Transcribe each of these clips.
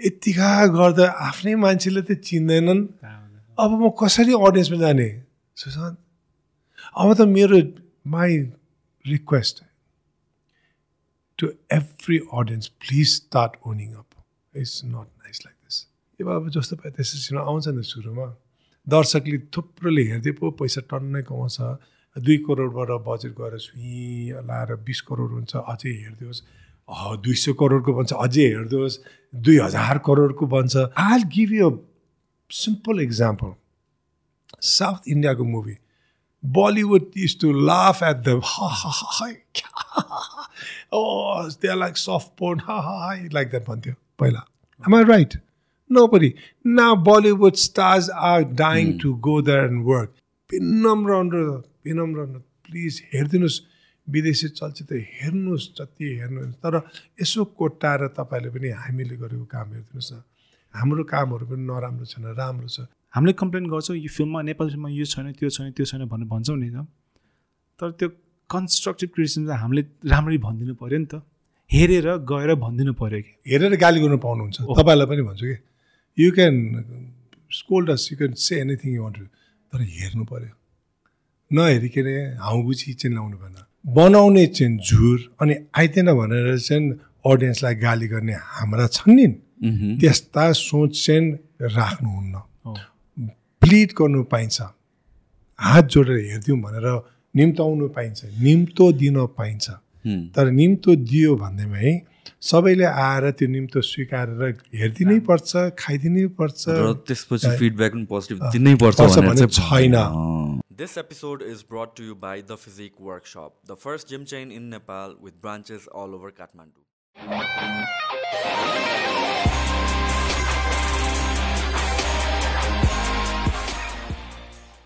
यतिका गर्दा आफ्नै मान्छेले त चिन्दैनन्। अब म कसरी अडियन्समा जाने? सुशान्त अब त मेरो my request to every audience please start owning up it's not nice like this यो अब जस्तो पाए त्यसरी आउँछ नि सुरुमा। दर्शकले थुप्रोले हेर्दै पो पैसा टन्नै कमाउँछ। दुई करोडबाट बजेट गएर सुई लाएर बिस करोड हुन्छ अझै हेरिदियोस् दुई सय करोडको बन्छ अझै हेरिदियोस् दुई हजार करोडको बन्छ I give you simple example south इन्डियाको movie Bollywood is to laugh at the they like soft porn हा हाई लाइक द्याट भन्थ्यो पहिला। Am I right nobody ना Bollywood stars are dying to go there and work विनम्र विनम्र please हेरिदिनुहोस् विदेशी चलचित्र हेर्नुहोस् जति हेर्नुहोस् तर यसो कोट्टाएर तपाईँले पनि हामीले गरेको काम हेरिदिनुहोस् न। हाम्रो कामहरू पनि नराम्रो छैन राम्रो छ। हामीले कम्प्लेन गर्छौँ यो फिल्ममा नेपाली फिल्ममा यो छैन त्यो छैन त्यो छैन भनेर भन्छौँ नि त। तर त्यो कन्स्ट्रक्टिभ क्रिटिसिजम चाहिँ हामीले राम्ररी भनिदिनु पऱ्यो नि त। हेरेर गएर भनिदिनु पऱ्यो कि। हेरेर गाली गर्नु पाउनुहुन्छ। तपाईँलाई पनि भन्छु कि you can scold us you can say anything you want तर हेर्नु पऱ्यो नहेरिकन हाउगुची चाहिँ लाउनु भएन। बनाउने चाहिँ झुर अनि आइतेन भनेर चाहिँ अडियन्सलाई गाली गर्ने हाम्रा छन् नि त्यस्ता सोच चाहिँ राख्नुहुन्न। प्लिड गर्नु पाइन्छ। हात जोडेर हेरिदिउँ भनेर निम्ताउनु पाइन्छ। निम्तो दिन पाइन्छ। तर निम्तो दियो भन्दैमा है सबैले आएर त्यो निम्तो स्वीकारेर हेरिदिनै पर्छ खाइदिनै पर्छ त्यसपछि फिडब्याक पनि पोजिटिभ दिनै पर्छ छैन This episode is brought to you by The Physique Workshop, the first gym chain in Nepal with branches all over Kathmandu.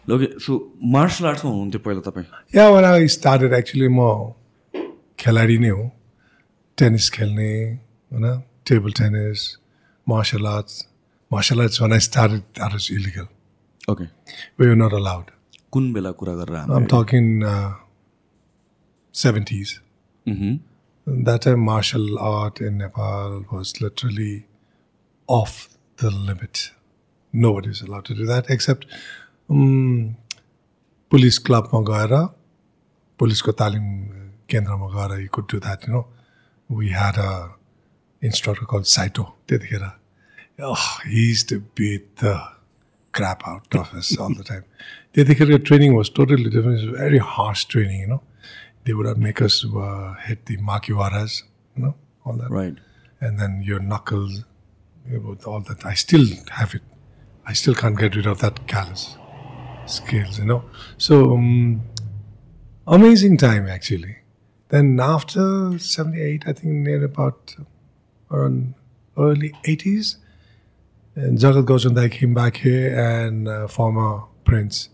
Okay, so martial arts हुनुहुन्थ्यो पहिला तपाईँ या वान आई स्टार्टेड एक्चुली म खेलाडी नै हो टेनिस खेल्ने होइन table tennis martial arts martial arts when I started that is illegal okay we are not allowed कुन बेला कुरा गरेर I'm talking uh, 70s. That time, martial art in Nepal was literally off the limit. Nobody was allowed to do that except um, police club गएर पुलिसको तालिम केन्द्रमा गएर you could do that, you know. we had a instructor called Saito Tedhira. Oh, he used to beat the crap out of us all the time. The training was totally different. It was very harsh training, you know. They would make us uh, hit the makiwaras, you know, all that. Right. And then your knuckles, with all that. I still have it. I still can't get rid of that callus scales, you know. So, um, amazing time actually. Then after 78, I think near about around early 80s, and Jagat Gauchandai came back here and uh, former Prince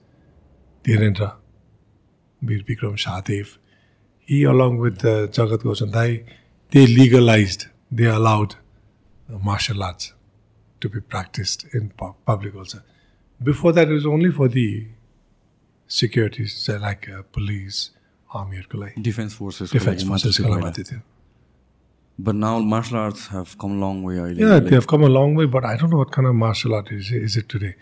Dhirendra, Bir Bikram Shadev, he along with uh, Jagat Gauchandai, they legalized, they allowed uh, martial arts to be practiced in pu- public also. Before that, it was only for the securities, so like uh, police, ආමියර්කුලයි defence Defense forces. थियो But now martial arts have come a long way. I yeah, like, they have come a long way, but I don't know what kind of martial art is, is it today.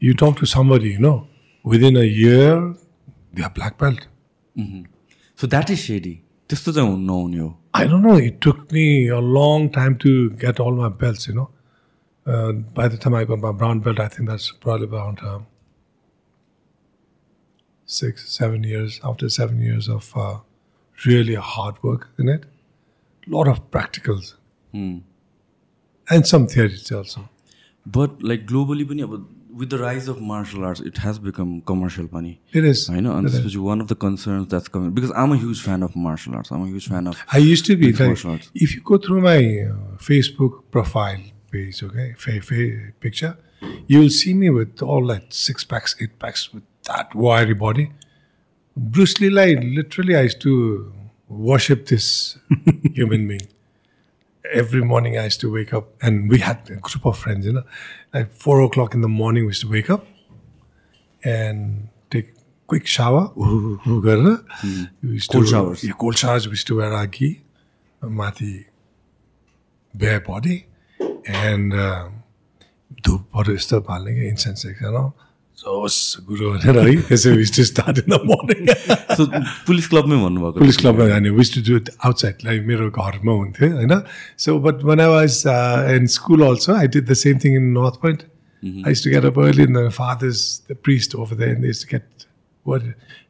You talk to somebody, you know, within a year, they are black belt. Mm-hmm. So that is shady. This doesn't know you. I don't know. It took me a long time to get all my belts, you know. Uh, by the time I got my brown belt, I think that's probably about um, six, seven years, after seven years of uh, really hard work in it, a lot of practicals mm. and some theories also. But like globally, with the rise of martial arts, it has become commercial money. It is. I know, and this is. one of the concerns that's coming because I'm a huge fan of martial arts. I'm a huge fan of. I used to be like, martial arts. If you go through my uh, Facebook profile page, okay, fa- fa- picture, You'll see me with all that six packs, eight packs, with that wiry body. Bruce Lee, like, literally, I used to worship this human being. Every morning, I used to wake up, and we had a group of friends, you know, like four o'clock in the morning, we used to wake up and take quick shower. Mm. We used cold to, showers. Yeah, cold showers. We used to wear our ghee, mati, bare body, and uh, धुपहरू यस्तो बाल्ने कि इन्सेन्स जोस गुरु भनेर है त्यसै we used to start in the morning police क्लबमै भन्नुभएको police क्लबमा जाने wish to do outside like मेरो घरमा हुन्थ्यो होइन? So but when I was in school also I did the same thing in North Point I up early and the fathers, the priest over there, and they used to get, what,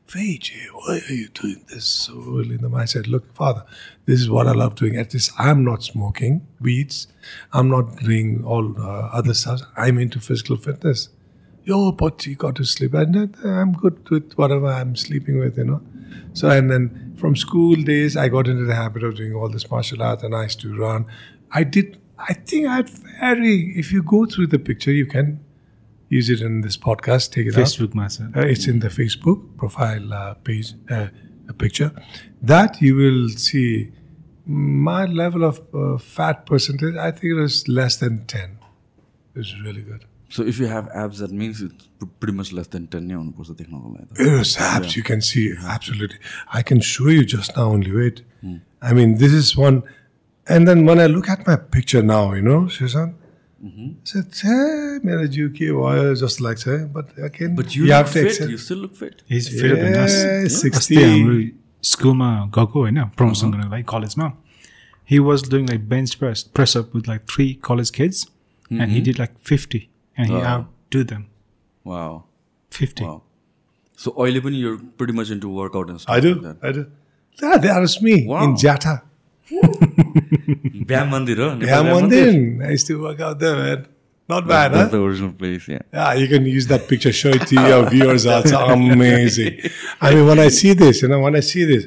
Vijay, why are you doing this so early in the morning? I said, look, father, this is what I love doing. At least I'm not smoking weeds. I'm not doing all uh, other stuff. I'm into physical fitness. Yo, but you got to sleep. And I'm good with whatever I'm sleeping with, you know. So, and then from school days, I got into the habit of doing all this martial arts and I used to run. I did, I think I had very, if you go through the picture, you can use it in this podcast. Take it Facebook, out. Uh, it's in the Facebook profile uh, page, uh, a picture. That you will see my level of uh, fat percentage, I think it was less than 10. It was really good. So if you have abs, that means it's pretty much less than 10 Yes, abs, yeah. you can see, absolutely. I can show you just now only, wait. Hmm. I mean, this is one. And then when I look at my picture now, you know, Shazan, I said, hey, मेरो जिउ के भयो जस्तो लाग्छ है but again but you you look have to fit accept you still look fit He's fitter than us. Yeah, 60. अस्ति हाम्रो स्कुलमा गएको होइन प्रमोसन गर्नको लागि कलेजमा he was doing like bench press press up with like three college kids and he did like fifty and he Wow. Outdo them wow fifty wow so अहिले पनि you pretty much into workout and I do. I do. Yeah, that was me Wow. in Jata. Bam Mandir, huh? Mandir. I used to work out there, man. Not bad, that's, huh? the original place, yeah. Yeah, you can use that picture, show it to your viewers. Ah, that's amazing. I mean, when I see this, you know, when I see this,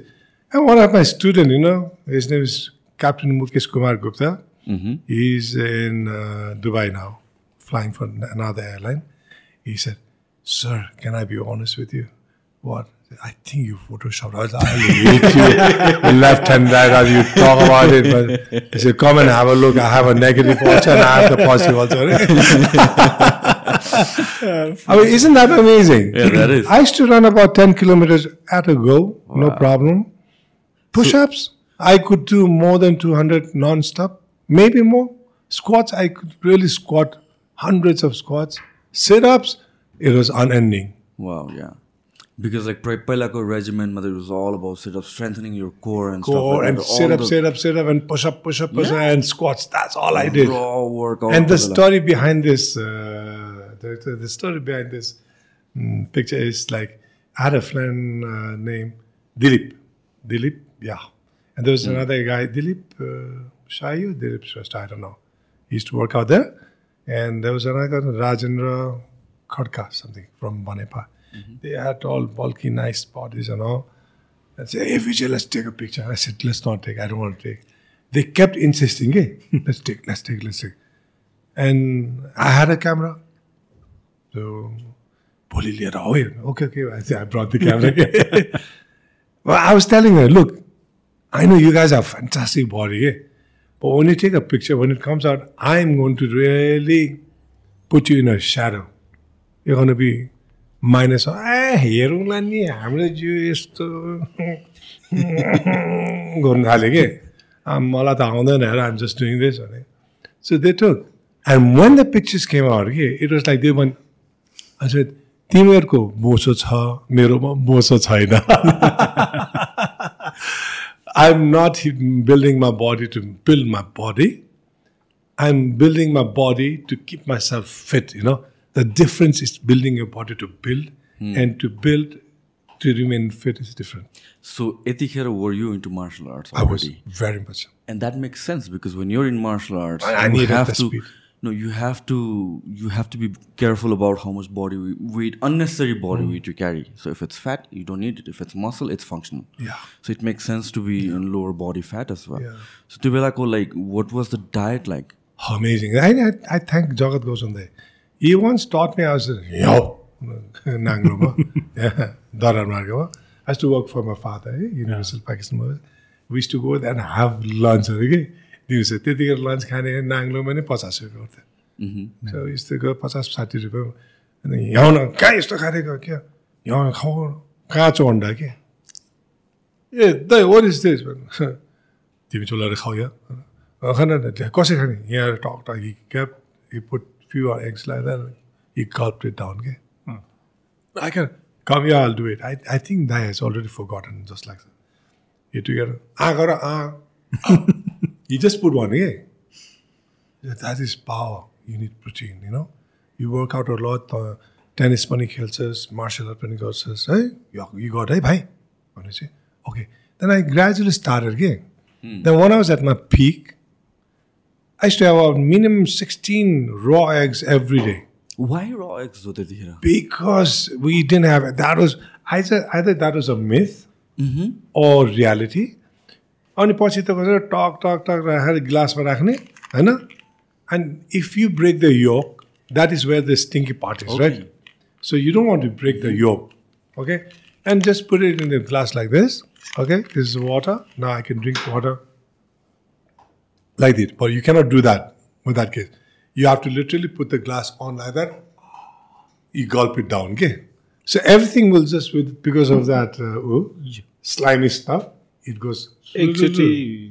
and one of my students, you know, his name is Captain Mukesh Kumar Gupta. Mm-hmm. He's in uh, Dubai now, flying for another airline. He said, Sir, can I be honest with you? What? I think you photoshopped. I was like, I'll hate you. Left and right hand, you talk about it. But he said, Come and have a look. I have a negative also and I have the positive also. I mean, isn't that amazing? Yeah, that is. I used to run about 10 kilometers at a go, no problem. Push ups, I could do more than 200 non stop, maybe more. Squats, I could really squat hundreds of squats. Sit ups, it was unending. Wow, yeah because like Prepelako regimen, it was all about sit up, strengthening your core and core and sit up, sit up, sit up, and push up, push up, push yeah. up, and squats. That's all I did. Raw work. And the story, this, uh, the, the, story behind this, the, story behind this picture is like I had a friend uh, named Dilip. Dilip, yeah. And there was mm. another guy, Dilip uh, Dilip Shrestha, I don't know. He used to work out there. And there was another guy, Rajendra Khadka, something from Banepa. Mm-hmm. They had all bulky, nice bodies and all. I said, hey, Vijay, let's take a picture. I said, let's not take. I don't want to take. They kept insisting, hey, hmm. let's take, let's take, let's take. And I had a camera. So, Boli liya raho Okay, okay. I said, I brought the camera. well, I was telling her, look, I know you guys are fantastic body, eh? but when you take a picture, when it comes out, I'm going to really put you in a shadow. You're going to be minus. ए हेरौँला नि हाम्रो जिउ यस्तो गर्नु थाल्यो कि आ, मलाई त आउँदैन हेर आइम जस्ट डुइङ दिस भने so they took and when the pictures came out कि it was like they want अच्छा तिमीहरूको बोसो छ मेरोमा बोसो छैन I'm not building my body to build my body. I'm building my body to keep myself fit. You know, the difference is building your body to build mm. and to build to remain fit is different. So, Etihara, were you into martial arts? Already? I was very much. And that makes sense because when you're in martial arts, I, I need have to. Speed. No, you have to you have to be careful about how much body weight, unnecessary body mm. weight you carry. So if it's fat, you don't need it. If it's muscle, it's functional. Yeah. So it makes sense to be yeah. in lower body fat as well. Yeah. So Tibelako, like, what was the diet like? Amazing. I I, I thank Jagat Gosunday. He once taught me, I was, yo, Nangloma, yeah, Darar Margava. I used to work for my father, eh, Universal Pakistan. Motors. We used to go there and have lunch. Okay? दिउँसो त्यतिखेर lunch खाने नाङ्लोमा नै पचास रुपियाँ गर्थ्यो so यस्तो गयो पचास साठी रुपियाँ अनि हिँडाउन कहाँ यस्तो खानेको क्या हिँडाउन खाऊ काँचो अन्डा के ए दै what is this तिमी चोलाएर खाऊ या अँ, खान न त्यहाँ कसरी खाने यहाँ टक talk he cap He put few eggs like that he gulp it down के I can come here, I'll do it. I, I think that has already forgotten, just like that. You together, ah, got ah. you just put one, yeah. Yeah, That is power. You need protein, you know. You work out a lot. Uh, tennis पनि खेल्छस् martial art पनि गर्छस् है you you got है भाइ भनेपछि okay then I gradually started के then when I was at my peak I used to have a minimum 16 raw eggs every day. Why र एग्स हो त्यतिखेर because we didn't have it. That was either either that was a myth or reality. अनि पछि त कसरी talk talk talk राखेर ग्लासमा राख्ने होइन and if you break the yolk that is where the stinky part is right so you don't want to break the yolk okay and just put it in the glass like this okay this is water now I can drink water like this. But you cannot do that with that case. You have to literally put the glass on like that. You gulp it down, okay? So everything will just with because of that uh, oh, slimy stuff, it goes. एकचोटि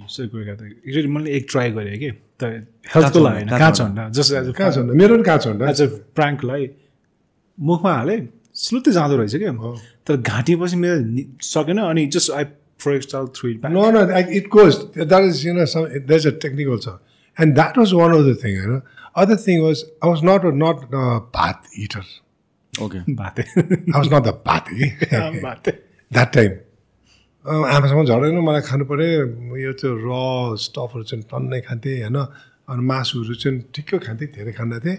एकचोटि मैले एक try गरेँ कि त हेल्थको लागि होइन काँचो अन्डा जस्ट एज कहाँ छ मेरो पनि कहाँ छ एज अ प्राङ्कलाई मुखमा हालेँ स्लुत्तै जाँदो रहेछ क्या तर घाँटिएपछि मेरो नि- सकेन अनि just I for एक्सटाल through it No, no, I- it goes. That is, you know, some, there's a technique also. And that was one of the things, you know. Other thing was, I was not a, not a bath eater. Okay भाते I was not the bathy. भाते that time आमासँग झरेन मलाई खानु पऱ्यो यो त्यो र स्टफहरू चाहिँ टन्नै खान्थेँ होइन अनि मासुहरू चाहिँ ठिक्कै खान्थेँ धेरै खाँदा थिएँ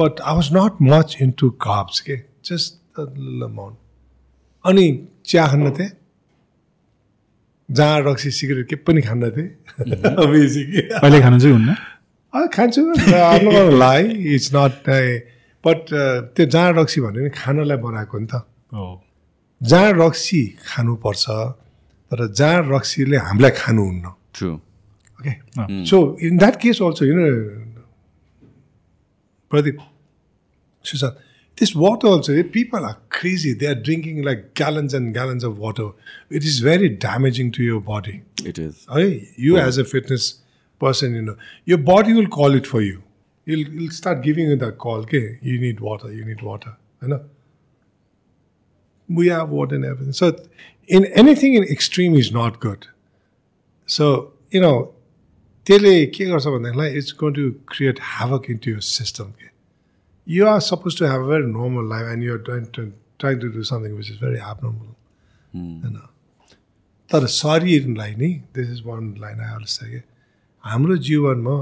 but I was not much into carbs के जस्ट अमाउन्ट अनि चिया खान्न थिएँ जहाँ रक्सी सिगरेट के पनि खान्न थिएँ। अहिले खानु चाहिँ हुन्न? खान्छु। लाइ इट्स नट बट त्यो जहाँ रक्सी भन्यो भने खानालाई बनाएको नि त। हो। जहाँ रक्सी खानुपर्छ तर जहाँ रक्सीले हामीलाई खानुहुन्न true okay so in that case also you know Pradeep Sushant this water also eh, people are crazy they are drinking like gallons and gallons of water it is very damaging to your body it is Hey, you as a fitness person, you know, your body will call it for you. You'll, you'll start giving you that call. Okay, you need water. You need water. You know. We have water and everything. So, in anything in extreme is not good. So you know, त्यसले के गर्छ भन्देखिलाई it's going to create havoc into your system. You are supposed to have a very normal life, and you're trying to trying to do something which is very abnormal. You know. तर शरीरलाई नि this is one line आएर कि हाम्रो जीवनमा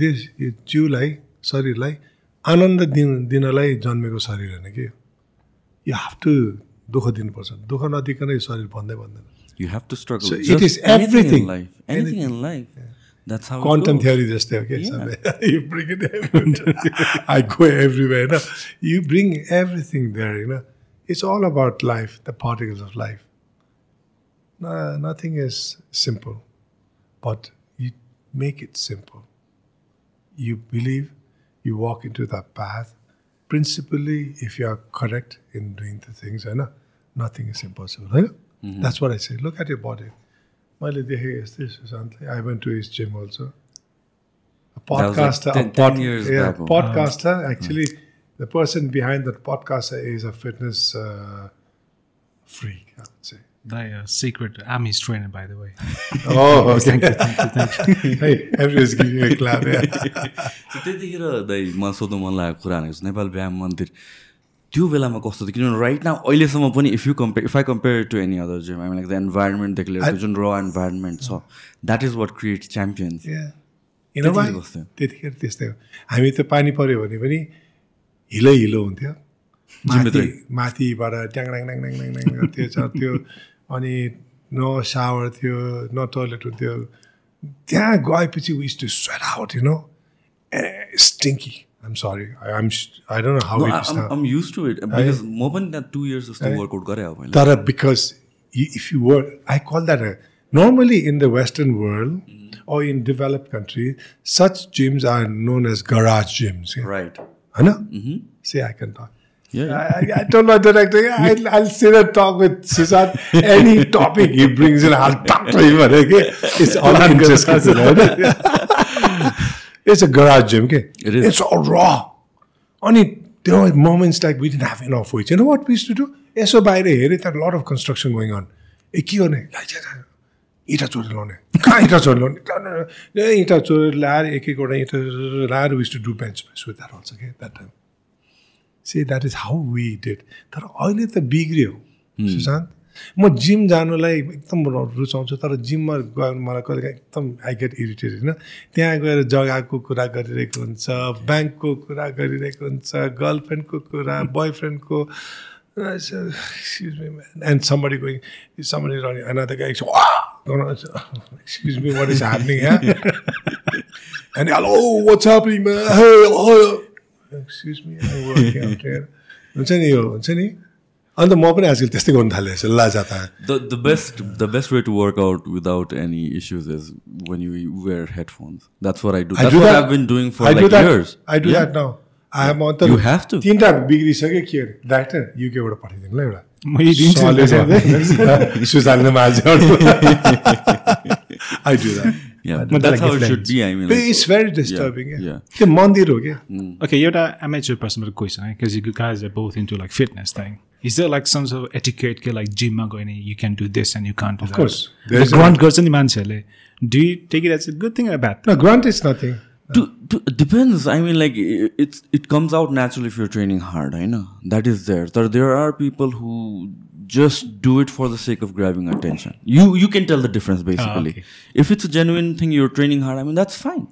देश यो जिउलाई शरीरलाई आनन्द दिन दिनलाई जन्मेको शरीर होइन कि यु हेभ टु दुःख दिनुपर्छ दुःख नदिकन यो शरीर भन्दै भन्दैन You have to struggle. So it Just is anything everything. in That's how quantum theory just there. Okay, you bring it everywhere. I go everywhere. You bring everything there. You know, it's all about life, the particles of life. No, nothing is simple, but you make it simple. You believe, you walk into that path. Principally, if you are correct in doing the things, I know nothing is impossible. Right? Mm-hmm. That's what I say. Look at your body. मैले देखेँ यस्तै सुशान्तले I went to his gym also was like podcaster, 10 10 years back. podcaster. Actually, the person behind that podcaster is a fitness uh, freak. I would say. Secret am his trainer by the way Oh, okay. hey, everyone's giving you a clap. Yeah. So त्यतिखेर दाइ मलाई सोध्नु मन लागेको कुरा भनेको नेपाल व्यायाम मन्दिर त्यो बेलामा कस्तो थियो? किनभने राइट नाउ अहिलेसम्म पनि if you compare if I compare to any other gym I like the इन्भाइरोमेन्टदेखि लिएर जुन र इन्भाइरोमेन्ट छ that is what create champions why? त्यतिखेर त्यस्तै हो। हामी त पानी पऱ्यो भने पनि हिलो हिलो हुन्थ्यो। माथि। माथिबाट ट्याङ त्यो चढ्थ्यो। अनि न सावर थियो न टोइलेट हुन्थ्यो। त्यहाँ गएपछि we used to sweat out you know stinky I'm sorry. I, I'm I don't know how no, it is I, I'm, I'm used to it because I, more than that two years of to workout kar raha because if you were I call that a normally in the Western world mm. or in developed countries such gyms are known as garage gyms. Yeah? Right. Hana? Mm-hmm. See, I can talk. Yeah. I, I, don't know I think I'll, I'll sit and talk with Susan. Any topic he brings in, I'll talk to him. Okay? It's all I'm just it's a garage gym. Okay? It is. It's all raw. Only there were moments like we didn't have enough weights. You know what we used to do? यसो बाहिर हेरेँ त्यहाँ lot of construction going on ए के गर्ने इँटा चोरेर ल्याउने कहाँ इँटा चोरेर ए इँटा चोरेर ल्याएर एक एकवटा इँटा ल्याएर we used to do bench press with that also के that time say that is how we did तर अहिले त बिग्रियो सुशान्त म जिम जानुलाई एकदम रुचाउँछु तर जिममा गएर मलाई कहिले काहीँ एकदम आई गेट इरिटेड होइन? त्यहाँ गएर जग्गाको कुरा गरिरहेको हुन्छ ब्याङ्कको कुरा गरिरहेको हुन्छ गर्लफ्रेन्डको कुरा बोय फ्रेन्डको एन्डी गाउने हुन्छ नि यो हुन्छ नि? अन्त म पनि आजकल त्यस्तै गर्नु थालेँ जस्तो ला जाता The the best the best way to work out without any issues is when you wear headphones. That's what I do. I That's do what that. I've been doing for I do like that. years. I do Yeah. that now. I have अन्त You have to. तिनवटा बिग्रिसक्यो के अरे doctor युकेबाट पठाइदिनु ल एउटा I do that. त्यो मन्दिर हो क्या एउटा because you guys are both into like fitness thing. Is there like some sort of etiquette के like gym मा गयो भने you can do this and you can't do that? course. There is a- grunt गर्छ नि मान्छेहरूले Do you take it as a good thing or a bad thing? No, grunt is nothing. to, to, it depends. I mean, like i- it's it comes out naturally if you're training hard. I know that is there. There, there are people who just do it for the sake of grabbing attention. You you can tell the difference basically. okay. If it's a genuine thing, you're training hard. I mean, that's fine.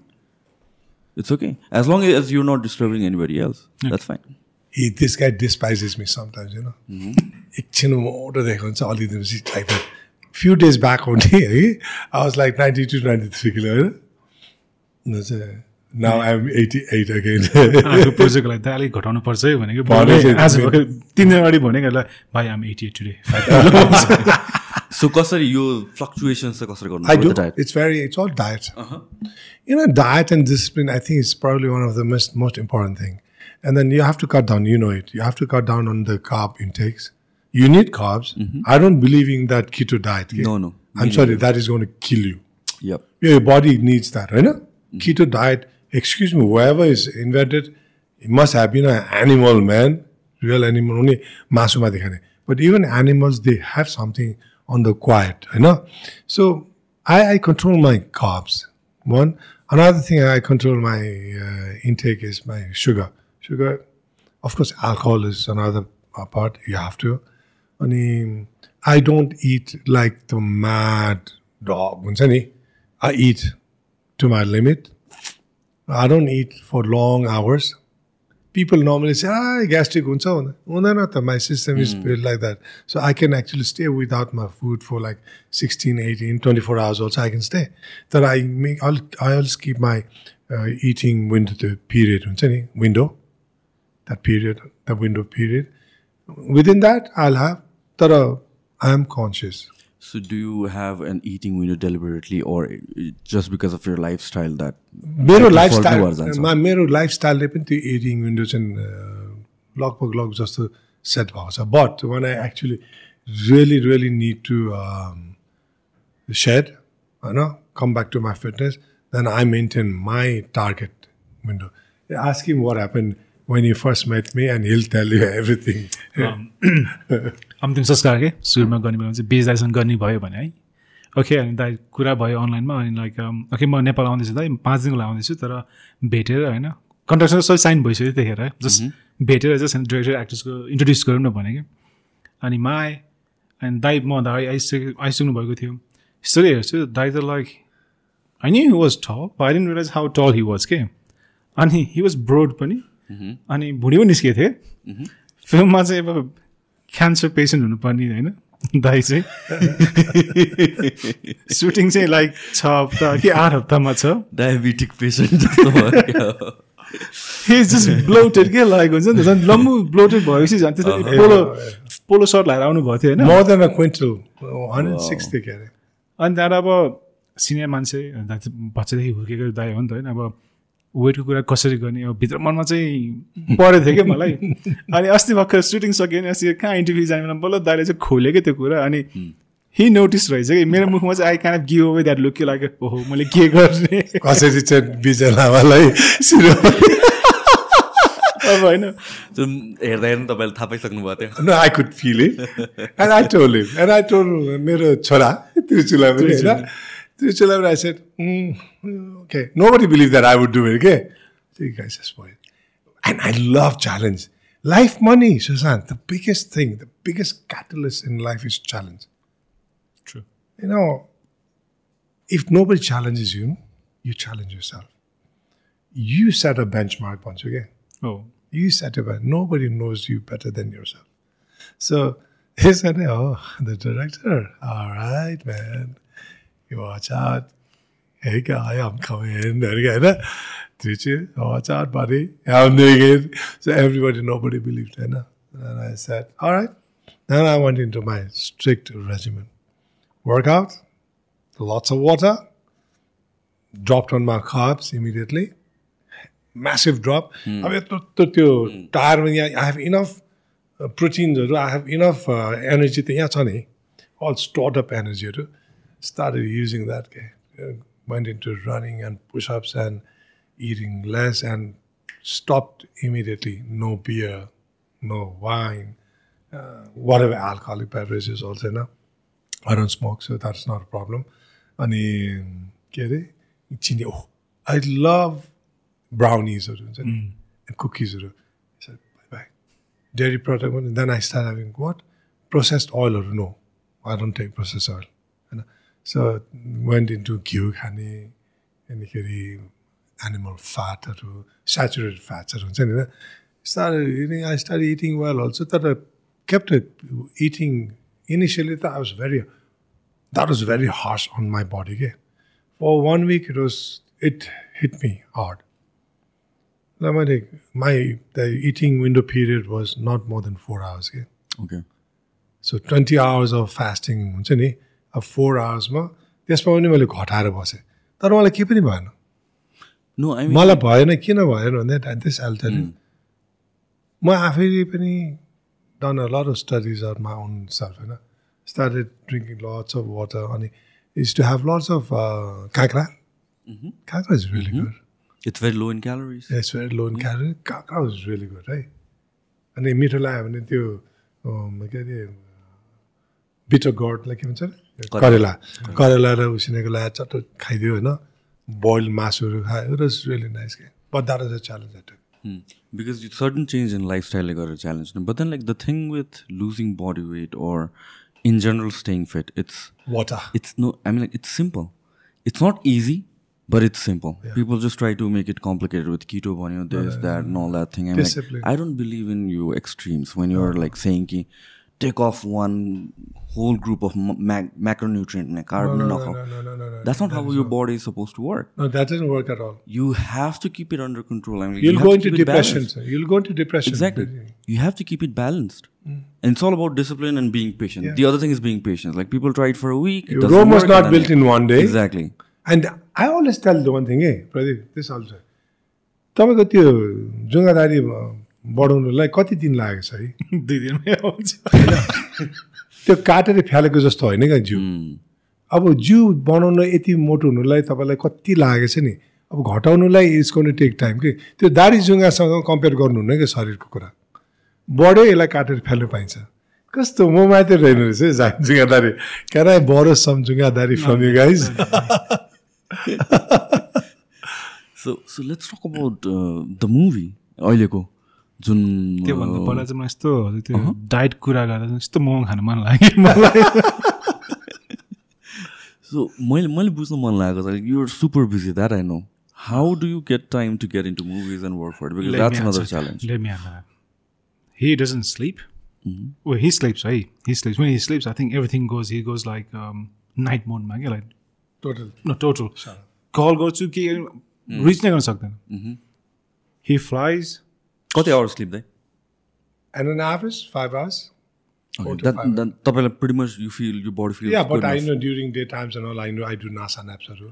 It's okay as long as you're not disturbing anybody else. That's fine. He, this guy despises me sometimes, you know. एकछिन मोटो देखाएको हुन्छ अलिकति like few days back हुन्थे है I was like ninety two ninety three kilo होइन now I'm eighty eight again आएको प्रोजेक्टको लागि त अलिक घटाउनु पर्छ है भनेको भने चाहिँ आज भर्खर तिन दिन अगाडि भनेको ल भाइ am eighty eight today So कसरी यो fluctuations चाहिँ कसरी गर्नु I do. with the diet? It's very, it's all diet. You know, diet and discipline, I think is probably one of the most, most important thing. And then you have to cut down, you know it. You have to cut down on the carb intakes. You need carbs. I don't believe in that keto diet. okay? No, no. I'm sorry, that is going to kill you. Yep. Yeah, your body needs that, right? Keto diet, excuse me, whoever is invented, it must have been an animal, man. Real animal, only masuma dekhane. But even animals, they have something on the quiet, you know? So I, I control my carbs. One. Another thing I control my uh, intake is my sugar. Sugar, of course, alcohol is another uh, part. You have to. I mean, I don't eat like the mad dog. हुन्छ नि? I eat to my limit. I don't eat for long hours. People normally say, ah, gastric huncha hunदैन हुँदैन त my system is built like that. So I can actually stay without my food for like 16, 18, 24 hours also I can stay. That I make, I'll, I always keep my uh, eating window the period हुन्छ नि window. That period, the window period. Within that, I'll have, तर I am conscious. So do you have an eating window deliberately or just because of your lifestyle that मेरो Thirty four lifestyle hours जान्छ। मा मेरो लाइफस्टाइलले पनि त्यो adding window चाहिँ a, लगभग लगभग जस्तो सेट भएको छ but when I actually really really need to said होइन come back to my fitness then I maintain my target window asking what happen When you first met me and he'll tell you everything अन्तिम संस्कार के सुरुमा गर्ने बेलामा चाहिँ बेच दाइसँग गर्ने भयो भने है। ओके अनि दाइ कुरा भयो अनलाइनमा अनि लाइक ओके म नेपाल आउँदैछु दाइ पाँच दिनको लागि आउँदैछु तर भेटेर होइन कन्ट्राक्सन सबै साइन भइसक्यो त्यतिखेर है। जस्ट भेटेर जस्ट डिरेक्टर एक्ट्रेसको इन्ट्रोड्युस गरौँ न भने कि। अनि मा आएँ अनि दाइ म अगाडि आइसके आइसक्नु भएको थियो। यसरी हेर्छु दाइ त like knew he was tall I didn't realise how tall he was के? अनि हि वाज ब्रोड पनि। अनि भुँडी पनि निस्किएको थियो फिल्ममा चाहिँ अब क्यान्सर पेसेन्ट हुनुपर्ने होइन। दाइ चाहिँ। सुटिङ चाहिँ लाइक छ हप्ता कि आठ हप्तामा छ। हि जस्ट ब्लोटेड के लागेको हुन्छ नि त? झन् लम्बु ब्लोटेड भएपछि झन् त्यसपछि पोलो पोलो सर्ट लगाएर आउनु भएको थियो होइन। More than a quintal hundred six थियो के अरे अनि त्यहाँबाट अब सिनियर मान्छे बच्चादेखि हुर्केको दाइ हो नि त होइन। अब वेटको कुरा कसरी गर्ने? अब भित्र मनमा चाहिँ परेको थियो क्या मलाई। अनि अस्ति भर्खर सुटिङ सक्यो भने अस्ति कहाँ इन्टरभ्यू जाने बेला बल्ल दाइले चाहिँ खोल्यो क्या त्यो कुरा। अनि हि। नोटिस रहेछ कि मेरो मुखमा चाहिँ आई कान गिभ अवे द्याट लुक के लाग्यो। ओहो मैले के गर्ने? कसरी चाहिँ विजय लामालाई सिरो अब होइन। जुन हेर्दा हेर्नु तपाईँले थाहा पाइसक्नु भएको थियो। I could feel it. And I told him. And I told मेरो छोरा त्रिचुला पनि होइन। त्रिचुला पनि mm, okay. Nobody believed that I would do it, okay? So you guys just spoiled. And I love challenge. Life money, Susan, the biggest thing, the biggest catalyst in life is challenge. True. You know, if nobody challenges you, you challenge yourself. You set a benchmark once again. Oh. You set a benchmark. Nobody knows you better than yourself. So he said, Oh, the director, all right, man. You watch out. Hey guy, I'm coming. There you oh, go. Teacher, how are buddy? I'm doing it. So everybody, nobody believed. Right? And I said, all right. Then I went into my strict regimen. Workout, lots of water, dropped on my carbs immediately. Massive drop. Mm. I mean, hmm. tired I have enough uh, proteins, uh, I have enough uh, energy, all stored up energy. Started using that Okay. Uh, Went into running and push-ups and eating less and stopped immediately. No beer, no wine, uh, whatever alcoholic beverages also. No? I don't smoke, so that's not a problem. अनि के अरे चिनी ओह I love ब्राउनिजहरू हुन्छ नि and कुकिजहरू by dairy product पनि then I start having what processed ओइलहरू no I don't take process oil होइन so went into घिउ खाने अनिखेरि एनिमल फ्याटहरू सेचुरेटेड फ्याट्सहरू हुन्छ नि होइन start eating I start eating well also तर kept इटिङ इनिसियली त I was very that was very harsh on my body. Okay? For one week, it was it hit me hard. Now, my my the eating window period was not more than four hours. Okay? Okay So twenty hours of fasting हुन्छ नि अब four आवर्समा त्यसमा पनि मैले घटाएर बसेँ। तर मलाई केही पनि भएन। मलाई भएन किन भएन भन्दा दिस एल्टर म आफैले पनि done a lot of studies or my own self होइन। Started drinking lots of water अनि is to have lots of काँक्रा काँक्रा is really good it's very low in calories it's very low in calorie काँक्रा is really good है अनि मिठो लाग्यो भने त्यो के अरे बिटर गडलाई के भन्छ? अरे? करेला करेला र उसिनेको ला चट्ट खाइदियो होइन बोइल मासुहरू खायो इट वाज रियली नाइस के but that is a challenge I because यो सर्टन चेन्ज इन लाइफस्टाइलले गर्दा challenge but then like the thing with losing body weight or in general staying fit it's water it's no i mean like it's simple it's not easy but it's simple people just try to make it complicated with keto bunny this that and all that thing I'm like, Discipline. i don't believe in you extremes when you're like saying ki, take off one whole group of ma- mac- macronutrient and carb no, knock no, off. no, no, no, no, no. that's not how your body is supposed to work No, that doesn't work at all. you have to keep it under control I mean, you You'll have go to into keep it depression. balanced. Sir. You'll go into depression. Exactly. You have to keep it balanced. And it's all about discipline and being patient. Yeah. The other thing is being patient. Like people try it for a week. It Rome doesn't was work, not and built then- in one day. Exactly. And I always tell the one thing, hey, Pradeep, this also. तपाईँको त्यो जुङ्गादारी बढाउनुलाई कति दिन लागेको छ है? दुई दिनमै आउँछ। त्यो काटेर फ्यालेको जस्तो होइन क्या जिउ। अब जिउ बनाउन यति मोटो हुनुलाई तपाईँलाई कति लागेको छ नि? अब घटाउनुलाई इट्स गोन टेक टाइम कि? त्यो दारी जुङ्गासँग कम्पेयर गर्नुहुन्न क्या शरीरको कुरा। बढ्यो यसलाई काटेर फ्याल्नु पाइन्छ। कस्तो म माथि रहेन रहेछ है जा- जुङ्गादारी can I borrow some जुङ्गादारी from you guys so let's talk about uh, the movie. अहिलेको। जुन त्योभन्दा पहिला चाहिँ म यस्तो त्यो डाइट कुरा गर्दा चाहिँ यस्तो मोमो खानु मन लाग्यो मलाई सो मैले मैले बुझ्नु मन लागेको छ you're super busy that I know how do you get time to get into movies and work for because that's another challenge. He doesn't sleep. Well, he sleeps, right? He sleeps. When he sleeps, I think everything goes. He goes like um, night mode, man. Like total no total. Call गर्छु कि reach नै गर्न सक्दैन he flies कति hour sleep दाइ and an average five hours Four to five. तपाईँलाई pretty much you feel you body feel Yeah, but I know during daytimes and all, I know I do NASA naps. or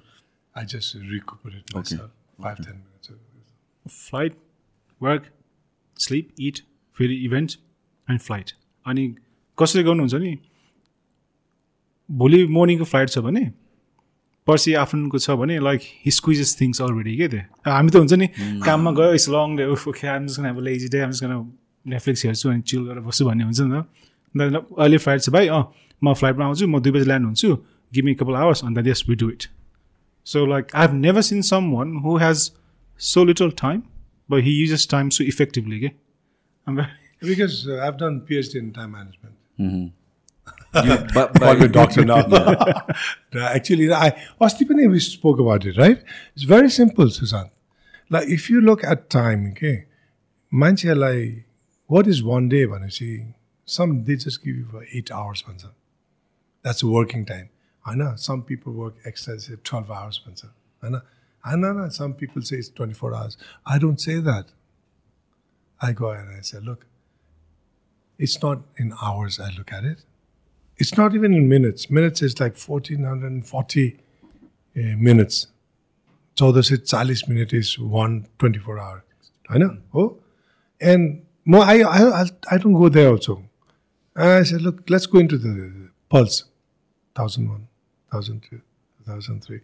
I just recuperate myself. Five, ten minutes. Flight work sleep it फेरि event and flight अनि कसरी गर्नुहुन्छ नि भोलि मर्निङको flight छ भने पर्सि आफ्टरनुनको छ भने like he squeezes things already के त्यो? हामी त हुन्छ नि काममा गयो इट्स लङ डे उफ ओके अब लेजी डे जस्ट नेटफ्लिक्स हेर्छु अनि चिल गरेर बस्छु भन्ने हुन्छ नि त। अहिले फ्लाइट छ भाइ अँ म फ्लाइटमा आउँछु म दुई बजी ल्यान्ड हुन्छु give me couple hours and yes we do it so like I have never seen someone who has so little time but he uses time so effectively के Because uh, I've done PhD in time management. You, but, but I'm a doctor now. Actually, I, osteopenia, we spoke about it, right? It's very simple, Suzanne. Like, if you look at time, okay, manche, like, what is one day, Vanachi? Some, they just give you for eight hours, Pansa. That's working time. I know some people work extra, say, 12 hours, Pansa. I know. I know some people say it's 24 hours. I don't say that. I go and I say, look, it's not in hours I look at it. It's not even in minutes. Minutes is like 1440 uh, minutes. चौध सय चालिस minute is one twenty four hour होइन हो and म I I I don't go there also I say look let's go into the pulse thousand one thousand two thousand three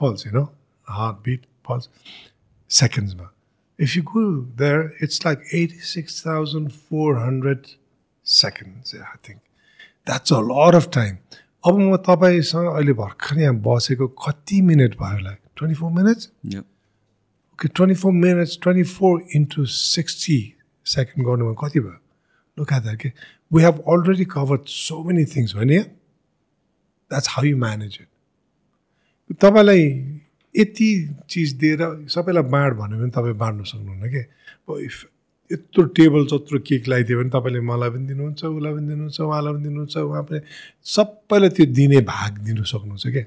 pulse होइन heart beat pulse सेकेन्ड्समा if you go there it's like eighty six thousand four hundred seconds I think that's a lot of time अब म तपाईँसँग अहिले भर्खर यहाँ बसेको कति minute भयो होला? Twenty four minutes? Yeah. Okay twenty four minutes twenty four into sixty second गर्नुमा कति भयो? लुक एट द्याट के we have already covered so many things होइन that's how you manage it तपाईँलाई यति चिज दिएर सबैलाई बाँड भन्यो भने तपाईँ बाँड्नु सक्नुहुन्न कि अब इफ यत्रो टेबल जत्रो केक लगाइदियो भने तपाईँले मलाई पनि दिनुहुन्छ उसलाई पनि दिनुहुन्छ उहाँलाई पनि दिनुहुन्छ उहाँ पनि सबैलाई त्यो दिने भाग दिनु सक्नुहुन्छ क्या।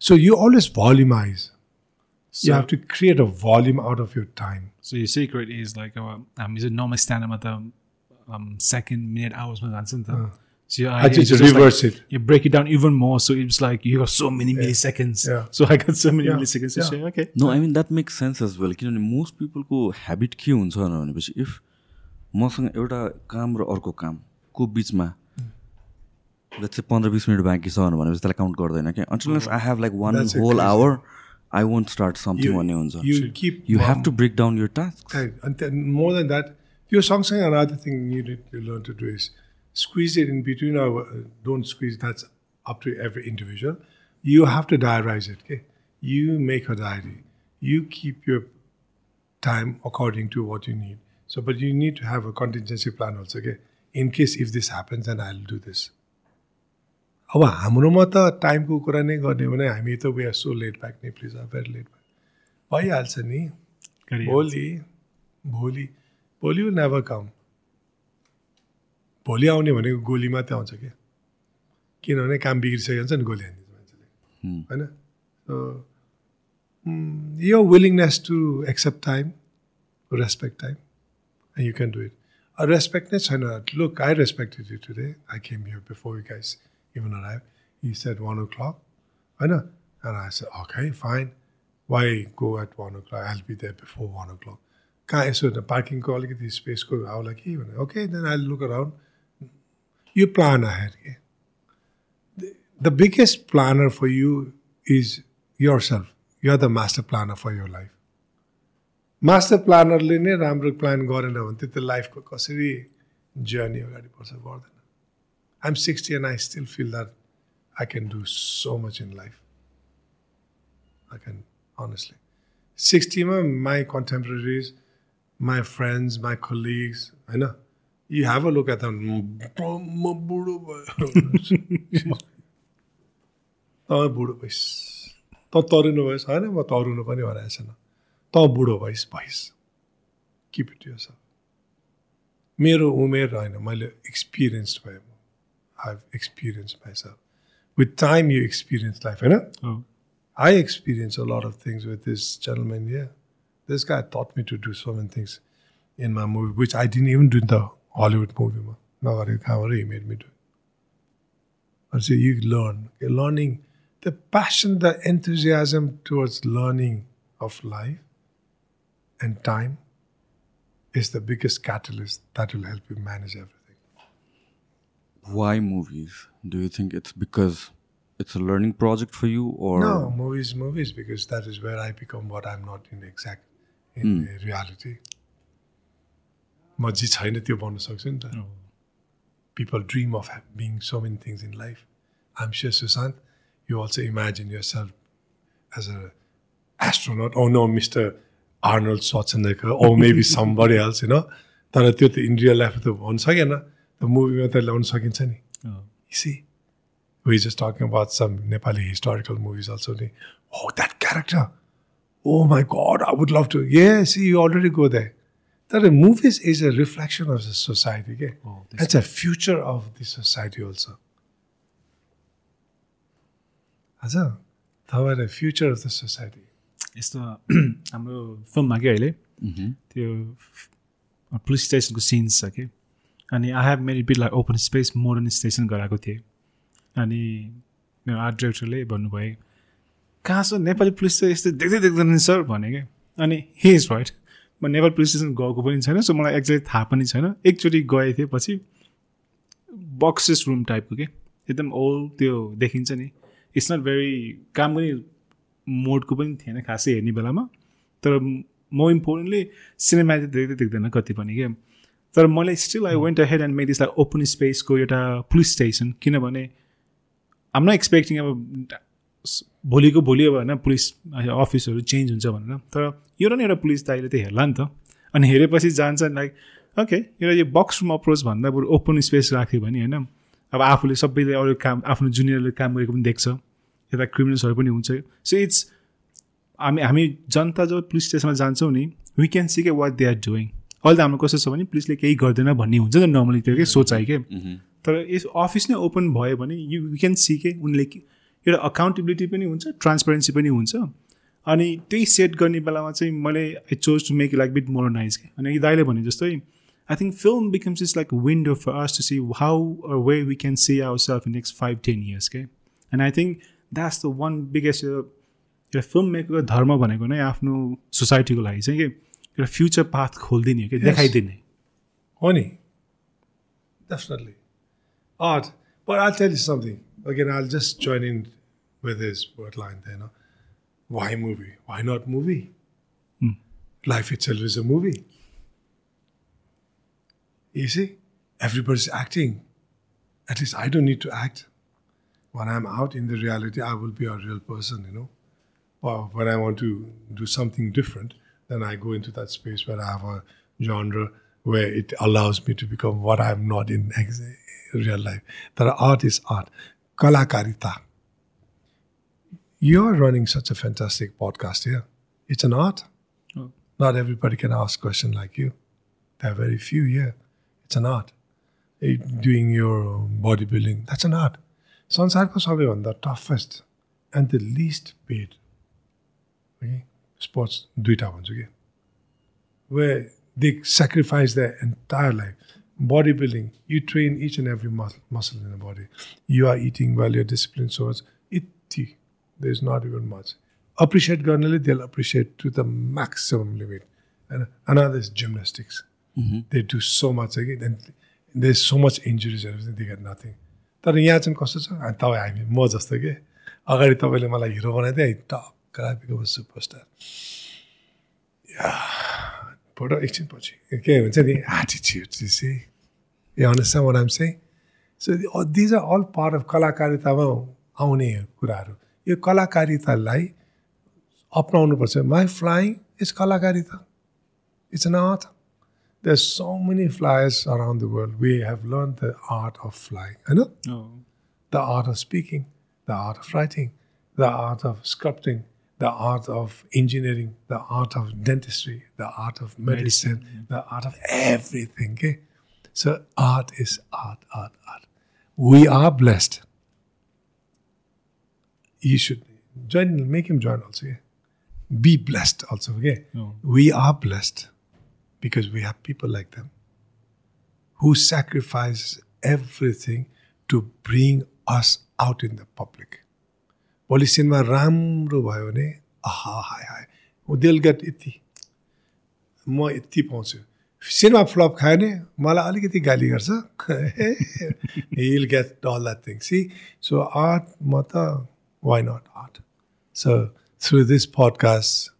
So you always volumize you have to create a volume out of your time So your secret is like uh, हामी चाहिँ नर्मल स्ट्यान्डमा त सेकेन्ड मिनट आवर्समा जान्छ नि त So I, I just it's just like- reverse it. You break it down even more, so it's like you got so many milliseconds. Yeah. So I got so many Yeah. milliseconds to Yeah. share. Okay. No I mean that makes sense as well किनभने most पिपलको habit के हुन्छ भनेपछि if मसँग एउटा काम र अर्को कामको बिचमा जस्तै पन्ध्र बिस मिनट बाँकी छ भनेपछि त्यसलाई काउन्ट गर्दैन क्या अन्टिलस I have like one That's a whole crazy. Hour I won't start something You- भन्ने हुन्छ you keep you have one- to break down your task Right. And then more than that, your सँगसँगै another thing you need to learn to do is squeeze it in between our uh, don't squeeze that's up to every individual. You have to diarize it. Okay? You make a diary. You keep your time according to what you need. So but you need to have a contingency plan also. Okay? In case if this happens, then I'll do this. अब हाम्रोमा त टाइमको कुरा नै गर्ने भने हामी त we are so late back नि please are very late back भइहाल्छ नि Career. भोलि भोलि भोलि विल नेभर कम भोलि आउने भनेको गोली मात्रै आउँछ क्या। किनभने काम बिग्रिसकेको हुन्छ नि गोली हानिदिन्छ मान्छेले। होइन? सो यो willingness to accept time respect time you can do it respect नै छैन। Look I respected you today I came here before you guys even arrive you set one o'clock होइन? And I say okay fine why go at one o'clock I be there before one o'clock कहाँ यसो पार्किङको अलिकति स्पेसको आउला कि भने okay then I look around you plan ahead. okay? The, the biggest planner for you is yourself. You're the master planner for your life. Master प्लानरले नै राम्रो प्लान गरेन भने त्यो त लाइफको कसरी जर्नी अगाडि बढ्छ बढ्दैन I'm sixty and I still feel that I can do so much in life I can honestly सिक्सटीमा my contemporaries my friends my colleagues होइन you have a look at म बुढो भयो तपाईँ बुढो भइस् त तरुनु भइस् होइन म तरुनु पनि भनेको छैन त बुढो भइस् भइस् किप इट यो मेरो उमेर होइन मैले एक्सपिरियन्स भयो I have experience myself with time you experience life होइन Oh. I experienced a lot of things with this gentleman here. This guy taught me to do so many things in my movie, which I didn't even do in the Hollywood movie. Ma. No, what you can't worry, he made me do it. And so you learn. Learning the passion, the enthusiasm towards learning of life and time is the biggest catalyst that will help you manage everything. Why movies? Do you think it's because it's a learning project for you or No, movies, movies, because that is where I become what I'm not in exact in hmm. reality. म जे छैन त्यो बन्न सक्छु नि त people dream of ha- being so many things in life. I'm sure, Sushant, you also imagine yourself as a astronaut. Oh no, Mr. Arnold Schwarzenegger, or maybe somebody else, you know. तर त्यो त in real life त हुन सकेन त मुभीमा त ल्याउन सकिन्छ नि You see, we're just talking about some Nepali historical movies also. Oh, that character. Oh my God, I would love to. Yeah, see, you already go there. That the movies is a reflection of the society. Okay? Oh, this- That's a future of the society also. As a, the future of the society. यस्तो हाम्रो फिल्ममा क्या अहिले त्यो police स्टेसनको since छ कि अनि I have merry bit like open space modern station गराएको थिएँ अनि मेरो आर्ट डिरेक्टरले भन्नुभयो कहाँ छ नेपाली पुलिस चाहिँ यस्तो देख्दै देख्दैन सर भने क्या अनि हि इज राइट म नेपाल पुलिस स्टेसन गएको पनि छैन सो मलाई एक्ज्याक्ट थाहा पनि छैन। एकचोटि गएको थिएँ पछि बक्सेस रुम टाइपको के? एकदम ओल्ड त्यो देखिन्छ नि। इट्स नट भेरी काम पनि मोडको पनि थिएन खासै हेर्ने बेलामा। तर मोर इम्पोर्टेन्टली सिनेमा चाहिँ देख्दै देख्दैन कति पनि क्या तर मैले still I went head and is like open स्पेसको एउटा पुलिस स्टेसन किनभने आम नट एक्सपेक्टिङ अब भोलिको भोलि अब होइन पुलिस अफिसहरू चेन्ज हुन्छ भनेर। तर एउटा न एउटा पुलिस दाइले त हेर्ला नि त। अनि हेरेपछि जान्छ लाइक ओके एउटा यो बक्स रुम अप्रोच भन्दा बरु ओपन स्पेस राख्यो भने होइन अब आफूले सबैले अरू काम आफ्नो जुनियरले काम गरेको पनि देख्छ। यता क्रिमिनल्सहरू पनि हुन्छ। सो इट्स हामी हामी जनता जब पुलिस स्टेसनमा जान्छौँ नि वी क्यान सी के वाट दे आर डुइङ अहिले त हाम्रो कस्तो छ भने पुलिसले केही गर्दैन भन्ने हुन्छ नि नर्मली त्यो के सोचाइ के। तर यस अफिस नै ओपन भयो भने यु यु क्यान सी के उनले एउटा अकाउन्टेबिलिटी पनि हुन्छ ट्रान्सपेरेन्सी पनि हुन्छ अनि त्यही सेट गर्ने बेलामा चाहिँ मैले I chose to make like bit modernize के अनि दाइले भने जस्तै I think film becomes is like window for us to see how are we we can see ourself in next five ten years के and I think that's the one biggest एउटा film मेकरको धर्म भनेको नै आफ्नो सोसाइटीको लागि चाहिँ के एउटा फ्युचर पाथ खोलिदिने हो कि देखाइदिने Honey. Definitely. Art. But I'll tell you something. Again, I'll just join in with his word line there. No? Why movie? Why not movie? Hmm. Life itself is a movie. You see, everybody's acting. At least I don't need to act. When I'm out in the reality, I will be a real person, you know. But when I want to do something different, then I go into that space where I have a genre where it allows me to become what I'm not in ex- real life. That art is art. Kalakarita. You're running such a fantastic podcast here. It's an art. Oh. Not everybody can ask question like you. There are very few here. It's an art. Eh, Doing your bodybuilding, that's an art. संसारको सबैभन्दा toughest and the least paid sports दुइटा भन्छु कि way they sacrifice the entire life body building you train each and every muscle muscle in the body you are eating well your discipline सोच यति the is not even much appreciate गर्नेले they appreciate to the maximum limit होइन another is gymnastics they do so much कि then they is so much इन्जुरिजहरू they get nothing तर यहाँ चाहिँ कस्तो छ अनि तपाईँ हामी म जस्तो के अगाडि तपाईँले मलाई हिरो बनाइदिए टक्क बिकम सुपरस्टार फोटो एकछिनपछि के हुन्छ नि एटिच्युड चाहिँ ए वाट आम चाहिँ so these are all part of कलाकारितामा आउने कुराहरू यो कलाकारितालाई अप्नाउनुपर्छ my flying is कलाकारिता it's an art There's so many flyers around the world. We have learned the art of flying. I know the art of speaking, the art of writing, the art of sculpting, the art of engineering, the art of dentistry, the art of medicine, the art of everything. Okay? So art is art, art, art. We are blessed. You should join, make him join also. Yeah? Be blessed also. Okay? Oh. We are blessed because we have people like them who sacrifice everything to bring us out in the public. भोलि cinema राम्रो भयो भने आहा हाय हाय दिल get यति म यति पाउँछु cinema flop खायो भने मलाई अलिकति गाली गर्छ he'll get all that thing see so art म त why not art so through this podcast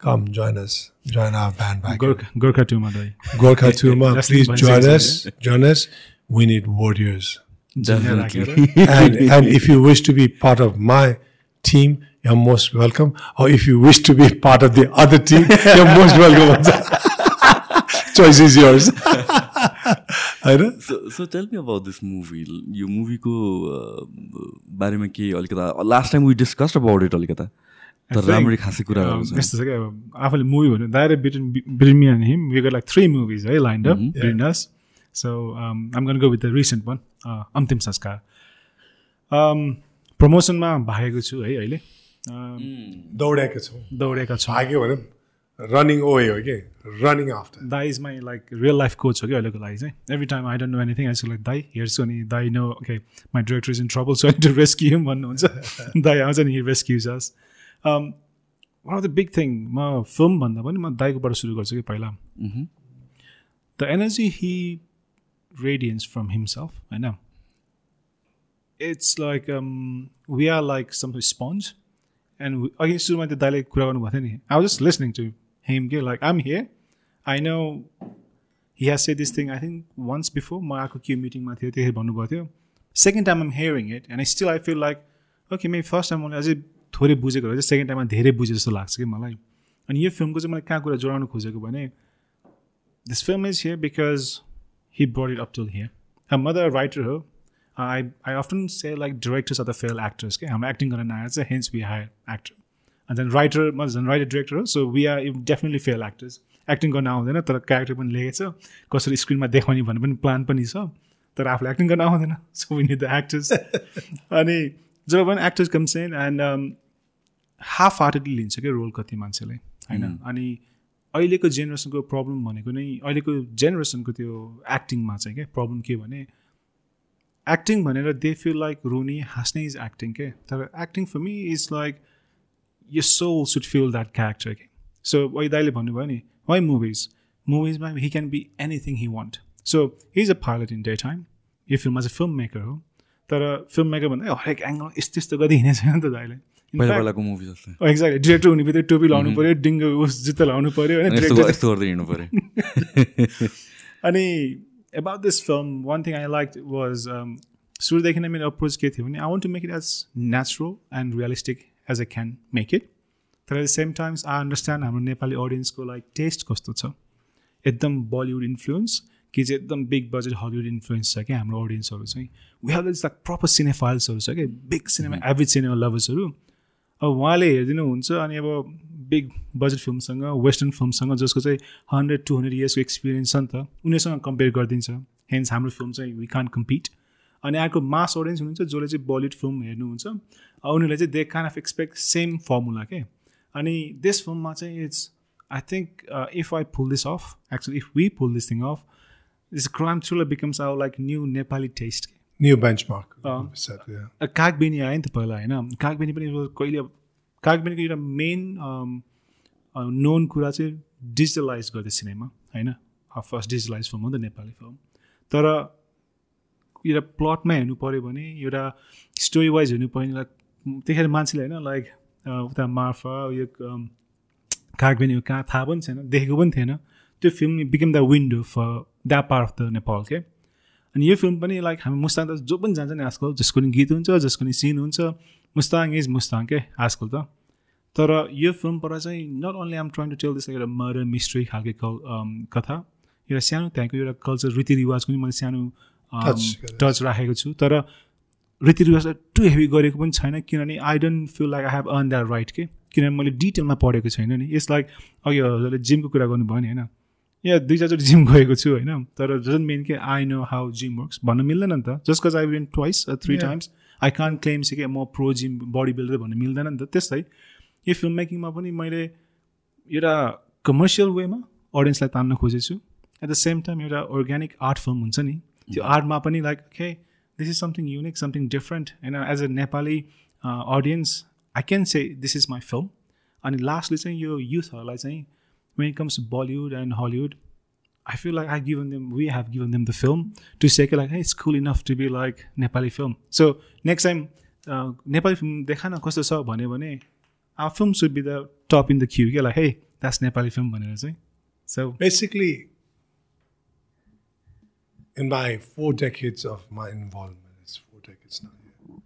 come join us join our band back Gorkha Gorkha Turma दाइ Gorkha Turma, That's please the join one us. Join us. We need warriors. Definitely. and, and if you wish to be part of my team, you're most welcome. Or if you wish to be part of the other team, you're most welcome. Choice is yours. होइन so so tell me about this movie यो मुभीको बारेमा के अलिकता last time we discussed about it अलिकता तर राम्ररी खासै कुराहरू छ यस्तो छ क्या अब आफूले मुभी भन्यो direct between between me and him we got like three movies है lined up between us so um gonna go with the recent one Antim Sanskar. प्रमोसनमा भागेको छु है अहिले। दौडेका छौँ। दौडेका छौँ। भाग्यो भने रनिङ ओए हो कि? रनिङ आफ्टर दाई is my like real life coach हो कि अहिलेको लागि चाहिँ। Every time I don't know anything I like दाई हेर्छु अनि दाई no okay my director is in trouble so to rescue him भन्नुहुन्छ। दाई आउँछ नि he rescues us one of the big thing म फिल्म भन्दा पनि म दाईकोबाट सुरु गर्छु कि पहिला। The energy he radiance from himself होइन it's like we are like some sponge and अघि सुरुमा त्यो दाइले कुरा गर्नुभएको थियो नि I was just listening to him के like am here I know he has say this thing I think once before म आएको के मिटिङमा थियो त्यही भन्नुभएको थियो second time um hearing it and still I feel like okay may first time मैले अझै थोरै बुझेको रहेछ सेकेन्ड टाइममा धेरै बुझे जस्तो लाग्छ कि मलाई अनि यो फिल्मको चाहिँ मैले कहाँ कुरा जोडाउनु खोजेको भने this film is here because he brought it up till here. Her mother, a writer, हो I, I often say like directors are the failed actors. Okay? I'm acting on an actor, hence we hire actor. And then writer, म झन् writer director हो so we are definitely fail actors. Acting गर्न आउँदैन तर character पनि लेखेको छ कसरी स्क्रिनमा देखाउने भन्ने पनि प्लान पनि छ तर आफूलाई एक्टिङ गर्न आउँदैन so we need the actors अनि जब पनि actors comes and half heartedly लिन्छ क्या रोल कति मान्छेले होइन अनि अहिलेको जेनेरेसनको प्रब्लम भनेको नै अहिलेको जेनेरेसनको त्यो एक्टिङमा चाहिँ क्या प्रब्लम के भने एक्टिङ भनेर दे फिल लाइक रोनी हाँस्ने इज एक्टिङ के तर acting for me is like यो soul should feel that character के सो वै दाइले भन्नुभयो नि why movies मुभिजमा he can be anything he want so he is a pilot in day time यो फिल्ममा चाहिँ फिल्म मेकर हो तर फिल्म मेकर भन्दा हरेक एङ्गल यस्तो यस्तो गर्दै हिँडेको छैन नि त दाइले. एक्ज्याक्टली डिरेक्टर हुने बित्तिकै टोपी लाउनु पऱ्यो डिङ्गो उस जुत्ता लाउनु पऱ्यो होइन? अनि about this film one thing I like was सुरुदेखि नै मेरो अप्रोच के थियो भने I want to make it as natural and realistic as I can make it तर at the same times I understand हाम्रो नेपाली अडियन्सको लाइक टेस्ट कस्तो छ। एकदम बलिउड इन्फ्लुएन्स कि चाहिँ एकदम बिग बजेट हलिउड इन्फ्लुएन्स छ क्या हाम्रो अडियन्सहरू चाहिँ। We have this like proper सिनेफाइल्सहरू छ क्या बिग सिनेमा एभरेज सिनेमा लभर्सहरू अब उहाँले हेरिदिनु हुन्छ अनि अब बिग बजेट फिल्मसँग वेस्टर्न फिल्मसँग जसको चाहिँ हन्ड्रेड टु हन्ड्रेड इयर्सको एक्सपिरियन्स छ नि त उनीहरूसँग कम्पेयर गरिदिन्छ। हेन्स हाम्रो फिल्म चाहिँ वी कान कम्पिट अनि अर्को मास अडियन्स हुनुहुन्छ जसले चाहिँ बलिउड फिल्म हेर्नुहुन्छ। उनीहरूले चाहिँ दे कान अफ एक्सपेक्ट सेम फर्मुला के? अनि त्यस फिल्ममा चाहिँ it's I think if I pull this off actually if we pull this thing off this crime thriller becomes our like new Nepali taste new benchmark. Kagbeni आयो नि त पहिला होइन? कागबेनी पनि कहिले अब कागबेनीको एउटा मेन नोन कुरा चाहिँ डिजिटलाइज गर्दै सिनेमा होइन? फर्स्ट डिजिटलाइज फिल्म हो नि त नेपाली फिल्म तर एउटा प्लटमा हेर्नु पऱ्यो भने एउटा स्टोरी वाइज हेर्नु पऱ्यो भने लाइक त्यतिखेर मान्छेले होइन? लाइक उता मार्फा यो कागबेनी कहाँ थाहा पनि छैन देखेको पनि थिएन। त्यो film become the window for that part of the Nepal के अनि यो फिल्म पनि लाइक हामी मुस्ताङ त जो पनि जान्छ नि आजकल जसको नि गीत हुन्छ जसको नि सिन हुन्छ मुस्ताङ इज मुस्ताङ के? आजकल त। तर यो फिल्मबाट चाहिँ not only um trying to tell this एउटा मर्डर मिस्ट्री खालको अम, कथा एउटा सानो त्यहाँको एउटा कल्चर रीतिरिवाजको पनि मैले सानो टच राखेको छु। तर रीतिरिवाजलाई टु हेभी गरेको पनि छैन किनभने I don't feel like I have earn that right के? किनभने मैले डिटेलमा पढेको छैन नि। इट्स लाइक अघि हजुरले जिमको कुरा गर्नुभयो नि होइन? या दुई चारचोटि जिम गएको छु होइन? तर जन मेन के I know how gym works भन्न मिल्दैन नि त। Just cause I went twice three. Times I can claim चाहिँ के म प्रो जिम बडी बिल्डर भन्नु मिल्दैन नि त। त्यस्तै यो फिल्म मेकिङमा पनि मैले एउटा कमर्सियल वेमा अडियन्सलाई तान्न खोजेको छु एट द सेम टाइम एउटा अर्ग्यानिक आर्ट फिल्म हुन्छ नि। त्यो आर्टमा पनि like okay this is something unique something different होइन? As a Nepali audience I can say this is my film अनि लास्टले चाहिँ यो युथहरूलाई चाहिँ when it comes to Bollywood and Hollywood, I feel like I've given them, we have given them the film to say, like, hey, it's cool enough to be like Nepali film. So next time, uh, Nepali film देखा न कस्तो छ भन्यो भने our film should be the top in the queue. क्या like, hey, that's Nepali film भनेर चाहिँ. So Basically, in my four decades of my involvement, it's four decades now. Yeah,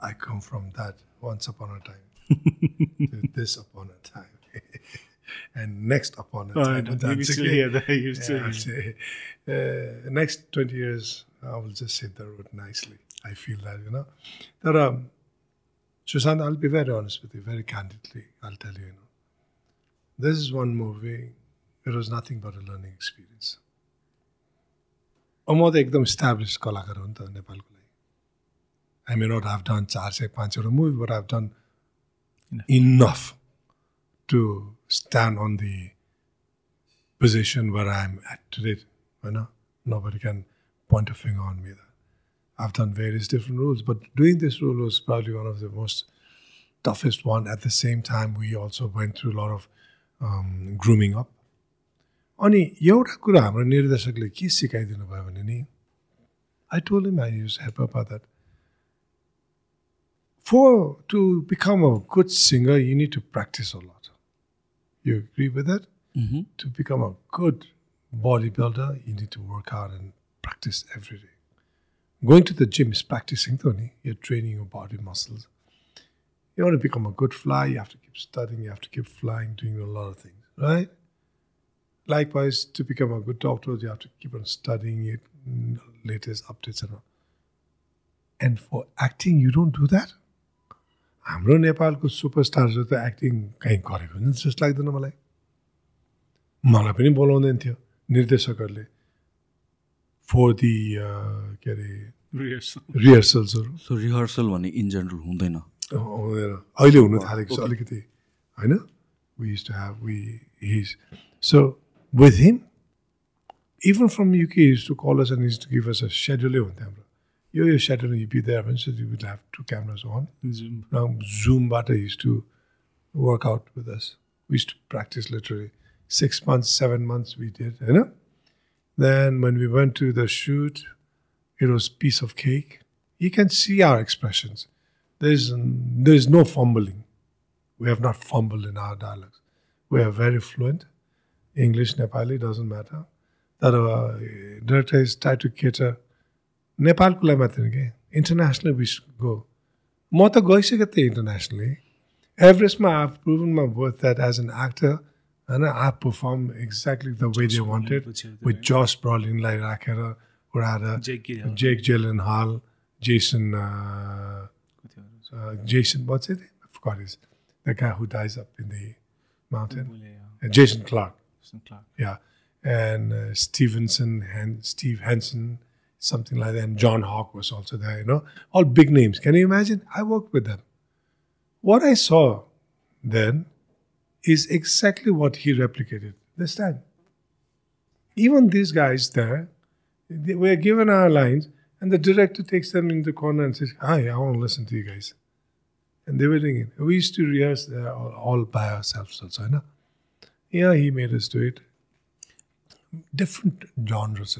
I come from that once upon a time to this upon a time. and next upon a Oh, time. no, but you that's still again- hear that, you still Yeah, hear. say, uh, next 20 years, I will just hit the road nicely. I feel that, you know. But, um, Sushant, I'll be very honest with you, very candidly. I'll tell you, you know. This is one movie, it was nothing but a learning experience. अब म त एकदम establish कलाकार हो नि त नेपालको लागि I may not have done चार सय पाँच सयवटा movie but have done enough to Stand on the position where I'm at today. You know, nobody can point a finger on me. That I've done various different roles, but doing this role was probably one of the most toughest one. At the same time, we also went through a lot of um, grooming up. अनि एउटा कुरा हाम्रो निर्देशकले के सिकाइदिनु भयो भने नि I told him I use help up that for to become a good singer, you need to practice a lot. You agree with that? Mm-hmm. To become a good bodybuilder, you need to work hard and practice every day. Going to the gym is practicing, Tony. You're training your body muscles. You want to become a good flyer, you have to keep studying, you have to keep flying, doing a lot of things, right? Likewise, to become a good doctor, you have to keep on studying it, latest updates and all. And for acting, you don't do that? हाम्रो नेपालको सुपरस्टारहरू त acting कहीँ गरेको नि जस्तो लाग्दैन मलाई। मलाई पनि बोलाउँदैन थियो निर्देशकहरूले। फोर दि के अरे. रिहर्सल्सहरू सो रिहर्सल भन्ने इन जेनरल हुँदैन। हुँदैन। अहिले हुनु थालेको छ अलिकति होइन? We use to have we his so with him even from UK use to call us and use to give us a सेड्युलै हुन्थ्यो हाम्रो। यो यो सेड्युल यु बी देयर भने you will have to cameras on Zoom. Now Zoom-बाट used to work out with us. We used to practice literally six months, seven months we did, you know. Then when we went to the shoot, it was piece of cake. You can see our expressions. There's there's no fumbling. We have not fumbled in our dialogues. We are very fluent. English, Nepali doesn't matter. तर director is try to cater नेपालको लागि मात्र नि कि international विस go म त गइसकेको थिएँ internationally एभरेस्टमा I proven my worth that as an actor होइन I perform exactly the way they wanted पछि विथ जस ब्रलिनलाई राखेर उडाएर Jake Gyllenhaal. Jake Gyllenhaal Jason कतिवटा Jason what's it? Of course, the guy who dies up in the mountain. बोले, Uh, Jason Clark. Jason Clark. Yeah, and uh, Stevenson and Steve Henson, something like that. And John Hawk was also there, you know, all big names. Can you imagine? I worked with them. What I saw then is exactly what he replicated this time. Even these guys there, they, were given our lines, and the director takes them in the corner and says, Hi, I want to listen to you guys. And they were doing it. We used to rehearse uh, all, all by ourselves also, you know. Yeah, he made us do it. Different genres.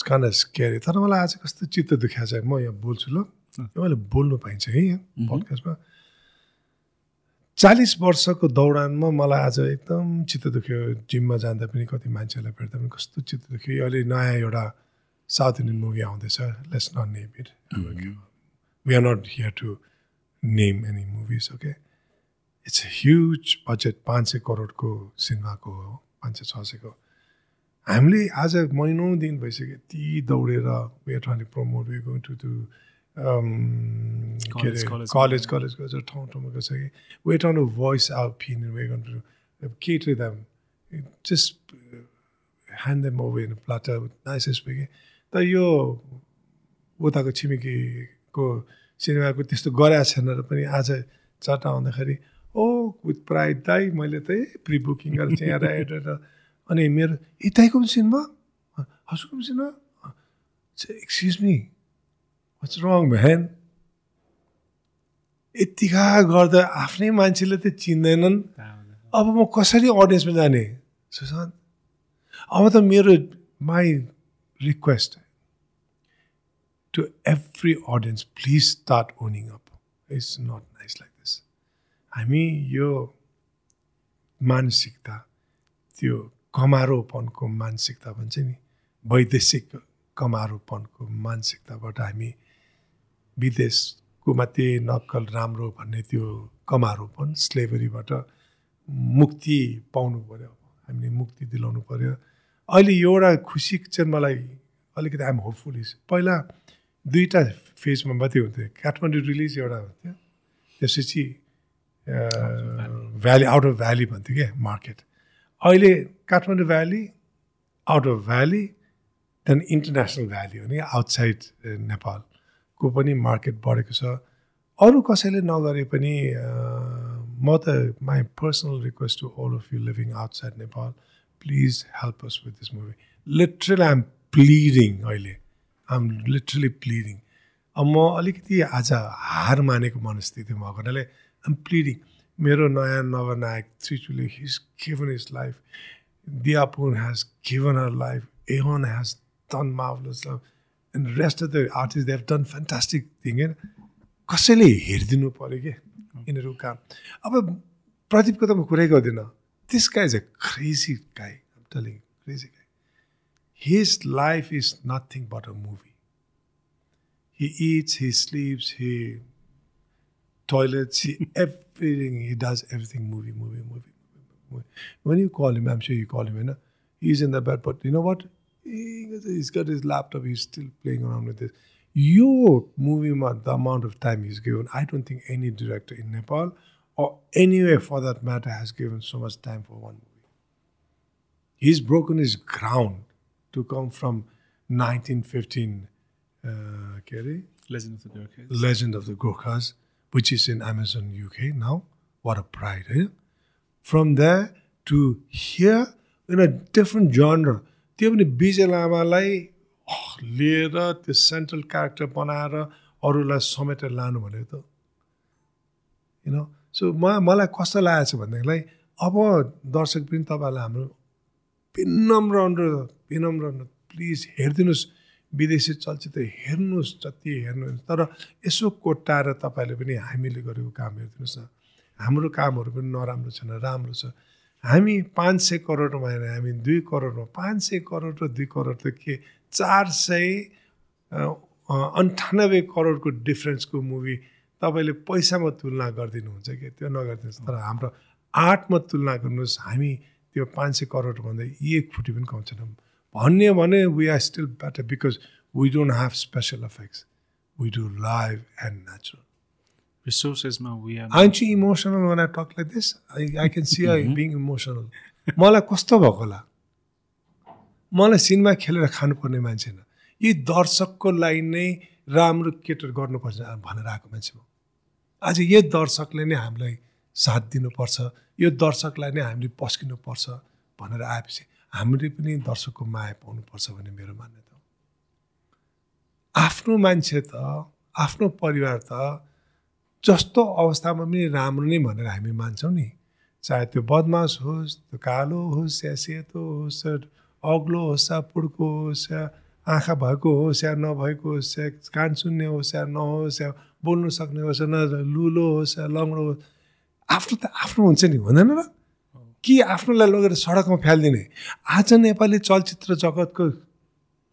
It's kind scary तर मलाई आज कस्तो चित्त दुखाएको छ म यहाँ बोल्छु ल। मैले बोल्नु पाइन्छ है यहाँ पडकास्टमा। चालिस वर्षको दौडानमा मलाई आज एकदम चित्त दुख्यो। जिममा जाँदा पनि कति मान्छेहरूलाई भेट्दा पनि कस्तो चित्त दुख्यो। यो अहिले नयाँ एउटा साउथ इन्डियन मुभी आउँदैछ। Let's not name it we are not here to name any movies okay it's huge budget पाँच सय करोडको सिनेमाको हो पाँच सय छ सयको। हामीले आज महिनौँ दिन भइसक्यो यति दौडेर we trying promote we going to to के अरे. कलेज। कलेज गएर ठाउँ ठाउँमा गइसक्यो we thrown to voice out then we going to cater them just hand them over in platter nicest कि तर यो उताको छिमेकीको सिनेमाको त्यस्तो गरेको छैन र पनि आज चट्टा आउँदाखेरि ओ विथ प्राइड दाई मैले त प्रि बुकिङ गरेर चाहिँ यहाँ हेरेर अनि मेरो दाईको पनि सिनेमा? हजुरको पनि cinema? Excuse me what's wrong van यतिका गर्दा आफ्नै मान्छेले त चिन्दैनन्। अब म कसरी अडियन्समा जाने? सुशान्त अब त मेरो my request to every audience please start owning up it's not nice like this हामी यो मानसिकता त्यो कमारोपनको मानसिकता भन्छ नि वैदेशिक कमारोपनको मानसिकताबाट हामी विदेशको मात्रै नक्कल राम्रो भन्ने त्यो कमारोपन स्लेभरीबाट मुक्ति पाउनु पऱ्यो हामीले मुक्ति दिलाउनु पऱ्यो अहिले एउटा खुसी चाहिँ मलाई अलिकति आइएम होपफुल इज पहिला दुईवटा फेजमा मात्रै हुन्थ्यो। काठमाडौँ रिलिज एउटा हुन्थ्यो। त्यसपछि भ्याली आउट अफ भ्याली भन्थ्यो क्या मार्केट अहिले Kathmandu valley out of valley त्यहाँदेखि इन्टरनेसनल भ्याली हो नि आउटसाइड नेपालको पनि मार्केट बढेको छ। अरू कसैले नगरे पनि म त my personal request to all of you living outside Nepal please help us with this movie. Literally I'm pleading अहिले। I'm literally pleading. अब म अलिकति आज हार मानेको मनस्थिति भएको हुनाले आइएम प्लिडिङ। मेरो नयाँ नवनायक त्रिचुले हिज गिभन हिज लाइफ दियापुन हेज गिभन हर लाइफ एहन has done marvellous and rest of the artist they have done fantastic thing होइन कसैले हेरिदिनु पऱ्यो कि? यिनीहरू काम। अब प्रदीपको त म कुरै गर्दिनँ। This guy is a crazy guy telling crazy guy his life is nothing but a movie he it's he slips he toilets, he, everything, he does everything movie, movie, movie, movie, movie. When you call him, I'm sure you call him, you know, he's in the bed, but you know what? He, he's got his laptop, he's still playing around with this. Your movie, the amount of time he's given, I don't think any director in Nepal or anywhere for that matter has given so much time for one movie. He's broken his ground to come from 1915, uh, Kerry, Legend of the Gorkhas. Legend of the Gorkhas, which is in Amazon UK now. What a pride, eh? From there to here in a different genre. त्यो पनि विजय लामालाई लिएर त्यो central character बनाएर अरूलाई समेटेर लानु भनेको त होइन सो म मलाई कस्तो लागेको छ भनेदेखिलाई अब दर्शक पनि तपाईँहरूलाई हाम्रो विनम्र अनुरोध विनम्र अनुरोध प्लिज हेरिदिनुहोस् विदेशी चलचित्र हेर्नुहोस् जति हेर्नुहोस् तर यसो कोट्टाएर तपाईँले पनि हामीले गरेको काम हेरिदिनुहोस् न। हाम्रो कामहरू पनि नराम्रो छैन राम्रो छ। हामी पाँच सय करोडमा हेर हामी दुई करोडमा पाँच सय करोड र दुई करोड त के? चार सय अन्ठानब्बे करोडको डिफ्रेन्सको मुभी तपाईँले पैसामा तुलना गरिदिनुहुन्छ कि? त्यो नगरिदिनुहोस्। तर हाम्रो आर्टमा तुलना गर्नुहोस् हामी त्यो पाँच सय करोडभन्दा एक फुटी पनि कम छैनौँ भन्यो भने we are still better because we don't have special effects we do live and natural रिसोर्सेसमा we are आइन्छु emotional one I talk like this I I can see I being emotional मलाई कस्तो भएको होला? मलाई सिनेमा खेलेर खानुपर्ने मान्छे होइन। यी दर्शकको लागि नै राम्रो केटर गर्नुपर्छ भनेर आएको मान्छे हो आज यो दर्शकले नै हामीलाई साथ दिनुपर्छ। यो दर्शकलाई नै हामीले पस्किनुपर्छ भनेर आएपछि। हामीले पनि दर्शकको माया पाउनुपर्छ भन्ने मेरो मान्यता हो। आफ्नो मान्छे त आफ्नो परिवार त जस्तो अवस्थामा पनि राम्रो नै भनेर हामी मान्छौँ नि। चाहे त्यो बदमास होस् त्यो कालो होस् या सेतो होस् अग्लो होस् या पुड्को होस् या आँखा भएको होस् या नभएको होस् या कान सुन्ने होस् या नहोस् या बोल्नु सक्ने होस् न लुलो होस् या लङ्गडो होस्। आफ्नो त आफ्नो हुन्छ नि हुँदैन र? कि आफ्नोलाई लगेर सडकमा फ्यालिदिने। आज नेपाली चलचित्र जगतको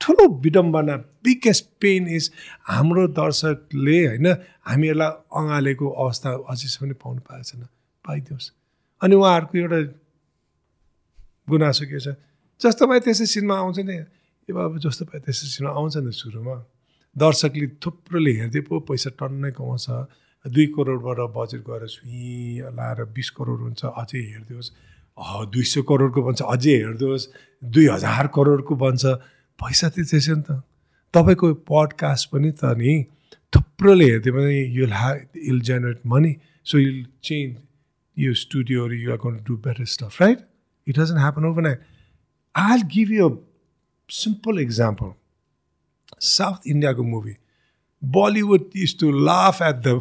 ठुलो विडम्बना बिगेस्ट पेन इज हाम्रो दर्शकले होइन हामीहरूलाई अँगालेको अवस्था अझैसम्म पाउनु पाएको छैन। पाइदियोस्। अनि उहाँहरूको एउटा गुनासो के छ? जस्तो पाए त्यसै सिनेमा आउँछ नि। ए बाबु जस्तो पाए त्यसै सिनेमा आउँछ नि सुरुमा। दर्शकले थुप्रोले हेर्दै पो पैसा टन्नै कमाउँछ। दुई करोडबाट बजेट गएर सुई लाएर बिस करोड हुन्छ अझै हेरिदियोस्। दुई सय करोडको भन्छ। अझै हेरिदियोस् दुई हजार करोडको भन्छ। पैसा त त्यसो नि त। तपाईँको पडकास्ट पनि त नि थुप्रोले हेरिदियो भने युल ह्या you'll generate money so you'll change यो स्टुडियोहरू you are gonna do better stuff right it doesn't happen overnight I give you simple example south इन्डियाको movie Bollywood is to laugh at the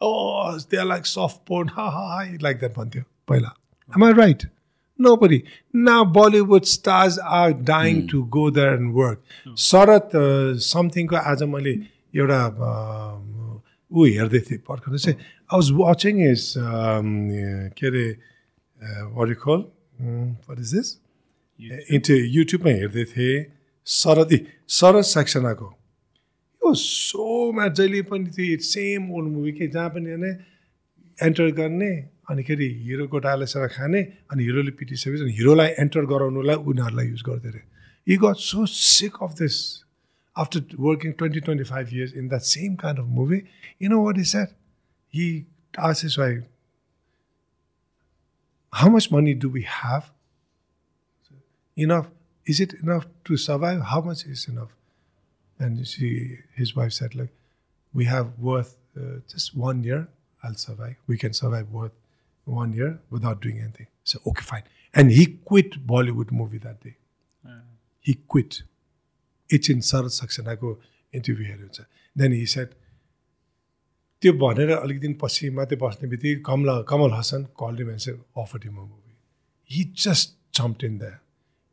oh, they're like soft porn, ha ha ha, like that भन्थ्यो पहिला Am I right? Nobody. Now Bollywood stars are dying to go there and work. शरद समथिङको आज मैले एउटा uh, ऊ हेर्दै थिएँ पर्खर चाहिँ I was watching is के अरे what call what is this into युट्युबमा हेर्दै थिएँ शरद ए शरद सक्सेनाको यो सोमा जहिले पनि त्यो सेम ओल्ड मुभी के जहाँ पनि होइन एन्टर गर्ने अनि खेरि हिरोको डायलेसर खाने अनि हिरोले पिटिसकेपछि अनि हिरोलाई एन्टर गराउनुलाई उनीहरूलाई युज गर्दै रहे यी got so sick of this after working 20, 25 years in that same kind of movie, you know what he said? He asked his wife, How much money do we have? Enough. Is it enough to survive? How much is enough? And she, his wife said, Look, we have worth uh, just one year, I'll survive. We can survive worth one year without doing anything. So, okay, fine. And he quit Bollywood movie that day. He quit. एकछिन शरद सक्सेनाको interview हेर्नु हुन्छ then he set त्यो भनेर अलिक दिन पछि मात्रै बस्ने बित्तिकै कमला कमल हसन कलले मान्छे offer team movie he just jump in the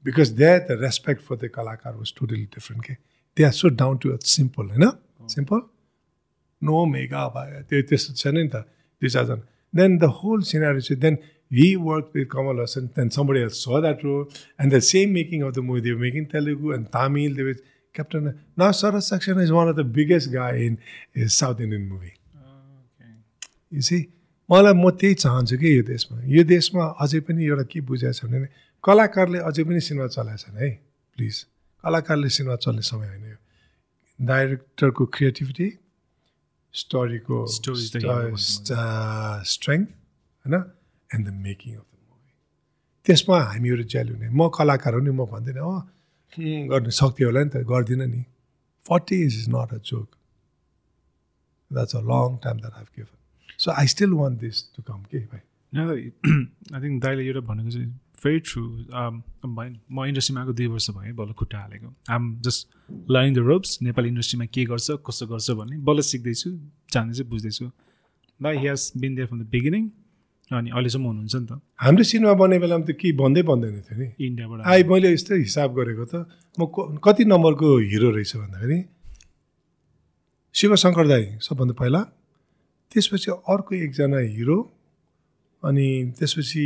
because they the respect for the कलाकार वाज टोटली डिफ्रेन्ट के They are so down to earth simple होइन सिम्पल नो मेगा भयो त्यो त्यस्तो छैन नि त दुई चारजना देन द होल सिनारी चाहिँ then he worked with Kamal Hassan, then somebody else saw that role, and the same making of the movie, they were making Telugu and Tamil, they were Captain. Now Saras Sakshan is one of the biggest guy in, in South Indian movie. You see, मलाई म त्यही चाहन्छु कि यो देशमा यो देशमा अझै पनि एउटा के बुझाएको छ भने कलाकारले अझै पनि सिनेमा चलाएको छन् है प्लिज कलाकारले सिनेमा चल्ने समय होइन यो डाइरेक्टरको क्रिएटिभिटी स्टोरीको स्ट्रेङ्थ होइन and the making of the movie त्यसमा हामीहरू जेल हुने। म कलाकार हो नि म भन्दिनँ हुँ, गर्नु सक्थ्यो होला नि त गर्दिनँ नि। Forty is is not a joke that's a long time that have given so I still want this to come के भाइ? आई थिङ्क दाइले एउटा भनेको चाहिँ भेरी ट्रु म इन्डस्ट्रीमा आएको दुई वर्ष भयो बल्ल खुट्टा हालेको। I'm just learning the ropes Nepali इन्डस्ट्रीमा के गर्छ कसो गर्छ भन्ने बल्ल सिक्दैछु जान्दैछु बुझ्दैछु। He has been there from the beginning अनि अहिलेसम्म हुनुहुन्छ नि त। हाम्रो सिनेमा बन्ने बेलामा त केही भन्दै भन्दैन थियो नि। इन्डियाबाट आई मैले यस्तै हिसाब गरेको त म क- कति नम्बरको हिरो रहेछ भन्दाखेरि शिवशङ्कर दाई सबभन्दा पहिला त्यसपछि अर्को एकजना हिरो अनि त्यसपछि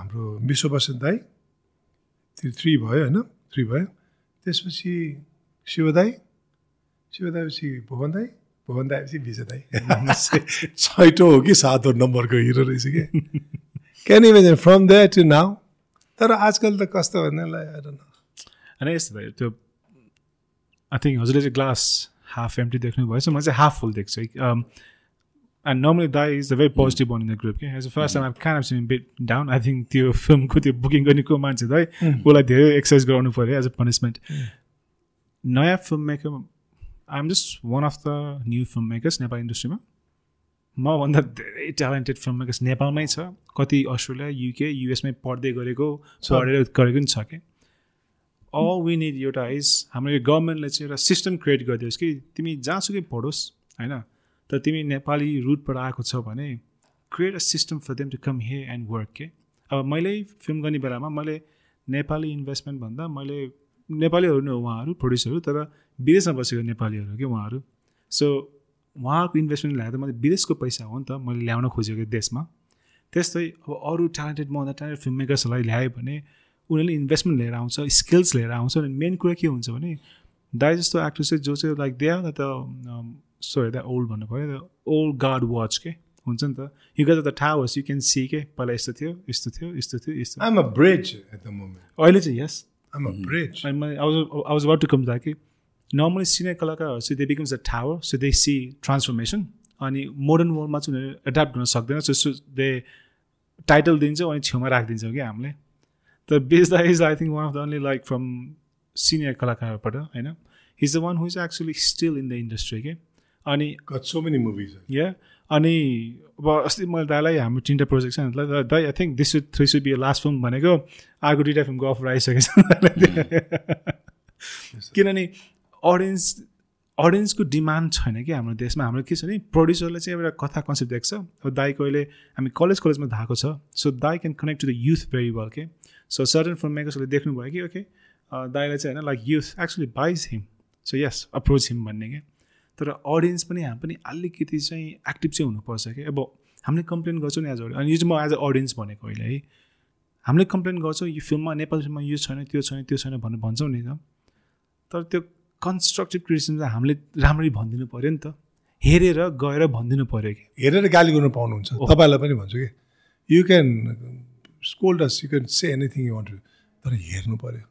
हाम्रो विश्वबसन्त दाई त्यो थ्री भयो होइन थ्री भयो। त्यसपछि शिवदाई शिवदाईपछि भुवन दाई भुवन दाईपछि विजय दाई। छैटौँ हो कि सातौँ नम्बरको हिरो रहेछ कि। Can imagine from that to now तर आजकल त कस्तो भन्नेलाई होइन यस्तो भयो त्यो आई थिङ्क हजुरले चाहिँ ग्लास हाफ एम्टी देख्नु भएछ म चाहिँ हाफ फुल देख्छु एन्ड नर्मली दाई is the very positive one in the group कि as a first time kind of seem bit down I think त्यो फिल्मको त्यो बुकिङ गर्ने को मान्छे दाइ उसलाई धेरै एक्सर्साइज गराउनु पऱ्यो एज अ पनिसमेन्ट नयाँ film maker I am just one of the new film makers Nepal इन्डस्ट्रीमा मभन्दा धेरै ट्यालेन्टेड फिल्म मेकर्स नेपालमै छ कति अस्ट्रेलिया युके युएसमै पढ्दै गरेको पढेर गरेको पनि छ कि अल वी निड एउटा इज हाम्रो यो गभर्मेन्टले चाहिँ एउटा सिस्टम क्रिएट गरिदियोस् कि तिमी जहाँसुकै पढोस् होइन तर तिमी नेपाली रुटबाट आएको छ भने create a system for them to come हे एन्ड वर्क के अब मैले फिल्म गर्ने बेलामा मैले नेपाली इन्भेस्टमेन्ट भन्दा मैले नेपालीहरू नै हो उहाँहरू प्रड्युसरहरू तर विदेशमा बसेको नेपालीहरू कि उहाँहरू? सो उहाँहरूको इन्भेस्टमेन्ट ल्याएर मैले विदेशको पैसा हो नि त मैले ल्याउन खोजेको देशमा। त्यस्तै अब अरू ट्यालेन्टेड मभन्दा ट्यालेन्टेड फिल्म मेकर्सहरूलाई ल्यायो भने उनीहरूले इन्भेस्टमेन्ट लिएर आउँछ स्किल्स लिएर आउँछ अनि मेन कुरा के हुन्छ भने दाइ जस्तो एक्टर चाहिँ जो चाहिँ लाइक दे आर त सो हेर्दा ओल्ड भन्नु पऱ्यो ओल्ड गार्ड वाच के? हुन्छ नि त। You guys the towers you can see के? पहिला यस्तो थियो यस्तो थियो यस्तो थियो यस्तो। ब्रिज एट द मोमेन्ट अहिले चाहिँ यस bridge I was about to come that कि नर्मली सिनियर कलाकारहरू चाहिँ they becomes a tower so they see transformation अनि मोडर्न वर्ल्डमा चाहिँ उनीहरू एड्याप्ट गर्न सक्दैन सो सो दे टाइटल दिन्छौँ अनि छेउमा राखिदिन्छौँ कि हामीले। त बेच्दा is I think one of the only like from senior कलाकारबाट होइन? He's the one who is actually still in the industry के अनि सो मेनी मुभिज या अनि अब अस्ति मैले दाइलाई हाम्रो तिनवटा प्रोजेक्ट छ दाइ I think this should three should be last film भनेको अर्को दुइटा फिल्मको अफर आइसकेको छ किनभने अडियन्स अडियन्सको डिमान्ड छैन कि हाम्रो देशमा। हाम्रो के छ भने प्रड्युसरले चाहिँ एउटा कथा कन्सेप्ट देख्छ। अब दाईको अहिले हामी कलेज कलेजमा धाएको छ। सो दाई can connect to the youth very well के सो सर्टन फिल्म मेकर्सहरूले देख्नुभयो कि ओके दाईलाई चाहिँ होइन like youth actually buys him so यस अप्रोच हिम भन्ने क्या तर अडियन्स पनि हामी पनि अलिकति चाहिँ एक्टिभ चाहिँ हुनुपर्छ कि अब हामीले कम्प्लेन गर्छौँ नि एज अ अनि यो चाहिँ म एज अ अडियन्स भनेको अहिले है। हामीले कम्प्लेन गर्छौँ यो फिल्ममा नेपाली फिल्ममा यो छैन त्यो छैन त्यो छैन भनेर भन्छौँ नि त। तर त्यो कन्स्ट्रक्टिभ क्रिटिसिजम चाहिँ हामीले राम्ररी भनिदिनु पऱ्यो नि त। हेरेर गएर भनिदिनु पऱ्यो कि हेरेर गाली गर्नु पाउनुहुन्छ। तपाईँहरूलाई पनि भन्छु कि। You can scold us you can say anything you want तर हेर्नु पऱ्यो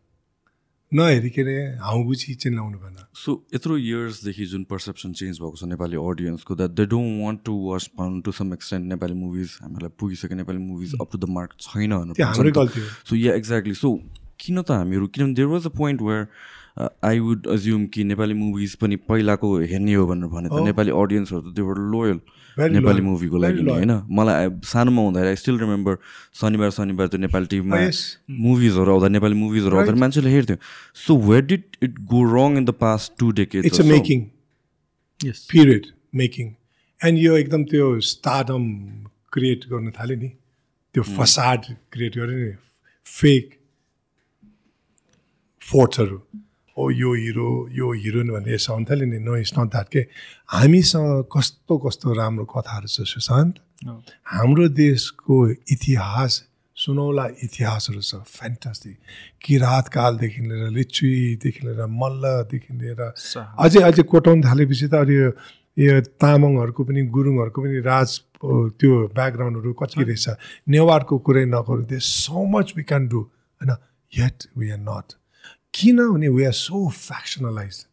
नहेरिकन हाउगुची चाहिँ लाउनु भएन। सो यत्रो इयर्सदेखि जुन पर्सेप्सन चेन्ज भएको छ Nepali अडियन्सको that they don't want to watch भनौँ to some extent Nepali movies हामीलाई पुगिसक्यो Nepali movies up to the mark छैन त्यो हाम्रै भनेर गल्ती हो। सो या एक्ज्याक्टली सो किन त हामीहरू किनभने there was a point where I would assume कि नेपाली मुभिज पनि पहिलाको हेर्ने हो भनेर भने त. नेपाली अडियन्सहरू त देवर लोयल नेपाली. मुभीको लागि नि. होइन? मलाई सानोमा हुँदाखेरि आई स्टिल रिमेम्बर शनिबार शनिबार त्यो नेपाली टिभीमा Oh, yes. मुभिजहरू आउँदा नेपाली मुभिजहरू आउँदा. मान्छेले हेर्थ्यो। So where did it go wrong in the past two decade it's making yes period making and यो एकदम त्यो स्टार्डम क्रिएट गर्न थाल्यो नि। त्यो फसाड क्रिएट गर्यो नि। फेक फोर्ट्सहरू ओ यो हिरो यो हिरोइन भनेर यसो आउनु थाल्यो नि नो इट्स नट द्याट के हामीसँग कस्तो कस्तो राम्रो कथाहरू छ सुशान्त हाम्रो देशको इतिहास सुनौला इतिहासहरू छ। फ्यान्टास्टिक किराँत कालदेखि लिएर लिच्छुईदेखि लिएर मल्लदेखि लिएर अझै अझै कोटाउनु थालेपछि त अहिले यो तामाङहरूको पनि गुरुङहरूको पनि राज त्यो ब्याकग्राउन्डहरू कति रहेछ। नेवारको कुरै नगरौँ they so much we can do होइन। यट वी आर नट किनभने we are so factionalise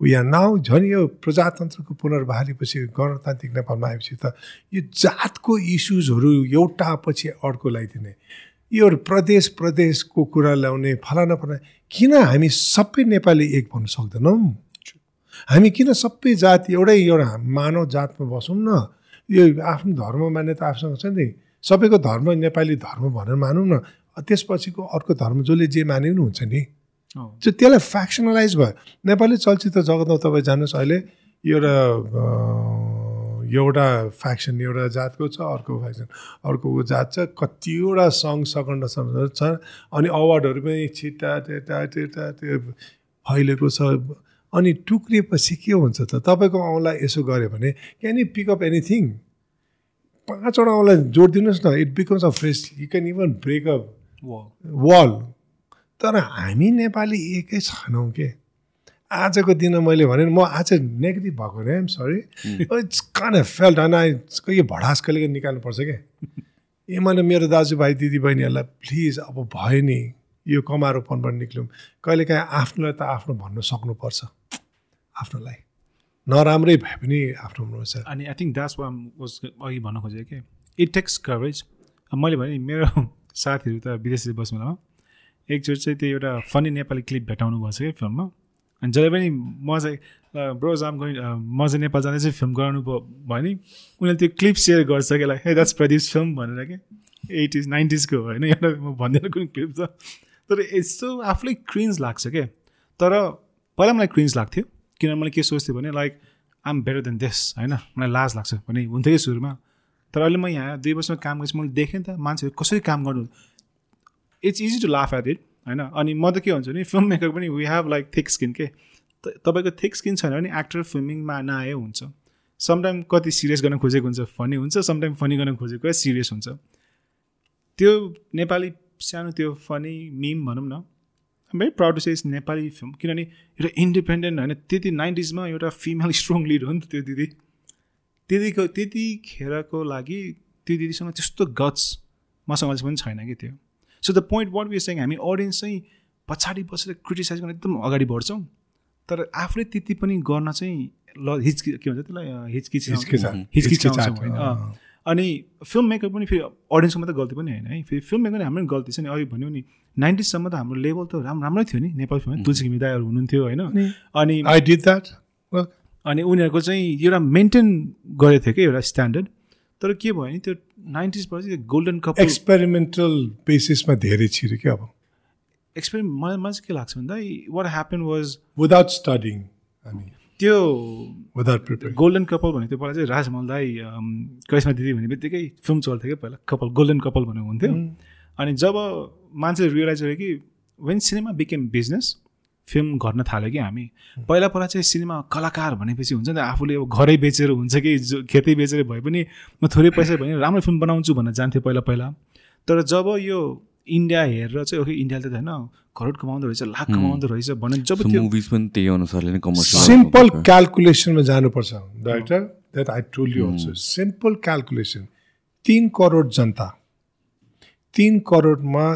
we are now झन् यो प्रजातन्त्रको पुनर्बहालीपछि गणतान्त्रिक नेपालमा आएपछि त यो जातको इस्युजहरू एउटा पछि अर्को लगाइदिने यो प्रदेश प्रदेशको कुरा ल्याउने फलाना फलाना किन हामी सबै नेपाली एक भन्न सक्दैनौँ? हामी किन सबै जाति एउटै एउटा मानव जातमा बसौँ न? यो आफ्नो धर्म मान्यता आफूसँग छ नि। सबैको धर्म नेपाली धर्म भनेर मानौँ न। त्यसपछिको अर्को धर्म जसले जे माने पनि हुन्छ नि। त्यो त्यसलाई फ्याक्सनलाइज भयो। नेपाली चलचित्र जगतमा तपाईँ जानुहोस् अहिले एउटा एउटा फ्याक्सन एउटा जातको छ अर्को फ्याक्सन अर्को जात छ कतिवटा सङ्घ सगण्ड छ अनि अवार्डहरू पनि छिटा टेटा टेटा त्यो फैलेको छ। अनि टुक्रिएपछि के हुन्छ त? तपाईँको औँला यसो गऱ्यो भने क्यान यु पिकअप एनिथिङ पाँचवटा औँला जोडिदिनुहोस् न। It becomes a force you can even break up wall तर हामी नेपाली एकै छैनौँ के? आजको दिन मैले भने म आज नेगेटिभ भएको नै am sorry it's kind felt I यो भडास कहिले निकाल्नुपर्छ क्या ए मैले मेरो दाजुभाइ दिदीबहिनीहरूलाई प्लिज अब भयो नि यो कमारोपनबाट निक्ल्यौँ। कहिलेकाहीँ आफ्नोलाई त आफ्नो भन्न सक्नुपर्छ। आफ्नोलाई। नराम्रै भए पनि आफ्नो हुनुपर्छ अनि I think that's one was अघि भन्न खोजेँ कि? इट टेक्स कभरेज मैले भने मेरो साथीहरू त विदेशी बस्नु बेलामा एकचोटि चाहिँ त्यो एउटा फनी नेपाली क्लिप भेटाउनु भएको छ फिल्ममा। अनि जहिले पनि म चाहिँ ब्रोज आम गइ म चाहिँ नेपाल जाँदै चाहिँ फिल्म गराउनु भयो भयो नि उनीहरूले त्यो क्लिप सेयर गर्छ कि लाइक हे द्याट्स फिल्म भनेर कि एटिज नाइन्टिजको होइन एउटा म भन्दैन कुनै क्लिप छ। तर यस्तो आफूलाई क्रिन्ज लाग्छ क्या। तर पहिला मलाई क्रिन्ज लाग्थ्यो किनभने मैले के सोच्थेँ भने like I'm better than this होइन? मलाई लाज लाग्छ भने हुन्थ्यो कि सुरुमा। तर अहिले म यहाँ दुई वर्षमा काम गरेपछि मैले देखेँ नि त मान्छेहरू कसरी काम गर्नु it's easy to laugh at it होइन? अनि म त के भन्छु नि फिल्म मेकर पनि we have like thick skin के तपाईँको थिक स्किन छैन भने एक्टर फिल्मिङमा नआए हुन्छ। समटाइम कति सिरियस गर्न खोजेको हुन्छ फनी हुन्छ समटाइम फनी गर्न खोजेको सिरियस हुन्छ। त्यो नेपाली सानो त्यो फनी मिम भनौँ न very proud to say Nepali film किनभने एउटा इन्डिपेन्डेन्ट होइन त्यति नाइन्टिजमा एउटा फिमेल स्ट्रङ लिड हो नि त त्यो दिदी। त्यतिको त्यतिखेरको लागि त्यो दिदीसँग त्यस्तो गट्स मसँग अझै पनि छैन कि त्यो। So the point what be saying हामी अडियन्स चाहिँ पछाडि बसेर क्रिटिसाइज गर्न एकदम अगाडि बढ्छौँ। तर आफूले त्यति पनि गर्न चाहिँ ल हिचकि के भन्छ त्यसलाई होइन। अँ। अँ। अनि फिल्म मेकर पनि फेरि अडियन्सको मात्रै गल्ती पनि होइन है। फेरि फिल्म मेकर हाम्रो गल्ती छ नि। अघि भन्यो नि नाइन्टिजसम्म त हाम्रो लेभल त राम्रो राम्रै थियो नि नेपाल फिल्ममा तुलसी घिमी दाईहरू हुनुहुन्थ्यो होइन। अनि आई डिड द्याट अनि उनीहरूको चाहिँ एउटा मेन्टेन गरेको थियो कि एउटा स्ट्यान्डर्ड तर के भयो नि त्यो नाइन्टिजबाट चाहिँ गोल्डन कप एक्सपेरिमेन्टल बेसिसमा धेरै छिर्यो क्या अब। एक्सपेरिमेन्ट मलाई मलाई चाहिँ के लाग्छ भन्दा what happen was without studying हामी त्यो विदाउट गोल्डन कपाल भनेको त्यो पहिला चाहिँ राजमल दाई अम, करिश्मा दिदी भन्ने बित्तिकै फिल्म चल्थ्यो क्या पहिला कपाल गोल्डन कपाल भनेर हुन्थ्यो। अनि जब मान्छे रियलाइज गर्यो कि when cinema became business film गर्न थाल्यो कि हामी। पहिला पहिला चाहिँ सिनेमा कलाकार भनेपछि हुन्छ नि त आफूले अब घरै बेचेर हुन्छ कि जो- खेतै बेचेर भए पनि म थोरै पैसा भयो भने राम्रो फिल्म बनाउँछु भनेर जान्थ्यो पहिला पहिला तर जब यो इन्डिया हेरेर चाहिँ ओके इन्डियाले त होइन करोड कमाउँदो रहेछ लाख कमाउँदो रहेछ भने जब त्यो मुभिज पनि त्यही अनुसारले नै कमर्सियल सिम्पल क्यालकुलेसनमा जानुपर्छ director that I told you also simple calculation तिन करोड जनता। तिन करोडमा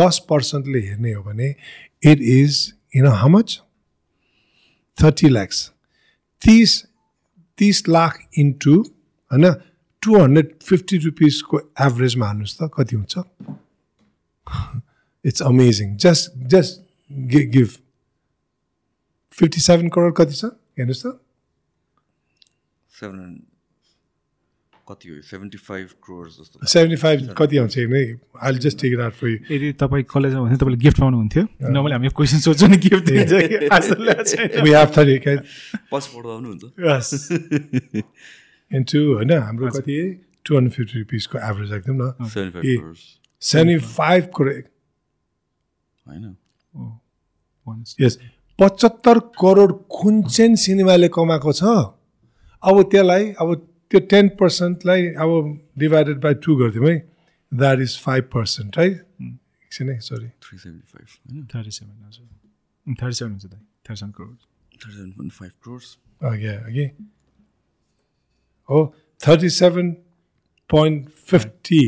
दस पर्सेन्टले हेर्ने हो भने it is in how much thirty lakhs तिस तिस लाख इन्टु होइन टु हन्ड्रेड फिफ्टी रुपिसको एभरेजमा हाल्नुहोस् त कति हुन्छ it's amazing just just give fifty seven crore कति छ हेर्नुहोस् त सेभेन कति हो? सेभेन्टी फाइभ क्रोर जस्तो सेभेन्टी फाइभ कति आउँछ हेर्ने? I just take it out for you यदि तपाईँ कलेजमा भने तपाईँले गिफ्ट पाउनुहुन्थ्यो नभए हामी क्वेसन सोध्छौँ नि गिफ्ट दिन्छ। वी हेभ आउनुहुन्छ Yes. इन्टु होइन हाम्रो कति? टु हन्ड्रेड फिफ्टी रुपिसको एभरेज एकदम न सेभेन्टी फाइभ क्रोर्स करोड होइन. यस पचहत्तर करोड कुन चाहिँ सिनेमाले कमाएको छ? अब त्यसलाई अब त्यो टेन पर्सेन्टलाई अब डिभाइडेड बाई टू गरिदिउँ है। द्याट इज फाइभ पर्सेन्ट है एकछिन है सरी थ्री सेभेन्टी फाइभ होइन? 37 हजुर 37 हुन्छ दाइ। 37 crore thirty seven point five crores अघि अघि हो thirty seven point fifty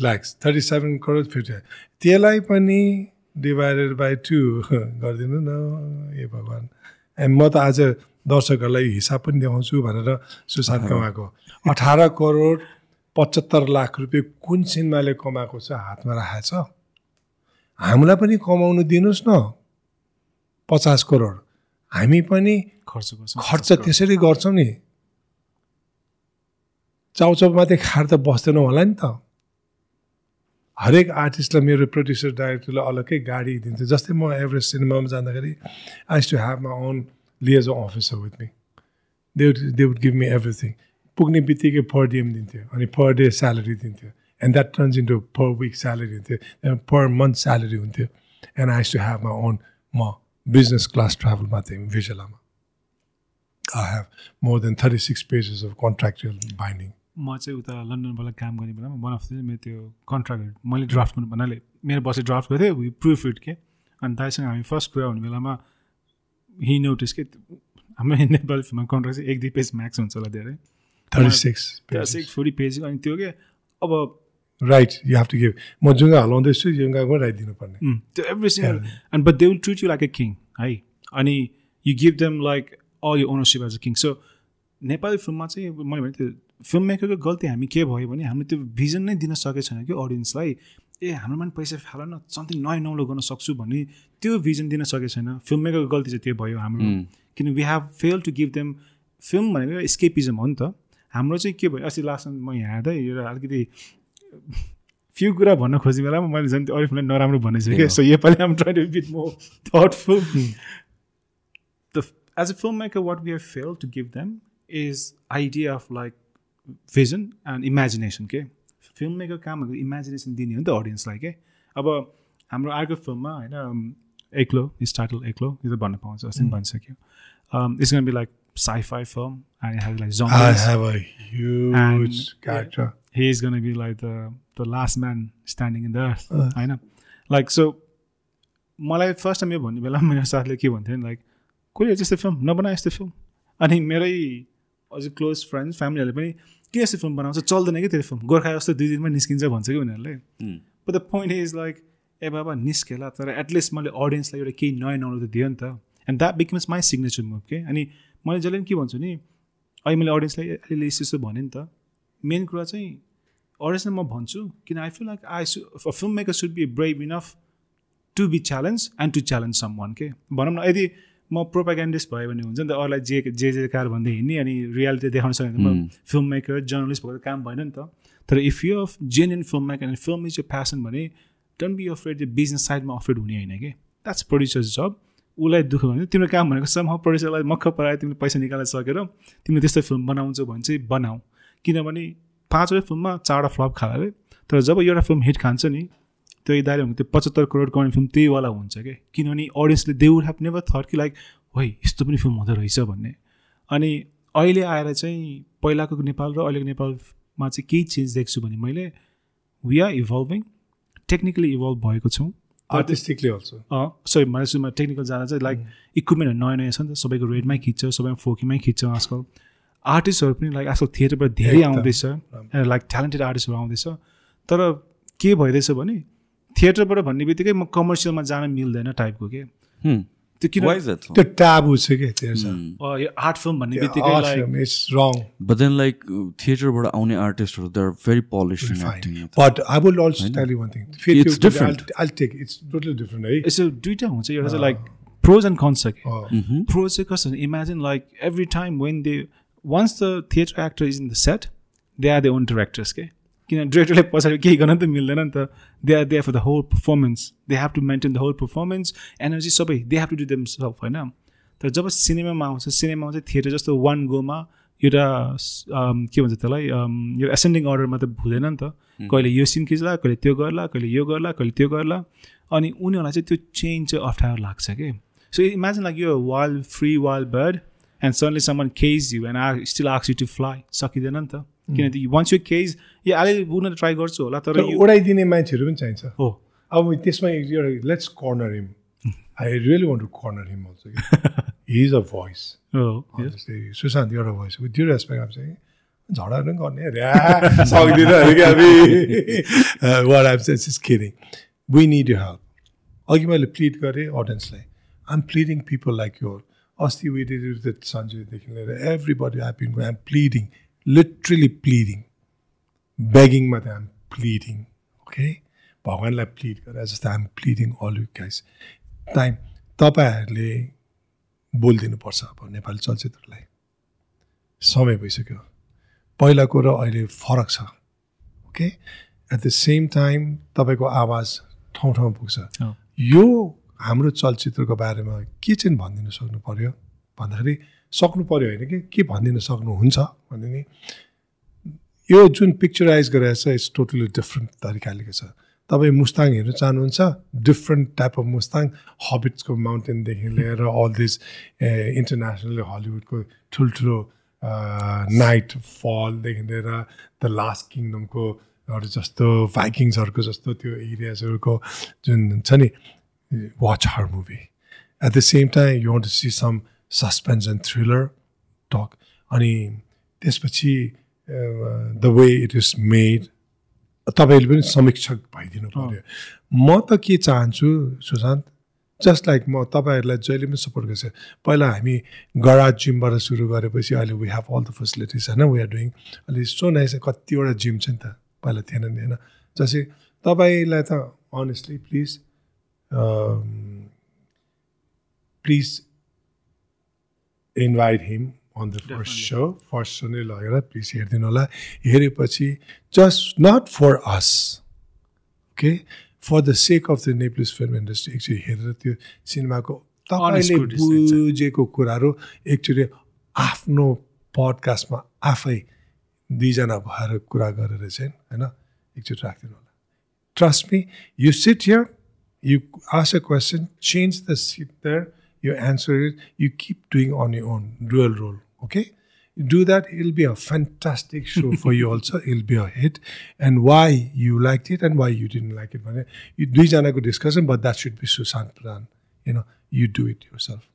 thirty seven crore fifty त्यसलाई पनि डिभाइडेड बाई टू गरिदिनु न ए भगवान्। एन्ड म त आज दर्शकहरूलाई हिसाब पनि देखाउँछु भनेर सुशान्त कमाएको अठार करोड पचहत्तर लाख रुपियाँ कुन सिनेमाले कमाएको छ हातमा राखेको छ हामीलाई पनि कमाउनु दिनुहोस् न। पचास करोड। हामी पनि खर्च गर्छौँ। खर्च त्यसरी गर्छौँ नि। चाउचाउ मात्रै खाएर त बस्दैनौँ होला नि त। हरेक आर्टिस्टलाई मेरो प्रड्युसर डाइरेक्टरलाई अलग्गै गाडी दिन्थ्यो जस्तै म एभरेस्ट सिनेमामा जाँदाखेरि I to have my own liaison officer with me they would they would give me everything पुग्ने बित्तिकै पर डिएम दिन्थ्यो अनि पर डे स्यालेरी दिन्थ्यो and that turns into per week salary हुन्थ्यो पर मन्थ स्यालेरी हुन्थ्यो and I to have my own म business class ट्राभलमा थिएँ भिजलामा I have more than 36 pages of contractual binding. म चाहिँ उता लन्डनबाट काम गर्ने बेलामा वान अफ द मेरो त्यो कन्ट्राक्ट मैले ड्राफ्ट गर्नु भन्नाले मेरो बसले ड्राफ्ट गर्थ्यो वी प्रुफ इट के अनि दाइसँग हामी फर्स्ट कुरा हुने बेलामा हि नोटिस के हाम्रो नेपाली फिल्ममा कन्ट्राक्ट चाहिँ एक दुई पेज म्याक्स हुन्छ होला धेरै. 36 pages. एक फोर्टी पेज अनि त्यो के? अब Right, you have to give. म जुङ्गा हलाउँदैछु जुङ्गाको राइदिनु पर्ने Mm, to every single and but they will treat you like a king है? अनि you give them like all you ownership as a king so Nepali फिल्ममा चाहिँ मैले भने त्यो फिल्म मेकरको गल्ती हामी के भयो भने हामीले त्यो भिजन नै दिन सकेको छैन कि अडियन्सलाई ए हाम्रोमा पनि पैसा फाल न समथिङ नयाँ नौलो गर्न सक्छु भन्ने त्यो भिजन दिन सकेको छैन। फिल्म मेकरको गल्ती चाहिँ त्यो भयो हाम्रो। किन we have fail to give them film भनेको स्केपिजम हो नि त। हाम्रो चाहिँ के भयो अस्ति लास्टमा म यहाँ हेर्दै एउटा अलिकति फ्यु कुरा भन्न खोज्ने बेलामा मैले झन् त्यो अरू फिल्मलाई नराम्रो भनेको क्या। सो योपालि I'm try to bit more thoughtful the as a film maker what we have fail to give them is idea of like vision and imagination के फिल्म मेकर काम भनेको इमेजिनेसन दिने हो नि त अडियन्सलाई के? अब हाम्रो अर्को फिल्ममा होइन एक्लो इज टाइटल एक्लो यो त भन्न पाउँछ अस्ति पनि भनिसक्यो। It's gonna be like sci-fi film and has like I jump have a huge And- character. he is to be like the the last man standing in the earth होइन? Like so मलाई first time यो भन्ने बेला मेरो साथले के भन्थ्यो नि like कोही यस्तो फिल्म? नबना यस्तो फिल्म। अनि मेरै अझै क्लोज फ्रेन्ड्स फ्यामिलीहरूले पनि किन यस्तो फिल्म बनाउँछ? चल्दैन कि त्यो फिल्म गोर्खा जस्तो दुई दिनमा निस्किन्छ भन्छ कि उनीहरूले? But the point is like ए बाबा निस्केला तर एटलिस्ट मैले अडियन्सलाई एउटा केही नयाँ नौलो त दियो नि त। And that becomes my signature move के अनि मैले जसले पनि के भन्छु नि अहिले मैले अडियन्सलाई अलिअलि यस्तो यस्तो भनेँ नि त मेन कुरा चाहिँ अडियन्सलाई म भन्छु किन I feel like I so filmmaker should be brave enough to be challenge and to challenge someone के भनौँ न यदि म प्रोपागेन्डिस्ट भयो भने हुन्छ नि त अरूलाई जे जे जे कार भन्दै हिँड्ने अनि रियालिटी देखाउन सक्यो भने म फिल्म मेकर जर्नलिस्ट भएको काम भएन नि त। तर if you of genuine filmmaker and film is your passion भने डोन्ट बी अफ्रेड यो बिजनेस साइडमा अफ्रेड हुने होइन कि। द्याट्स प्रड्युसर्स जब उसलाई दुःख भने तिम्रो काम भनेको सम प्रड्युसरलाई मक्ख परायो तिमीले पैसा निकाल्न सकेर तिमीले त्यस्तो फिल्म बनाउँछौ भने चाहिँ बनाऊ। किनभने पाँचवटा फिल्ममा चारवटा फ्लप खाला अरे तर जब एउटा फिल्म हिट खान्छ नि त्यो दाइले भनेको त्यो पचहत्तर करोड कमाउने फिल्म त्यहीवाला हुन्छ कि? किनभने अडियन्सले they would have never thought कि लाइक है यस्तो पनि फिल्म हुँदो रहेछ भन्ने। अनि अहिले आएर चाहिँ पहिलाको नेपाल र अहिलेको नेपालमा चाहिँ केही चेन्ज देख्छु भने मैले we are evolving technically evolve भएको छौँ। आर्टिस्टिकली अल्सो सरी मैले सुरुमा टेक्निकल जाँदा चाहिँ लाइक इक्विपमेन्टहरू नयाँ नयाँ छ नि त सबैको रेडमै खिच्छ सबैमा फोकीमै खिच्छ आजकल। आर्टिस्टहरू पनि लाइक आजकल थिएटरबाट धेरै। आउँदैछ। लाइक ट्यालेन्टेड आर्टिस्टहरू आउँदैछ। तर के भइरहेछ भने थिएटरबाट भन्ने बित्तिकै म कमर्सियलमा जान मिल्दैन टाइपको के. त्यो किन? त्यो ट्याबु छ कि त्यस अ, यो आर्ट फिल्म भन्ने बित्तिकै लाइक इट्स थिएटरबाट आउने आर्टिस्टहरू they are very polish will also tell you one thing. It's different. I'll, I'll take it. It's totally different, eh? यसो दुइटा हुन्छ एउटा चाहिँ लाइक प्रोज एन्ड कन्स छ कि. प्रोज चाहिँ कस्तो imagine like every time when they once the theatre actor is in the set they are the own directors के किन डिरेक्टरले पछाडि केही गर्न त मिल्दैन नि त. They are they for the whole performance they have to maintain the whole performance energy सबै they have to do themself होइन? तर जब सिनेमामा आउँछ सिनेमामा चाहिँ थिएटर जस्तो वान गोमा एउटा के भन्छ त्यसलाई यो एसेन्डिङ अर्डरमा त हुँदैन नि त। कहिले यो सिन खिच्ला कहिले त्यो गर्ला कहिले यो गर्ला कहिले त्यो गर्ला। अनि उनीहरूलाई चाहिँ त्यो चेन्ज चाहिँ अप्ठ्यारो लाग्छ कि? So imagine like you were free wild bird and suddenly someone cage you and are still asks you to fly सकिँदैन नि त। किनकि वान्स यु केज यो अहिले उनीहरू ट्राई गर्छु होला तर उडाइदिने मान्छेहरू पनि चाहिन्छ। हो। अब त्यसमा एउटा let's corner him I really want to corner him also he is a voice जस्तै सुशान्त एउटा भोइस विथ ड्यु रेस्पेक्ट अब चाहिँ झगडाहरू पनि गर्ने सक्दिनँ अरे क्या हामी। What I'm sense kidding we need you help अघि मैले प्लिड गरेँ अडियन्सलाई I'm pleading people like your अस्ति विथ सन्जयदेखि लिएर। Everybody I been I'm pleading literally pleading begging मात्रै आइम प्लिडिङ ओके भगवान्लाई प्लिड गरेर जस्तै I'm pleading all you guys time तपाईँहरूले बोलिदिनुपर्छ अब नेपाली चलचित्रलाई। समय भइसक्यो। पहिलाको र अहिले फरक छ okay at the same time तपाईँको आवाज ठाउँ ठाउँ पुग्छ। यो हाम्रो चलचित्रको बारेमा के चाहिँ भनिदिनु सक्नु पऱ्यो भन्दाखेरि सक्नु पऱ्यो होइन कि? के भनिदिनु सक्नुहुन्छ? भने नि यो जुन पिक्चराइज गरेर छ इट्स टोटली डिफ्रेन्ट तरिकाले छ। तपाईँ मुस्ताङ हेर्नु चाहनुहुन्छ डिफ्रेन्ट टाइप अफ मुस्ताङ हबिट्सको माउन्टेनदेखि लिएर अल दिस इन्टरनेसनल हलिउडको ठुल्ठुलो नाइट फलदेखि लिएर द लास्ट किङडमको हरू जस्तो भाइकिङ्सहरूको जस्तो त्यो एरियाजहरूको जुन छ नि watch her movie at the same time you want to see some suspense and thriller talk अनि त्यसपछि the way it is made तपाईँहरूले पनि समीक्षक भइदिनु पऱ्यो म त के चाहन्छु सुशान्त जस्ट लाइक म तपाईँहरूलाई जहिले पनि सपोर्ट गर्छु। पहिला हामी गराज जिमबाट सुरु गरेपछि अहिले we have all the facilities होइन? वी आर डुइङ अहिले सो नाइस कतिवटा जिम छ नि त पहिला थिएन नि होइन? जस्तै तपाईँलाई त honestly please please invite him on the first show first show नै लगेर प्लिज हेरिदिनु होला हेरेपछि just not for us okay for the sake of the Nepalese film industry एकचोटि हेरेर त्यो सिनेमाको तपाईँले। बुझेको कुराहरू एकचोटि आफ्नो पडकास्टमा आफै दुईजना भएर कुरा गरेर चाहिँ होइन एकचोटि राखिदिनु होला trust me, you sit here, you ask a question, change the seat there, you answer it, you keep doing on your own, dual role, okay? You do that, it'll be a fantastic show for you also. It'll be a hit. And why you liked it and why you didn't like it. भने You दुईजनाको discussion, but that should be Sushant Pradhan. You know, you do it yourself.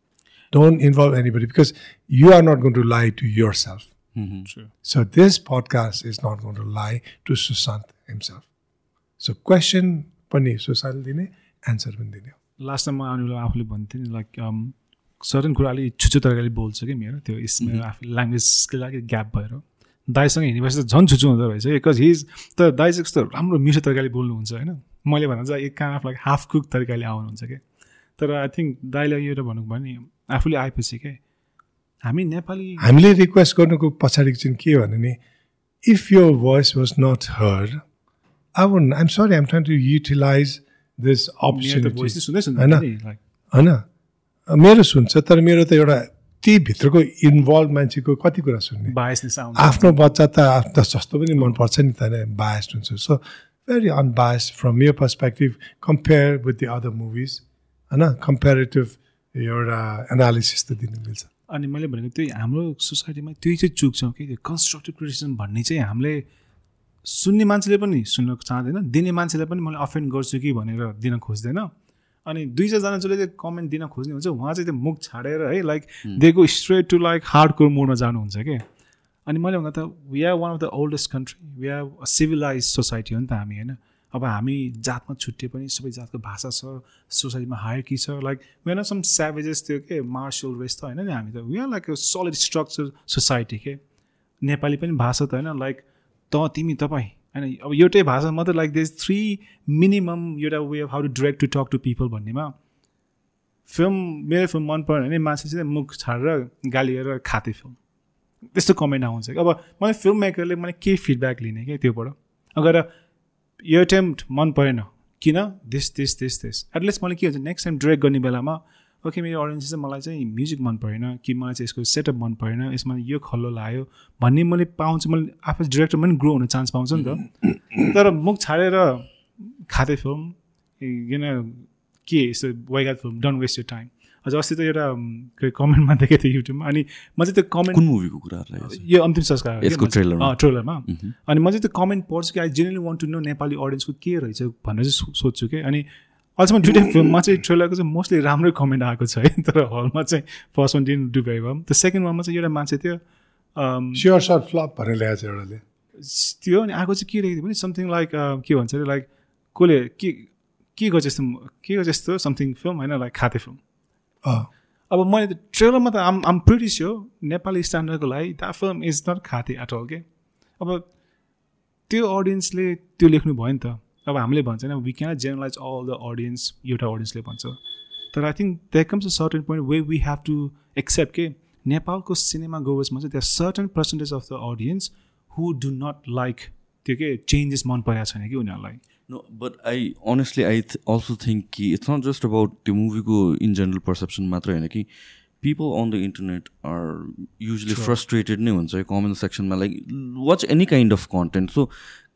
Don't involve anybody because you are not going to lie to yourself. So this podcast is not going to lie to Sushant himself. So question पनि सुशान्त दिने answer पनि दिने हो last time म आउने बेला आफूले भन्थेँ नि लाइक सर्टन कुरा अलिक छुच्चो तरिकाले बोल्छ कि मेरो त्यो इस मेरो आफू ल्याङ्ग्वेज स्किल अलिक ग्याप भएर। दाईसँग हिँडेपछि त झन् छुच्चो हुँदो रहेछ बिकज हिज तर दाई चाहिँ कस्तो राम्रो मिठो तरिकाले बोल्नुहुन्छ होइन। मैले भन्दा चाहिँ एक कान आफूलाई हाफ कुक तरिकाले आउनुहुन्छ क्या तर आई थिङ्क दाईलाई यो भन्नु भयो नि आफूले आएपछि के हामी नेपाली हामीले रिक्वेस्ट गर्नुको पछाडि चाहिँ के भने नि if your voice was not heard अब I'm sorry I'm trying to utilize this होइन? होइन मेरो सुन्छ तर मेरो त एउटा त्यही भित्रको इन्भल्भ मान्छेको कति कुरा सुन्ने आफ्नो बच्चा त आफ्नो जस्तो पनि मनपर्छ नि त बायस्ड हुन्छ सो भेरी अनबायस्ड फ्रम यो perspective compare with the other movies होइन कम्पेरिटिभ एउटा एनालिसिस त दिनु मिल्छ अनि मैले भनेको त्यही हाम्रो सोसाइटीमा त्यही चाहिँ चुक्छौँ कि कन्स्ट्रक्टिभ क्रिटिसिजम भन्ने चाहिँ हामीले सुन्ने मान्छेले पनि सुन्न चाहँदैन दिने मान्छेले पनि मैले अफेन्ड गर्छु कि भनेर दिन खोज्दैन। अनि दुई चारजना जसले चाहिँ कमेन्ट दिन खोज्ने हुन्छ उहाँ चाहिँ त्यो मुख छाडेर है लाइक दिएको straight to like hard core मोडमा जानुहुन्छ कि? अनि मैले भन्दा त we are one of the oldest country we are a civilize society हो नि त हामी होइन? अब हामी जातमा छुट्टिए पनि सबै जातको भाषा छ सोसाइटीमा हायर कि छ like we are some savages थियो के मार्सल रेस त होइन नि हामी त। We are like a solid structure society के? नेपाली पनि भाषा त होइन लाइक त तिमी तपाईँ होइन अब एउटै भाषा मात्रै लाइक दिस थ्री मिनिमम एउटा way of how to direct to talk to people भन्नेमा फिल्म मेरो फिल्म मन परेन भने मान्छे चाहिँ मुख छाडेर गालिएर खाते फिल्म त्यस्तो कमेन्ट आउँछ अब मलाई फिल्म मेकरले मैले के फिडब्याक लिने क्या त्योबाट? अगर यो एटेम्प्ट मन परेन किन? This this this this at least मैले के हुन्छ नेक्स्ट टाइम डिरेक्ट गर्ने बेलामा ओके मेरो अडियन्स चाहिँ मलाई चाहिँ म्युजिक मन परेन कि मलाई चाहिँ यसको सेटअप मन परेन यसमा यो खल्लो लाग्यो भन्ने मैले पाउँछु मैले आफू डिरेक्टर पनि ग्रो हुने चान्स पाउँछु नि त। तर मुख छाडेर खाँदै फिल्म किन के यस्तो वाइगात film don't waste your time अझ अस्ति त एउटा कमेन्टमा देखेको थिएँ युट्युबमा अनि म चाहिँ त्यो कमेन्ट कुन मुभीको कुरा यो अन्तिम संस्कार यसको ट्रेलर ट्रेलरमा अनि म चाहिँ त्यो कमेन्ट पढ्छु कि I generally want to know Nepali अडियन्सको के रहेछ भनेर चाहिँ सोध्छु कि। अनि अहिलेसम्म दुइटै फिल्ममा चाहिँ ट्रेलरको चाहिँ मोस्टली राम्रै कमेन्ट आएको छ है तर हलमा चाहिँ फर्स्ट वान डिन डु भयो। त्यो सेकेन्ड वानमा चाहिँ एउटा मान्छे थियो स्योर सर्ट फ्लप भनेर ल्याएको छ एउटाले। त्यो अनि आएको चाहिँ के थियो भने समथिङ लाइक के भन्छ अरे लाइक कसले के के गर्छ यस्तो के गर्छ यस्तो समथिङ फिल्म होइन लाइक खाते फिल्म अब मैले त ट्रेलरमा त आम आम प्रिटी स्यो नेपाली स्ट्यान्डर्डको लागि द्याट फिल्म इज नट खाते एट अल के अब त्यो अडियन्सले त्यो लेख्नु भयो नि त। अब हामीले भन्छ होइन we can generalize all the audience एउटा अडियन्सले भन्छ। तर I think that comes a certain point way we have to accept के नेपालको सिनेमा गोवर्समा चाहिँ त्यहाँ certain percentage of the audience who do not like त्यो के चेन्जेस मन परेको छैन कि उनीहरूलाई। No but I honestly I also think कि इट्स नट जस्ट अबाउट त्यो मुभीको इन जेनरल पर्सेप्सन मात्रै होइन कि people on the internet are usually frustrated नै हुन्छ comment सेक्सनमा like watch any kind of content so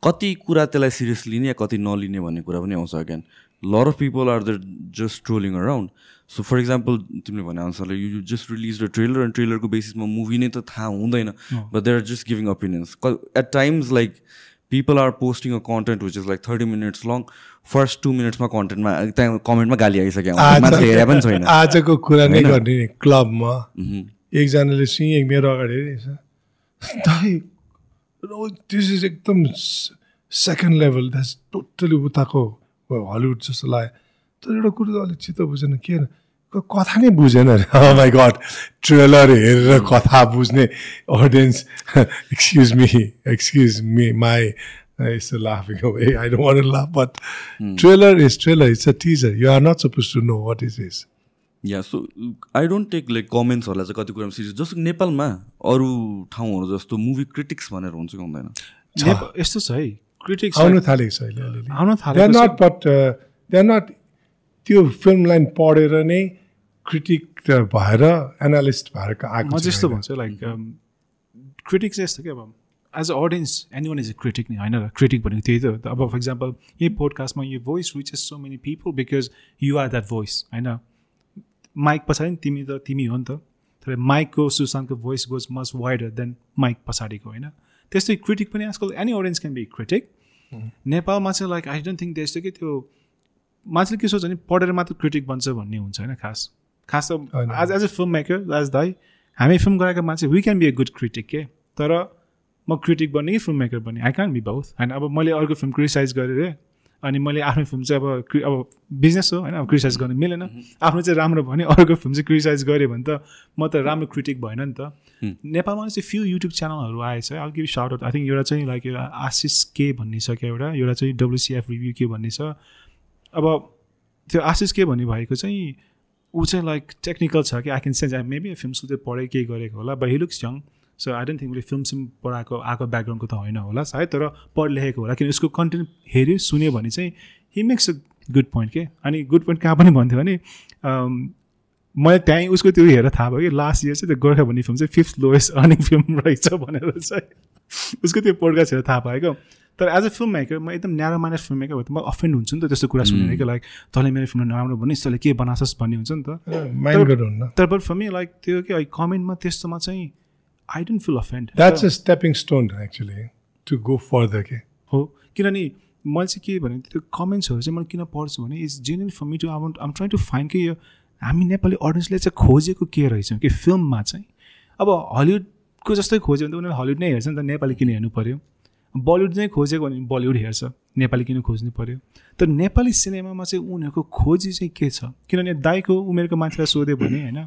कति कुरा त्यसलाई सिरियस लिने या कति नलिने भन्ने कुरा पनि आउँछ again lot of people are the just trolling around so for example तिमीले भने अनुसारले you just release the trailer and ट्रेलरको बेसिसमा मुभी नै त थाहा हुँदैन but they are just giving opinions at times like people are posting a content which is like thirty minutes long first two मिनट्समा कन्टेन्टमा त्यहाँ कमेन्टमा गाली आइसक्यो। हेरे पनि छैन। आजको कुरा नै गर्ने क्लबमा एकजनाले सिंह मेरो अगाडि दिस इज एकदम सेकेन्ड लेभल द्याट्स टोटली उताको हलिउड जस्तो लाग्यो। तर एउटा कुरो त अलिक चित्त बुझेन। के कथा नै बुझेन अरे। माई गड ट्रेलर हेरेर कथा बुझ्ने audience excuse me excuse me my यस्तो लाफिङ I don't want laugh but trailer is trailer it's a teaser you are not suppose to know what is is yeah so I don't take like कमेन्ट्सहरूलाई चाहिँ कति कुरामा serious जस्तो नेपालमा अरू ठाउँहरू जस्तो मुभी क्रिटिक्स भनेर हुन्छ कि हुँदैन। यस्तो छ है क्रिटिक्स आउनु थालेको छ अहिले आउनु थालेको not but they are not त्यो फिल्मलाई पढेर नै क्रिटिक भएर एनालिस्ट भएर आएको म जस्तो भन्छु लाइक क्रिटिक चाहिँ यस्तो कि अब as a audience anyone is a critic नि होइन? र क्रिटिक भनेको त्यही त अब फर इक्जाम्पल यही पोडकास्टमा यो voice which is so many people because you are that voice होइन? माइक पछाडि तिमी त तिमी हो नि त तर माइकको सुशान्तको voice goes much wider than mic पछाडिको होइन त्यस्तै क्रिटिक पनि आजकल any audience can be critic नेपालमा चाहिँ लाइक आई डोन्ट थिङ्क त्यस्तो कि त्यो मान्छेले के सोच्छ भने पढेर मात्र क्रिटिक बन्छ भन्ने हुन्छ होइन खास खास त आज as a film maker as दाई हामी फिल्म गराएको मान्छे we can be a good critic के तर म क्रिटिक बन्ने कि फिल्म मेकर बन्ने आई क्यान बी बाउथ होइन अब मैले अर्को फिल्म क्रिटिसाइज गरेर अनि मैले आफ्नो फिल्म चाहिँ अब अब बिजनेस हो होइन? अब क्रिटिसाइज गर्नु मिलेन। आफ्नो चाहिँ राम्रो भने अर्को फिल्म चाहिँ क्रिटिसाइज गरेँ भने त म त राम्रो क्रिटिक भएन नि त। नेपालमा चाहिँ फ्यु युट्युब च्यानलहरू आएछ। है अघि साउट आउट आई थिङ्क एउटा चाहिँ लाइक एउटा आशिष के भन्ने छ क्या एउटा? एउटा चाहिँ डब्लुसिएफ रिभ्यू के भन्ने छ? अब त्यो आशिष के भन्ने भएको चाहिँ ऊ चाहिँ लाइक टेक्निकल छ कि? I can sense I maybe film सुल्दै पढेँ केही गरेको होला but he looks young so I don't think उसले फिल्म सिम पढाएको आएको ब्याकग्राउन्डको त होइन होला सायद तर पढ लेखेको होला। किन उसको कन्टेन्ट हेऱ्यो सुन्यो भने चाहिँ he makes a good point के? अनि गुड पोइन्ट कहाँ पनि भन्थ्यो भने मैले त्यहीँ उसको त्यो हेरेर थाहा भयो कि लास्ट इयर चाहिँ त्यो गोर्खा भन्ने फिल्म चाहिँ फिफ्थ लोएस्ट अर्निङ फिल्म रहेछ भनेर चाहिँ उसको त्यो पोडकास्ट हेरेर थाहा पाएँ क्या तर एज अ फिल्म मेकर म एकदम न्यारो माइनर फिल्म मेकर भयो त म अफेन्ड हुन्छु नि त त्यस्तो कुरा सुनेर कि? लाइक तैँले मेरो फिल्म नराम्रो भने तैँले के बनाछस्? भन्ने हुन्छ नि त। माइन्ड तर फर मी लाइक त्यो कि कमेन्टमा त्यस्तोमा चाहिँ I don't feel offend that's a stepping stone actually to go further के हो किनभने मैले चाहिँ के भने त्यो कमेन्ट्सहरू चाहिँ मैले किन पढ्छु भने it's genuine for me to um um trying to find कि यो हामी नेपाली अडियन्सले चाहिँ खोजेको के रहेछौँ कि फिल्ममा चाहिँ? अब हलिउडको जस्तै खोज्यो भने त उनीहरूले हलिउड नै हेर्छ नि त नेपाली किन हेर्नु पऱ्यो बलिउड नै खोजेको भने बलिउड हेर्छ नेपाली किन खोज्नु पऱ्यो तर नेपाली सिनेमामा चाहिँ उनीहरूको खोजी चाहिँ के छ? किनभने दाईको उमेरको मान्छेलाई सोध्यो भने होइन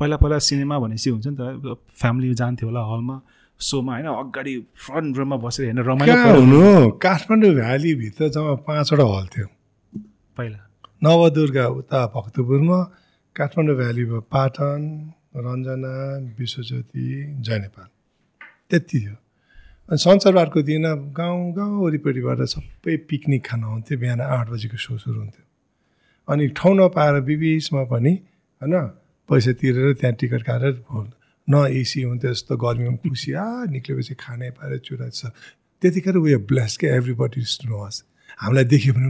पहिला पहिला सिनेमा भनेपछि हुन्छ नि त फ्यामिली जान्थ्यो होला हलमा। सोमा होइन अगाडि फ्रन्ट रोमा बसेर हेर्न रमाइलो हुनु? काठमाडौँ भ्यालीभित्र जम्मा पाँचवटा हल थियो। पहिला। नवदुर्गा उता भक्तपुरमा काठमाडौँ भ्याली भयो पाटन रञ्जना विश्वज्योति जय नेपाल त्यति थियो। अनि शनिबारको दिन गाउँ गाउँ वरिपरिबाट सबै पिकनिक खान आउँथ्यो बिहान आठ बजीको सो सुरु हुन्थ्यो। अनि ठाउँ नपाएर बिबिचमा पनि होइन पैसा तिरेर त्यहाँ टिकट काटेर न एसी हुन्थ्यो यस्तो गर्मीमा खुसी आ निक्लेपछि खाने पाएर चुरा छ। त्यतिखेर उयो ब्लेस के एभ्रिबडी नोस हामीलाई देख्यो भने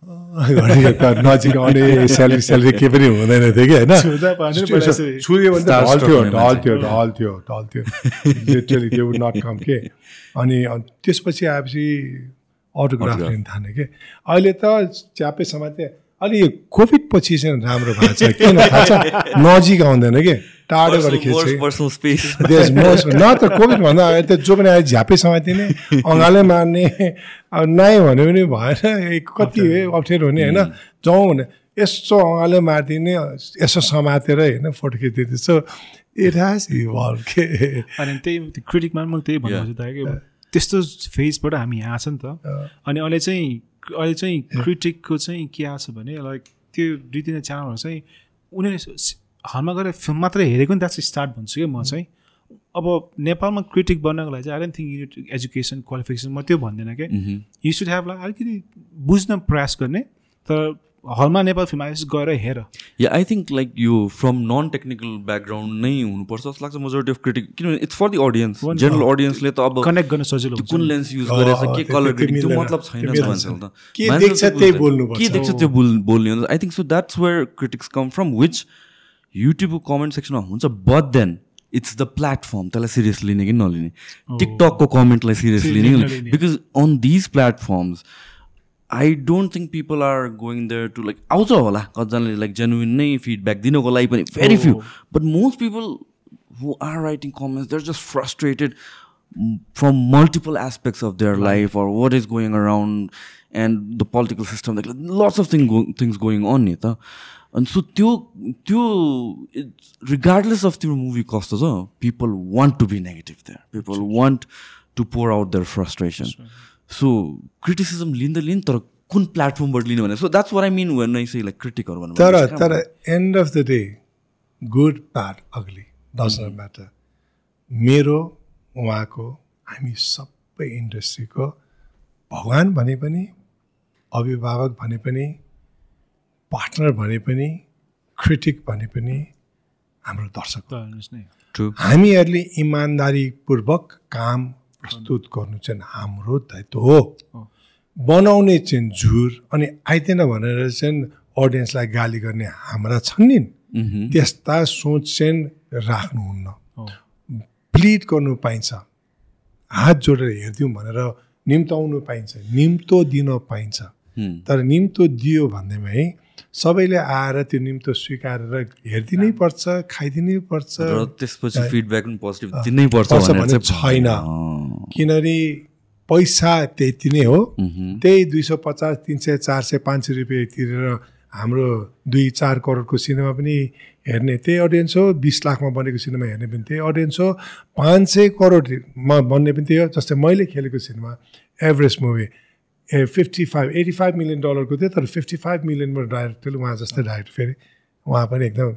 नजिक आउने स्यालेरी स्यालेरी केही पनि हुँदैन थियो कि होइन? छुयो भने त ढल्थ्यो ढल्थ्यो ढल्थ्यो ढल्थ्यो लिटरली त्यो नट कम के? अनि त्यसपछि आएपछि अटोग्राफ लिन थाल्यो कि? अहिले त च्यापे समाते अलि कोभिड पछि चाहिँ राम्रो भएको छ किन थाहा छ। नजिक आउँदैन कि? टाढोबाट खिच्छ न त कोभिड भन्दा अहिले त जो पनि अहिले झ्यापै समातिने अँगाले मार्ने अब नाइ भन्यो भने भएन कति अप्ठ्यारो हुने होइन? जाउँ भने यसो अँगाले मारिदिने यसो समातेर होइन फोटो खिचिदिँदै सो इट हेज इभल्भ के? अनि त्यही क्रिटिकमा मैले त्यही भन्नु खोजेँ कि त्यस्तो फेजबाट हामी यहाँ छ नि त अनि अहिले चाहिँ अहिले चाहिँ क्रिटिकको चाहिँ के आएको छ भने लाइक त्यो दुई तिनवटा च्यानलहरू चाहिँ उनीहरूले हलमा गएर फिल्म मात्रै हेरेको नि द्याट्स स्टार्ट भन्छु कि म चाहिँ। अब नेपालमा क्रिटिक बन्नको लागि चाहिँ I don't think unit education qualification म त्यो भन्दिनँ कि यु सुड हेभ लाइक अलिकति बुझ्न प्रयास गर्ने तर हलमा नेपाल फिल्म आएपछि गएर हेर। या आई थिङ्क लाइक यो फ्रम नन टेक्निकल ब्याकग्राउन्ड नै हुनुपर्छ जस्तो लाग्छ मेजोरिटी अफ क्रिटिक किनभने it's for the audience general अडियन्सले त अब कनेक्ट गर्न सजिलो कुन लेन्स युज गरेछ के कलर ग्रेडिङ त्यो मतलब छैन त। के देख्छ त्यही बोल्नु के देख्छ त्यो बोल्ने हो I think so that's where critics come from which युट्युबको कमेन्ट सेक्सनमा हुन्छ but then it's the platform त्यसलाई सिरियस लिने कि नलिने? टिकटकको कमेन्टलाई सिरियस लिने। Because on these platforms I don't think people are going there to like आउँछ होला कतिजनाले लाइक जेन्युन नै फिडब्याक दिनको लागि पनि very few but most people who are writing comments there just frustrated from multiple aspects of their life or what is going around and the political system lots of thing things going on नि त अनि so त्यो त्यो regardless of त्यो movie कस्तो छ people want to be negative there people want to pour out their frustration so criticism लिँदै लिने तर कुन प्लेटफर्मबाट लिनु भने so that's what I mean when I say like क्रिटिकहरू भन्नु तर तर end of the day good bad ugly does not matter मेरो उहाँको हामी सबै इन्डस्ट्रीको भगवान् भने पनि अभिभावक भने पनि पार्टनर भने पनि क्रिटिक भने पनि हाम्रो दर्शक हामीहरूले इमान्दारीपूर्वक काम प्रस्तुत गर्नु चाहिँ हाम्रो दायित्व हो। बनाउने चाहिँ झुर अनि आइतेन भनेर चाहिँ अडियन्सलाई गाली गर्ने हाम्रा छन् नि। त्यस्ता सोच चाहिँ राख्नुहुन्न। प्लिड गर्नु पाइन्छ। हात जोडेर हेरिदिउँ भनेर निम्ताउनु पाइन्छ। निम्तो दिन पाइन्छ। तर निम्तो दियो भन्दैमा है सबैले आएर त्यो निम्तो स्वीकारेर हेरिदिनै पर्छ खाइदिनै पर्छ। त्यसपछि फिडब्याक पनि पोजिटिभ दिनै पर्छ भने छैन। किनभने पैसा त्यति नै हो। त्यही दुई सय पचास तिन सय चार सय पाँच सय रुपियाँ तिरेर हाम्रो दुई चार करोडको सिनेमा पनि हेर्ने त्यही अडियन्स हो। बिस लाखमा बनेको सिनेमा हेर्ने पनि त्यही अडियन्स हो। पाँच सय करोडमा बन्ने पनि त्यही हो। जस्तै मैले खेलेको cinema average movie. A fifty five eighty five million डलरको थियो तर फिफ्टी फाइभ मिलियनमा डाइरेक्टरले उहाँ जस्तै डाइरेक्टर फेरि उहाँ पनि एकदम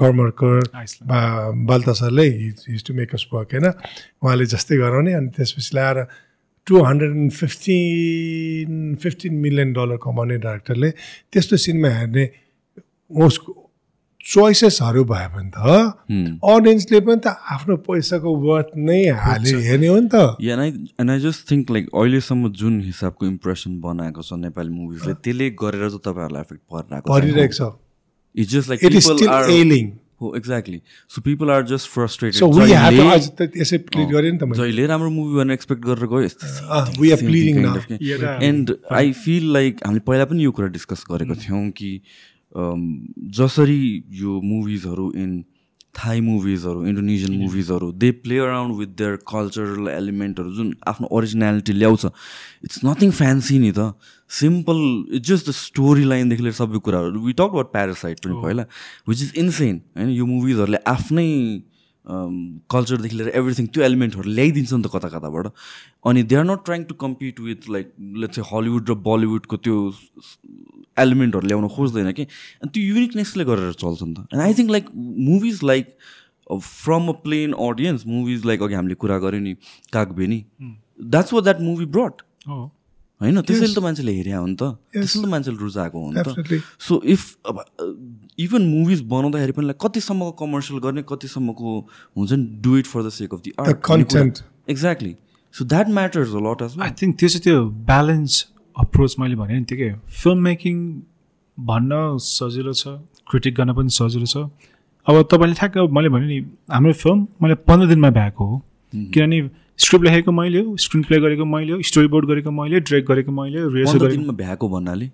कर्मरकर बा बाल्तासरले his to make us work होइन उहाँले जस्तै गराउने अनि त्यसपछि ल्याएर two hundred and fifteen fifteen million dollar कमाउने डाइरेक्टरले त्यस्तो सिनेमा हेर्ने उसको चोइसेसहरू भयो भने त. अडियन्सले पनि त आफ्नो पैसाको वर्थ नै हाले हेर्ने हो नि त। And I just think like अहिलेसम्म जुन हिसाबको इम्प्रेसन बनाएको छ नेपाली मुभिजले त्यसले गरेर चाहिँ तपाईँहरूलाई एफेक्ट परिरहेको परिरहेको छ। It's just like it is still ailing हो exactly so people are just frustrated जहिले राम्रो मुभी भनेर एक्सपेक्ट गरेर गयो. एन्ड आई फिल लाइक हामीले पहिला पनि यो कुरा डिस्कस गरेको थियौँ कि जसरी यो मुभिजहरू इन थाई मुभिजहरू Indonesian मुभिजहरू they play around with their cultural एलिमेन्टहरू जुन आफ्नो ओरिजिनालिटी ल्याउँछ। इट्स नथिङ फ्यान्सी नि त। Simple it's just the story लाइनदेखि लिएर सबै कुराहरू। वी टक अबाउट प्यारासाइट पनि पहिला विच इज इन्सेन होइन? यो मुभिजहरूले आफ्नै कल्चरदेखि लिएर एभ्रिथिङ त्यो एलिमेन्टहरू ल्याइदिन्छ नि त कता कताबाट अनि they are not trying to compete with like let's Hollywood र बलिउडको त्यो एलिमेन्टहरू ल्याउन खोज्दैन कि। अनि त्यो युनिकनेसले गरेर चल्छ नि त। And I think like movies like from a plain audience movies like अघि हामीले कुरा गऱ्यौँ नि Kagbeni. That's what that movie broad होइन? त्यसैले त मान्छेले हेरे हो नि त। त्यसैले त मान्छेले रुचाएको हो नि त. सो इफ अब इभन मुभिज बनाउँदाखेरि पनि like कतिसम्मको कमर्सियल गर्ने कतिसम्मको हुन्छ नि do it for the sake of the content. Exactly so that matters a lot as I think त्यो चाहिँ त्यो ब्यालेन्स अप्रोच मैले भने नि त्यो के फिल्म मेकिङ भन्न सजिलो छ क्रिटिक गर्न पनि सजिलो छ। अब तपाईँले ठ्याक्क मैले भने नि हाम्रो फिल्म मैले पन्ध्र दिनमा भ्याएको हो। किनभने स्क्रिप्ट लेखेको मैले हो स्क्रिन प्ले गरेको मैले हो स्टोरी बोर्ड गरेको मैले डिरेक्ट गरेको मैले रिहर्सल दिनमा भ्याएको भन्नाले.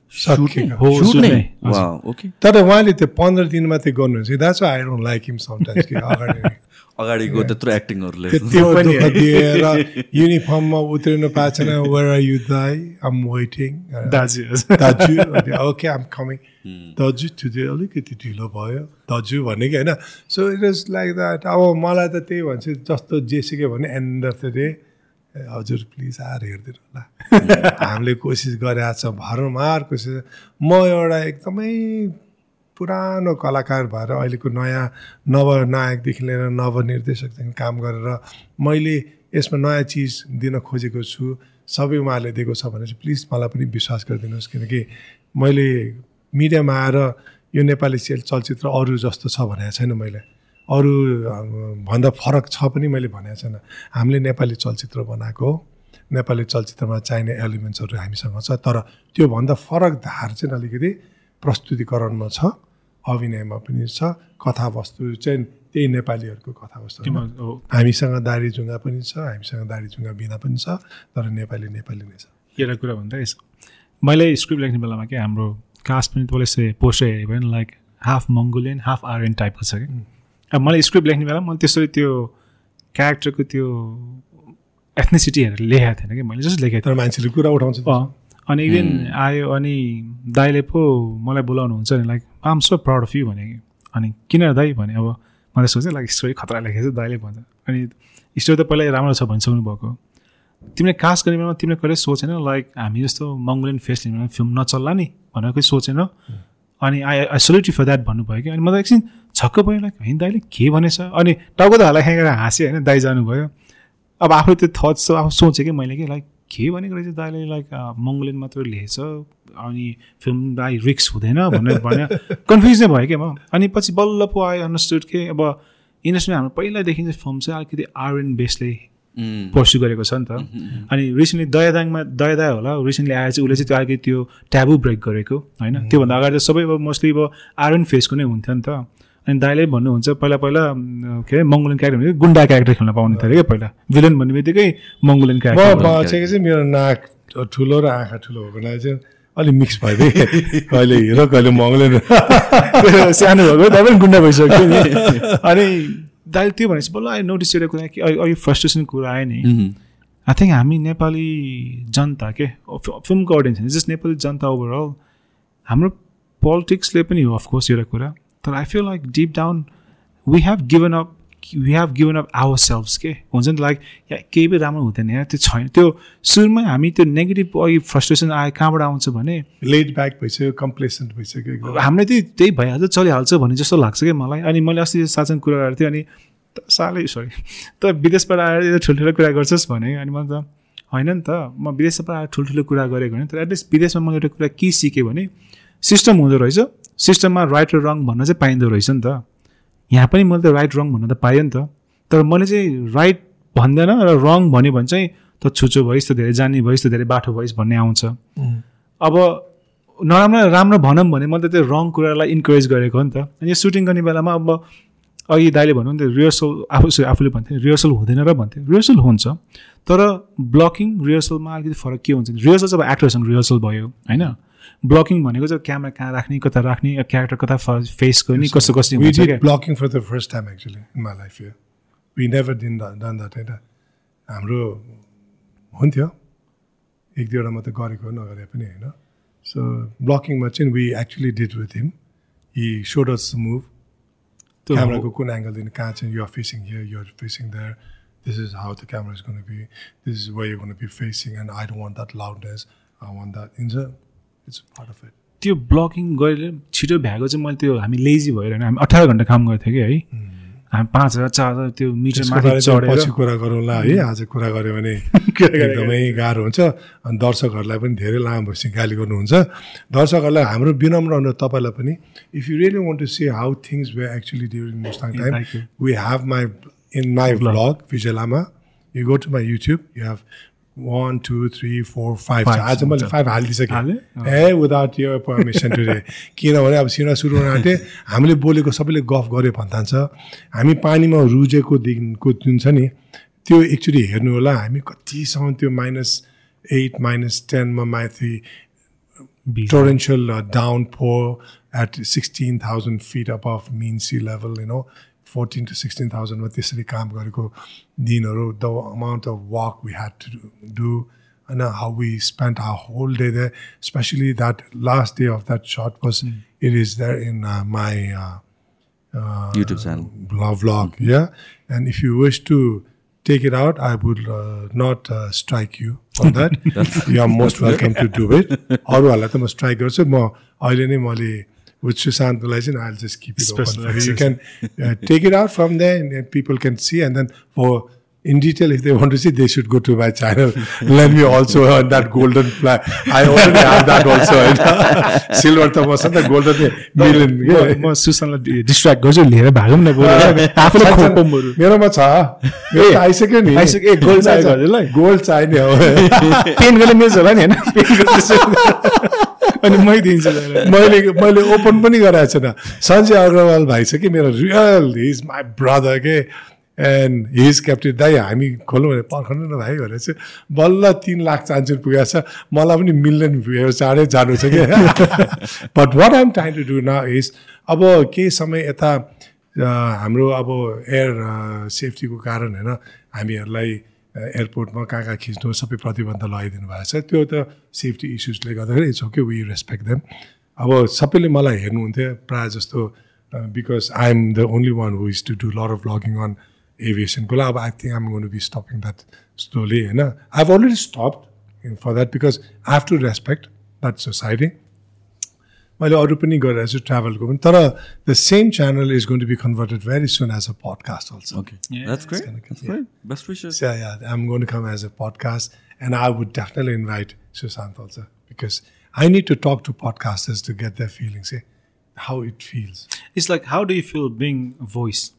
तर उहाँले त्यो पन्ध्र दिनमा त्यो गर्नुहुन्छ। That's I don't like him sometimes कि अगाडि। अगाडिको त्यत्रो एक्टिङहरूले त्यो दुःख दिएर युनिफर्ममा उत्रिनु पाएको छैन। वेयर आर यु दाई आम वेटिङ दाजु। दाजु ओके आम कमिङ दाजु त्यो चाहिँ अलिकति ढिलो भयो। दाजु भने कि होइन। So it is like that अब मलाई त त्यही भन्छ जस्तो जेसुकै भने एन्ड अफ द डे हजुर प्लिज आएर हेरिदिनु होला। हामीले कोसिस गरेका छौँ। भरमार कोसिस। म एउटा एकदमै पुरानो कलाकार भएर अहिलेको नयाँ नवनायकदेखि लिएर नवनिर्देशकदेखि काम गरेर मैले यसमा नयाँ चिज दिन खोजेको छु सबै उहाँहरूले दिएको छ भने चाहिँ प्लिज मलाई पनि विश्वास गरिदिनुहोस्। किनकि मैले मिडियामा आएर यो नेपाली चेल चलचित्र अरू जस्तो छ भनेको छैन मैले। अरू भन्दा फरक छ पनि मैले भनेको छैन। हामीले नेपाली चलचित्र बनाएको हो। नेपाली चलचित्रमा चाहिने एलिमेन्ट्सहरू हामीसँग छ। तर त्योभन्दा फरक धार चाहिँ अलिकति प्रस्तुतिकरणमा छ। अभिनयमा पनि छ कथावस्तु चाहिँ त्यही नेपालीहरूको कथावस्तु हामीसँग दारी जुङ्गा पनि छ हामीसँग दारी जुङ्गा बिना पनि छ तर नेपाली नेपाली नै छ। एउटा कुरा भन्दा यसो मैले स्क्रिप्ट लेख्ने बेलामा के हाम्रो कास्ट पनि तपाईँले यसो पोस्टर हेऱ्यो भने like half Mongolian half Aryan टाइपको छ कि। अब मैले स्क्रिप्ट लेख्ने बेला मैले त्यसरी त्यो क्यारेक्टरको त्यो एथनिसिटी हेरेर लेखेको थिएन कि मैले जस्ट लेखेको थिएँ। तर मान्छेले कुरा उठाउँछ अनि एक दिन आयो अनि दाइले पो मलाई बोलाउनुहुन्छ नि like I'm so proud of you भने कि अनि किन दाइ भने अब मैले सोचेँ लाइक स्टोरी खतरा लेखेको छ दाइले भन्छ अनि स्टोरी त पहिल्यै राम्रो छ भनिसक्नु भएको। तिमीले कास्ट गर्ने बेलामा तिमीले कहिले सोचेन लाइक हामी जस्तो मङ्गोलियन फेस बेलामा फिल्म नचल्ला नि भनेर कोही सोचेन? अनि I I salute for that भन्नुभयो कि? अनि मलाई एकछिन छक्क भयो लाइक होइन दाइले के भनेछ? अनि टाउको त हल्ला खाएर हाँसेँ होइन दाइ जानुभयो। अब आफूले त्यो थट्स अब सोचेँ कि मैले कि लाइक के भनेको रहेछ दाइले? लाइक मङ्गोलियन मात्र लेखेछ अनि फिल्मलाई रिक्स हुँदैन भनेर भने कन्फ्युज नै भयो क्या म? अनि पछि बल्ल पो आयो अन्डरस्टुड के अब इन्डस्ट्रीमा हाम्रो पहिलादेखि चाहिँ फिल्म चाहिँ अलिकति आर्यन बेसले पर्स्यु गरेको छ नि त। अनि रिसेन्टली दयादाङमा दयादा होला रिसेन्टली आएर चाहिँ उसले चाहिँ त्यो अलिकति त्यो ट्याबु ब्रेक गरेको होइन? त्योभन्दा अगाडि त सबै अब मोस्टली अब आर्यन फेसको नै हुन्थ्यो नि त। अनि दाइले भन्नुहुन्छ पहिला पहिला के अरे मङ्गोलियन क्यारेक्टर भनेको गुन्डा क्यारेक्टर खेल्न पाउने थियो अरे क्या पहिला। विलन भन्ने बित्तिकै मङ्गोलियन क्यारेक्टर चाहिँ मेरो नाक ठुलो र आँखा ठुलो भएको हुनाले चाहिँ अलिक मिक्स भइदिएँ कहिले हिरो कहिले मङ्गले सानो भएको पनि गुन्डा भइसक्यो नि। अनि दाइले त्यो भनेपछि बल्ल अहिले नोटिस गरेको कुरा कि अहिले फ्रस्ट्रेसन कुरा आयो नि। आई थिङ्क हामी नेपाली जनता के फिल्मको अडियन्स जस्ट नेपाली जनता ओभरअल हाम्रो पोलिटिक्सले पनि हो अफकोर्स एउटा कुरा। तर I feel like deep down we have given up we have given up ourselves के हुन्छ नि लाइक या केही पनि राम्रो हुँदैन यार त्यो छैन। त्यो सुरुमै हामी त्यो नेगेटिभ अघि फ्रस्ट्रेसन आयो कहाँबाट आउँछ भने? लेट ब्याक भइसक्यो कम्प्लेसेन्ट भइसक्यो एकदम। हामीले त्यही त्यही भइहाल्छ चलिहाल्छ भन्ने जस्तो लाग्छ क्या मलाई। अनि मैले अस्ति साँच्चै कुरा गरेको थिएँ अनि त साह्रै सरी त विदेशबाट आएर यो ठुल्ठुलो कुरा गर्छस् भने अनि मैले त होइन नि त म विदेशबाट आएर ठुल्ठुलो कुरा गरेको होइन। तर एटलिस्ट विदेशमा मैले एउटा कुरा के सिकेँ भने सिस्टम हुँदो रहेछ। सिस्टममा राइट र रङ भन्न चाहिँ पाइँदो रहेछ नि त। यहाँ पनि मैले त राइट रङ भन्न त पाएँ नि त। तर मैले चाहिँ राइट भन्दैन र रङ भन्यो भने चाहिँ त छुचो भइस् त धेरै जानी भइस् त धेरै बाठो भइस् भन्ने आउँछ। अब नराम्रो राम्रो भनौँ भने मैले त त्यो रङ कुरालाई इन्करेज गरेको हो नि त। अनि यो सुटिङ गर्ने बेलामा अब अघि दाइले भन्नु नि त्यो रिहर्सल आफू आफूले भन्थ्यो रिहर्सल हुँदैन र भन्थ्यो। रिहर्सल हुन्छ तर ब्लकिङ रिहर्सलमा अलिकति फरक के हुन्छ रिहर्सल चाहिँ अब एक्टरसँग रिहर्सल भयो होइन? ब्लकिङ भनेको चाहिँ क्यामेरा कहाँ राख्ने कता राख्ने क्यारेक्टर कता फेस गर्ने कस्तो कस्तो हुन्छ for the first time actually in my life here. We never did that, done that होइन हाम्रो हुन्थ्यो। एक दुईवटा मात्रै गरेको नगरे पनि होइन? सो ब्लकिङमा चाहिँ we actually did with him he showed us move त्यो क्यामराको कुन एङ्गलदेखि कहाँ चाहिँ you're facing here you're facing there this is how the camera is gonna be this is way you gonna be facing and I don't want that loudness I want that ins it's part of it त्यो blocking गरेर छिटो भ्याएको चाहिँ मैले त्यो हामी lazy भएर हामी अठार घन्टा काम गर्थ्यौँ कि है। हामी पाँच हजार चार हजार त्यो मिटर पछि कुरा गरौँला है आज कुरा गऱ्यो भने एकदमै गाह्रो हुन्छ। अनि दर्शकहरूलाई पनि धेरै लामो भएपछि गाली गर्नुहुन्छ। दर्शकहरूलाई हाम्रो विनम्र अनुरोध तपाईँलाई पनि if you really want to see how things way actually during Mustang. Time we have my in my vlog Vijay Lama you go to my YouTube you have one two three four five Five. आज मैले। Five हालिदिइसकेँ हाले? ए without यो permission today किनभने अब cinema सुरु हुन आँटे हामीले बोलेको सबैले गफ गऱ्यो भन्तान्छ हामी पानीमा रुजेको दिनको जुन छ नि त्यो एकचोटि हेर्नु होला। हामी कतिसम्म त्यो माइनस एट माइनस टेनमा माथि बिस। torrential uh, downpour at 16,000 feet above mean sea level, you know, 14 to 16,000 मा त्यसरी काम गरेको दिनहरू the amount of work we had to do होइन how we spend our whole day there specially that last day of that shirt was it is there in my YouTube channel. vlog, vlog yeah and if you wish to take it out i would uh, not uh, strike you for that you are most welcome to do it अरूहरूलाई त म strike गर्छु म अहिले नै मैले with सुशान्तलाई चाहिँ I just keep it Special you access. Can take it out from there people can see and then for in detail if they want to see they should go to my channel. Let me also earn that golden flag i already have that also silver त मसँग त golden million. म- सुशान्तलाई distract गर्छु लिएर भागौँ न आफूले खोपौँ बरु मेरोमा छ मेरो आइसक्यो नि आइसक्यो, ए, gold चाहिएको हजुरलाई? गोल्ड चाहिने हो पेन गर्ने मिल्छ होला नि होइन अनि मै दिन्छु। मैले मैले ओपन पनि गराएको छैन। सञ्जय अग्रवाल भाइ छ कि मेरो रियल इज माई ब्रदर के एन्ड हिज क्याप्टेन दाइ हामी खोलौँ भने पर्खनु न भाइ भनेर चाहिँ बल्ल तिन लाख चान्चुन पुगेको छ। मलाई पनि मिल्दैन भ्यूहरू चाँडै जानु छ कि? But what I'm trying to do न इज अब केही समय यता हाम्रो अब एयर सेफ्टीको कारण होइन? हामीहरूलाई एयरपोर्टमा कहाँ कहाँ खिच्नु सबै प्रतिबन्ध लगाइदिनु भएको छ। त्यो त सेफ्टी इस्युजले गर्दाखेरि it's okay we respect them अब सबैले मलाई हेर्नुहुन्थ्यो प्रायः जस्तो because I am the only one who is to do lot of blogging on एभिएसनको लागि अब I think I'm gonna be stopping that slowly होइन? I have already stop for that because I have to respect that society मैले अरू पनि गरिरहेको छु ट्राभलको पनि तर the same channel is going to be converted very soon as a podcast also Okay. That's great. That's great. Best wishes. So yeah, I'm going to come as a podcast, and I would definitely invite Sushant also because I need to talk to podcasters to get their feelings, eh? how it feels. It's like, how do you feel being a voice?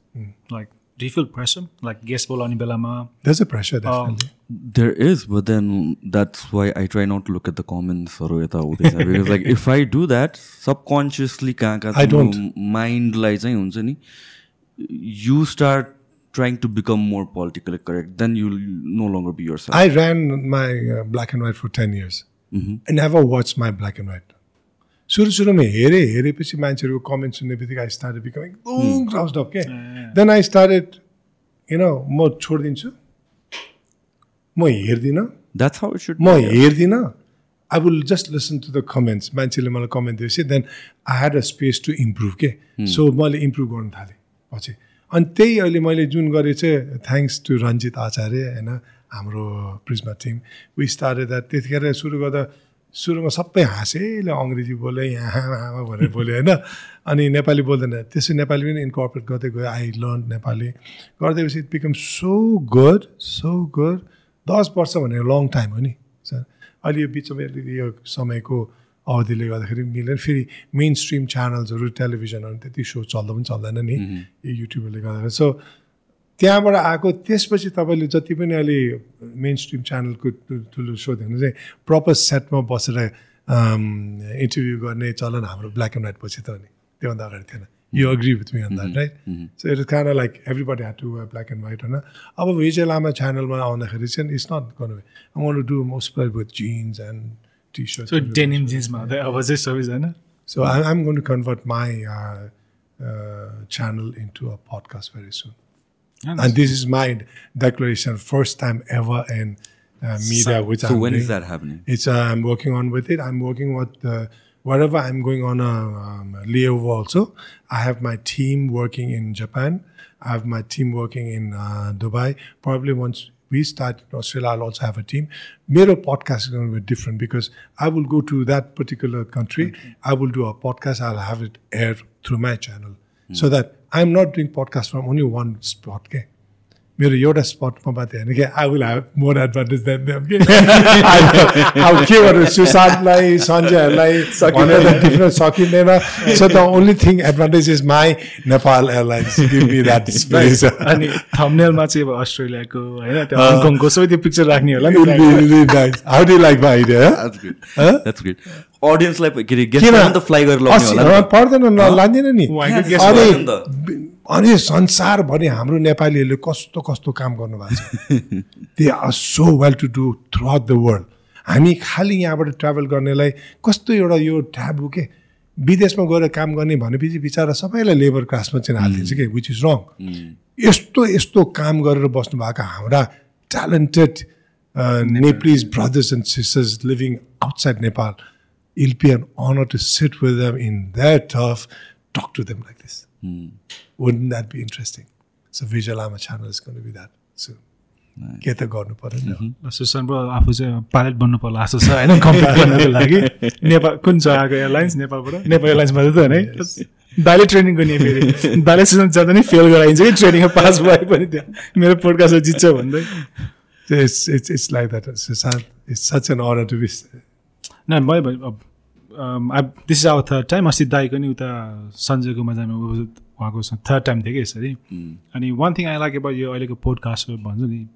Like, do you feel pressure? Like, guest बोलाउने बेलामा There's a pressure definitely. There is, but then that's why I try not to look at the comments हरू यताउति छ। because like if I do that, subconsciously कहाँ कहाँ I don't. माइन्डलाई चाहिँ हुन्छ नि you start trying to become more politically correct, then you'll no longer be yourself. I ran my uh, black and white for 10 years. I never watched my black and white. सुरु सुरुमा हेरेँ हेरेपछि मान्छेहरूको comment सुन्ने बित्तिकै I started become एकदम crowd of के then I started you know म छोडिदिन्छु म हेर्दिनँ। That's how it should म. हेर्दिनँ। I will just listen to the comments मान्छेले मलाई कमेन्ट दिएपछि then I had a space to improve के सो मैले इम्प्रुभ गर्नु थालेँ पछि। अनि त्यही अहिले मैले जुन गरेँ चाहिँ थ्याङ्क्स टु रन्जित आचार्य होइन हाम्रो प्रिजमा टिम वी स्टार्टेड द्याट त्यतिखेर सुरु गर्दा सुरुमा सबै हाँसेले अङ्ग्रेजी बोले यहाँ आमा भनेर बोल्यो होइन? अनि नेपाली बोल्दैन। त्यसो नेपाली पनि इन्कर्पोरेट गर्दै गयो। I learn Nepali. गर्दैपछि it become so good so good दस वर्ष भनेर लङ टाइम हो नि। सर अहिले यो बिचमा अलिकति यो समयको अवधिले गर्दाखेरि मिलेर फेरि मेन स्ट्रिम च्यानल्सहरू टेलिभिजनहरू त्यति सो चल्दा पनि चल्दैन नि यो युट्युबहरूले गर्दाखेरि। सो त्यहाँबाट आएको त्यसपछि तपाईँले जति पनि अहिले मेन स्ट्रिम च्यानलको ठुलो सो देख्नु चाहिँ प्रपर सेटमा बसेर इन्टरभ्यू गर्ने चलन हाम्रो ब्ल्याक एन्ड व्हाइट पछि त नि। त्योभन्दा अगाडि थिएन। यु अग्री विथ मी अन्त right so it is kind like everybody had to black and white होइन अब विजय लामा च्यानलमा आउँदाखेरि चाहिँ इट्स नट गर्नु I want do most with jeans and T shirt so denim जिन्समा हुँदै अब चाहिँ सबैजना So I, I'm going to convert my uh, uh, channel into a podcast very soon. And this is my declaration, first time ever in uh, media, which So I'm when doing. is that happening? It's uh, I'm working on with it. I'm working with uh, wherever I'm going on a um, layover. Also, I have my team working in Japan. I have my team working in uh, Dubai. Probably once we start in Australia, I'll also have a team. Mero podcast is going to be different because I will go to that particular country. I will do a podcast. I'll have it aired through my channel, so that I'm not doing podcast from only one spot. Okay? मेरो एउटा स्पटमा मात्रै होइन कि I will have more advantage than them कि? अब के गर्नु? सुशान्तलाई सञ्जयहरूलाई टिप्न सकिँदैन। So the only thing advantage is my Nepal airlines अनि थम्नेलमा चाहिँ अब अस्ट्रेलियाको होइन त्यो हङकङको सबै त्यो पिक्चर राख्ने होला नि how do like my idea. अडियन्सलाई के अरे फ्लाइ गरेर। पर्दैन न लाँदैन नि। अनि भयो नि त। अनि संसारभरि हाम्रो नेपालीहरूले कस्तो कस्तो काम गर्नुभएको छ? They are so well to do throughout the world हामी खालि यहाँबाट ट्राभल गर्नेलाई कस्तो एउटा यो ट्याबु के? विदेशमा गएर काम गर्ने भनेपछि बिचरा सबैलाई लेबर क्लासमा चाहिँ हालिदिन्छ कि? विच इज रङ यस्तो यस्तो काम गरेर बस्नु भएको हाम्रा talented Nepalese brothers and sisters living outside Nepal it'll be an honour to sit with them in that tough talk to them like this wouldn't that be interesting? So Vijay Lama channel is going to be that soon. के त गर्नु पऱ्यो नि Sushant bro आफू चाहिँ pilot बन्नु पर्ला जस्तो छ होइन? कम्प्लिट गर्नको लागि। नेपाल कुन छ आएको एयरलाइन्स नेपालबाट? नेपाल एयरलाइन्समा त होइन है? दाइले ट्रेनिङ गर्ने फेरि। दाइले सुशान्त जाँदा नि फेल गराइन्छ कि? ट्रेनिङमा पास भए पनि त्यहाँ मेरो पोडकास्टमा जित्छ भन्दै। It's it's it's like that. It's, it's such an honor to be. न अब this is our third time अस्ति दाईको नि उता सञ्जयको मजामा उहाँको थर्ड टाइम थियो कि यसरी। अनि वान थिङ आई लाइक अब यो अहिलेको पोडकास्ट भन्छु नि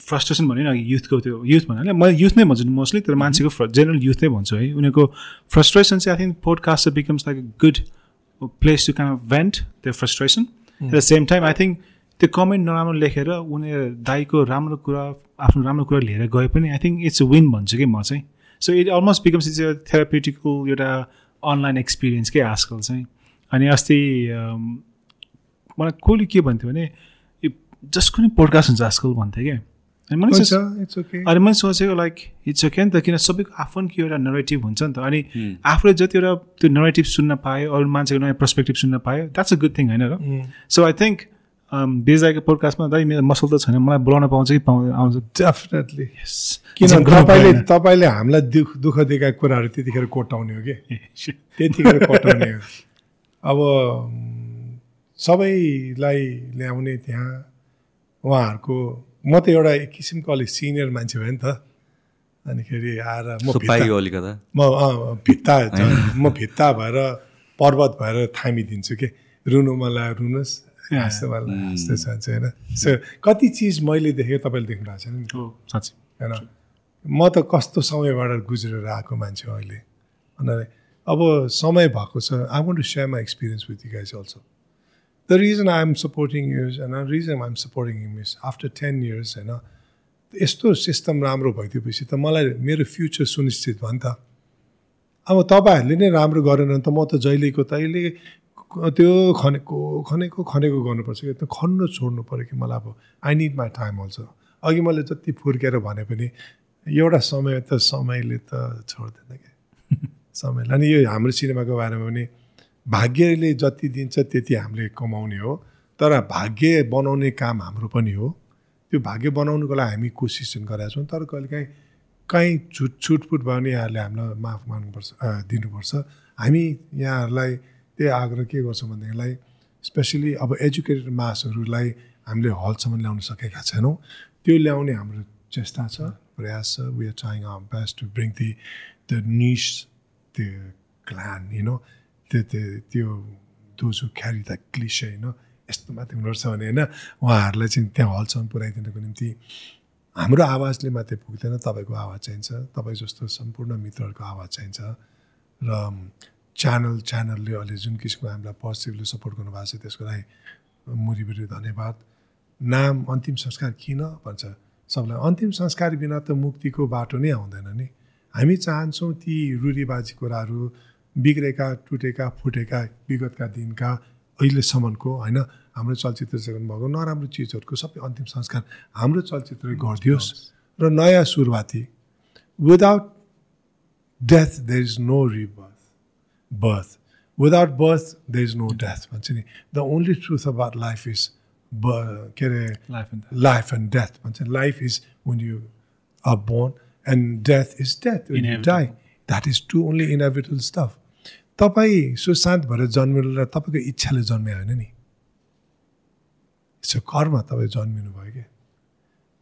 फ्रस्ट्रेसन भन्यो नि अघि युथको त्यो युथ भन्नाले म युथ नै भन्छु नि मोस्टली तर मान्छेको जेनरल युथ नै भन्छु है। उनीहरूको फ्रस्ट्रेसन चाहिँ I think podcast becomes like a good place to kind of vent त्यो frustration at the same time I think त्यो कमेन्ट नराम्रो लेखेर उनीहरू दाईको राम्रो कुरा आफ्नो राम्रो कुरा लिएर गए पनि आई थिङ्क इट्स विन भन्छु कि म चाहिँ। So it almost becomes it's a therapeutical एउटा अनलाइन एक्सपिरियन्स के आजकल चाहिँ। अनि अस्ति अम, मलाई कसले के भन्थ्यो भने यो जसको नि पोडकास्ट हुन्छ आजकल भन्थ्यो क्या अनि मैले अनि मैले सोचेको लाइक इट्स ओके नि त किन सबैको आफ्नो के एउटा नरेटिभ हुन्छ नि त। अनि आफूले जति एउटा त्यो नरेटिभ सुन्न पायो अरू मान्छेको नयाँ पर्सपेक्टिभ सुन्न पायो द्याट्स अ गुड थिङ होइन र? सो आई थिङ्क बेजाको पोडकास्टमा दाइ मेरो मसल त छैन मलाई बोलाउन पाउँछ कि पाउँदैन? आउँछ। डेफिनेटली. किन तपाईँले। तपाईँले हामीलाई दुख दुःख दिएका कुराहरू त्यतिखेर कोटाउने हो कि? त्यतिखेर कोटाउने हो। अब सबैलाई ल्याउने त्यहाँ उहाँहरूको म त एउटा एक किसिमको अलिक सिनियर मान्छे भएँ नि त। अनिखेरि आएर म अलिकता? म भित्ता म भित्ता भएर पर्वत भएर थामिदिन्छु कि। रुनु मलाई रुनुहोस् हाँस्नु मलाई हाँस्दै जान्छ होइन? सो कति चिज मैले देखेँ तपाईँले देख्नु भएको छैन नि? हो साँच्चै। होइन? म त कस्तो समयबाट गुज्रेर आएको मान्छे हो अहिले? अनि अब समय भएको छ। I want to share my experience with you guys also the reason I am supporting youths and reason I am supporting you miss after ten years होइन यस्तो सिस्टम राम्रो भइदिएपछि त मलाई मेरो फ्युचर सुनिश्चित भयो नि त। अब तपाईँहरूले नै राम्रो गरेन भने त म त जहिलेको तहिले त्यो खनेको खनेको खनेको गर्नुपर्छ कि? त्यो खन्नु छोड्नु पऱ्यो कि मलाई अब? I need my time also अघि मैले जति फुर्केर भने पनि एउटा समय त समयले त छोड्दैन क्या समयले। अनि यो हाम्रो सिनेमाको बारेमा पनि भाग्यले जति दिन्छ त्यति हामीले कमाउने हो। तर भाग्य बनाउने काम हाम्रो पनि हो। त्यो भाग्य बनाउनुको लागि हामी कोसिस गरेका छौँ। तर कहिलेकाहीँ काहीँ छुट छुटपुट भयो भने यहाँहरूले हामीलाई माफ माग्नुपर्छ दिनुपर्छ। हामी यहाँहरूलाई त्यही आग्रह के गर्छौँ भनेदेखिलाई स्पेसली अब एजुकेटेड मासहरूलाई हामीले हलसम्म ल्याउन सकेका छैनौँ। त्यो ल्याउने हाम्रो चेष्टा छ प्रयास छ। We are trying our best to bring the the niche त्यो क्लान होइन त्यो त्यो त्यो दोज हु क्यारी द क्लिस होइन यस्तो माथि हुनुपर्छ भने होइन उहाँहरूलाई चाहिँ त्यहाँ हलसम्म पुऱ्याइदिनको निम्ति हाम्रो आवाजले मात्रै पुग्दैन तपाईँको आवाज चाहिन्छ। तपाईँ जस्तो सम्पूर्ण मित्रहरूको आवाज चाहिन्छ। र च्यानल च्यानलले अहिले जुन किसिमको हामीलाई पोजिटिभली सपोर्ट गर्नुभएको छ त्यसको लागि मुरीबुरी धन्यवाद। नाम अन्तिम संस्कार किन भन्छ? सबलाई अन्तिम संस्कार बिना त मुक्तिको बाटो नै आउँदैन नि। हामी चाहन्छौँ ती रुढीबाजी कुराहरू बिग्रेका टुटेका फुटेका विगतका दिनका अहिलेसम्मको होइन? हाम्रो चलचित्र जगत भएको नराम्रो चिजहरूको सबै अन्तिम संस्कार हाम्रो चलचित्र गरिदियोस् र नयाँ सुरुवाती। Without death there is no rebirth birth without birth there is no death भन्छ नि the only truth about life is के अरे life and life and death. भन्छ Life is when you are born, and death is death when you Inevitable. die. That is two only inevitable stuff. तपाईँ सुशान्त भएर जन्मिनु तपाईँको इच्छाले जन्मे होइन नि इट्स कर्म तपाईँ जन्मिनु भयो क्या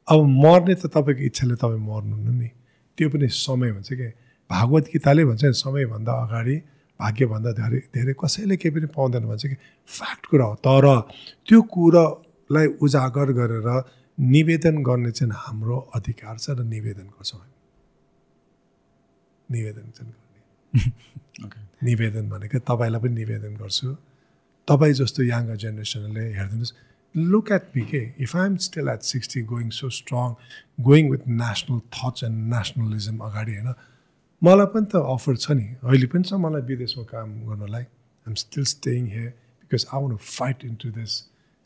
अब मर्ने त तपाईँको इच्छाले तपाईँ मर्नुहुन्न नि त्यो पनि समय भन्छ क्या भागवत गीताले भन्छ नि समयभन्दा अगाडि भाग्यभन्दा धेरै धेरै कसैले केही पनि पाउँदैन भन्छ कि। फ्याक्ट कुरा हो। तर त्यो कुरालाई उजागर गरेर निवेदन गर्ने चाहिँ हाम्रो अधिकार छ र निवेदन गर्छौँ हामी। निवेदन चाहिँ गर्ने। निवेदन भनेको तपाईँलाई पनि निवेदन गर्छु। तपाईँ जस्तो यङ्गर जेनेरेसनले हेरिदिनुहोस् लुक एट मी के if I am still at sixty going so strong going with national thoughts and nationalism अगाडि होइन? मलाई पनि त अफर छ नि। अहिले पनि छ मलाई विदेशमा काम गर्नलाई। I am still staying here because I want fight into this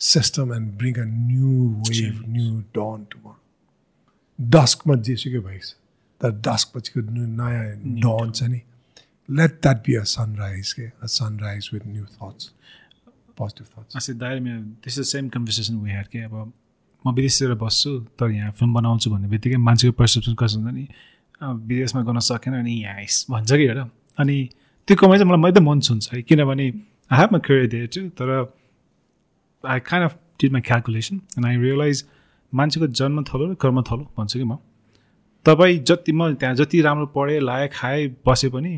system and bring a new wave new dawn to डस्कमा जेसुकै भइस तर डस्क पछिको न्यू- डन छ नि। Let that be a sunrise के a sunrise with new thoughts positive thoughts अस्ति दाइ मेरो त्यस्तो सेम कन्भर्सेसन वी ह्याड के अब म विदेशतिर बस्छु तर यहाँ फिल्म बनाउँछु भन्ने बित्तिकै मान्छेको पर्सेप्सन कस्तो हुन्छ नि? विदेशमा गर्न सकेन अनि यहाँ आइस भन्छ कि हेर अनि त्यो कमाइ चाहिँ मलाई एकदम मन छुन्छ है किनभने आई हेभ माई करियर छु तर I kind of did my calculation and I realise मान्छेको जन्म थलो र कर्म थलो भन्छु कि म। तपाईँ जति म त्यहाँ जति राम्रो पढेँ लाएँ खाएँ बसे पनि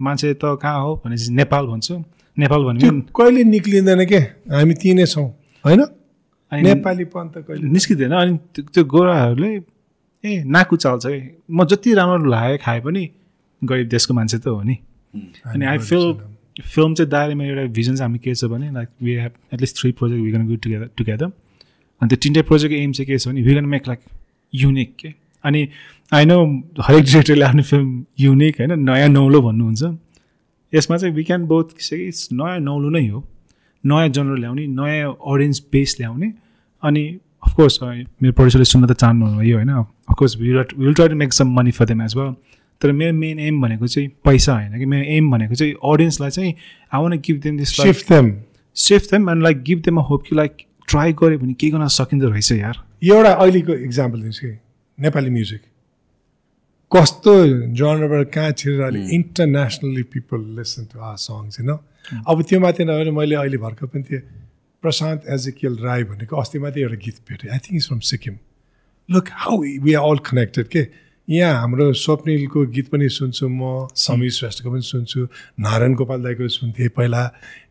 मान्छे त कहाँ हो भनेपछि नेपाल भन्छु। नेपाल भने त्यो कहिले निक्लिँदैन के? हामी ती नै छौँ होइन? नेपालीपन त कहिले निस्किँदैन। अनि त्यो गोराहरूले ए नाकु चाल्छ है। म जति राम्रो लाएँ खाएँ पनि गरिब देशको मान्छे त हो नि। अनि आई फिल फिल्म चाहिँ दायरामा एउटा भिजन चाहिँ हामी के छ भने like we have at least three project we gonna go together together अनि त्यो तिनटै प्रोजेक्टको एम चाहिँ के छ भने we gonna make like unique के। अनि आई नो हरेक डिरेक्टरले आफ्नो फिल्म युनिक होइन नयाँ नौलो भन्नुहुन्छ। यसमा चाहिँ वी क्यान बोथ नयाँ नौलो नै हो। नयाँ जनर ल्याउने नयाँ अडियन्स बेस ल्याउने। अनि अफकोर्स मेरो प्रड्युसरले सुन्न त चाहनु यो होइन। Of course will try to make some money for them as well तर मेरो मेन एम भनेको चाहिँ पैसा होइन कि मेरो एम भनेको चाहिँ अडियन्सलाई चाहिँ I want give them this shift them safe them and like give them a hope कि लाइक ट्राई गऱ्यो भने के गर्न सकिँदो रहेछ यार। एउटा अहिलेको इक्जाम्पल दिन्छु कि नेपाली म्युजिक कस्तो जनरबाट कहाँ छिरेर अहिले internationally people listen to our songs होइन अब त्यो माथि नभएर मैले अहिले भर्खर पनि थिएँ प्रशान्त एजिकियल राई भनेको अस्ति मात्रै एउटा गीत भेटेँ। I think is from Sikkim look how we are all connected के? यहाँ हाम्रो स्वप्निलको गीत पनि सुन्छु म समीर श्रेष्ठको पनि सुन्छु नारायण गोपाल दाईको सुन्थेँ पहिला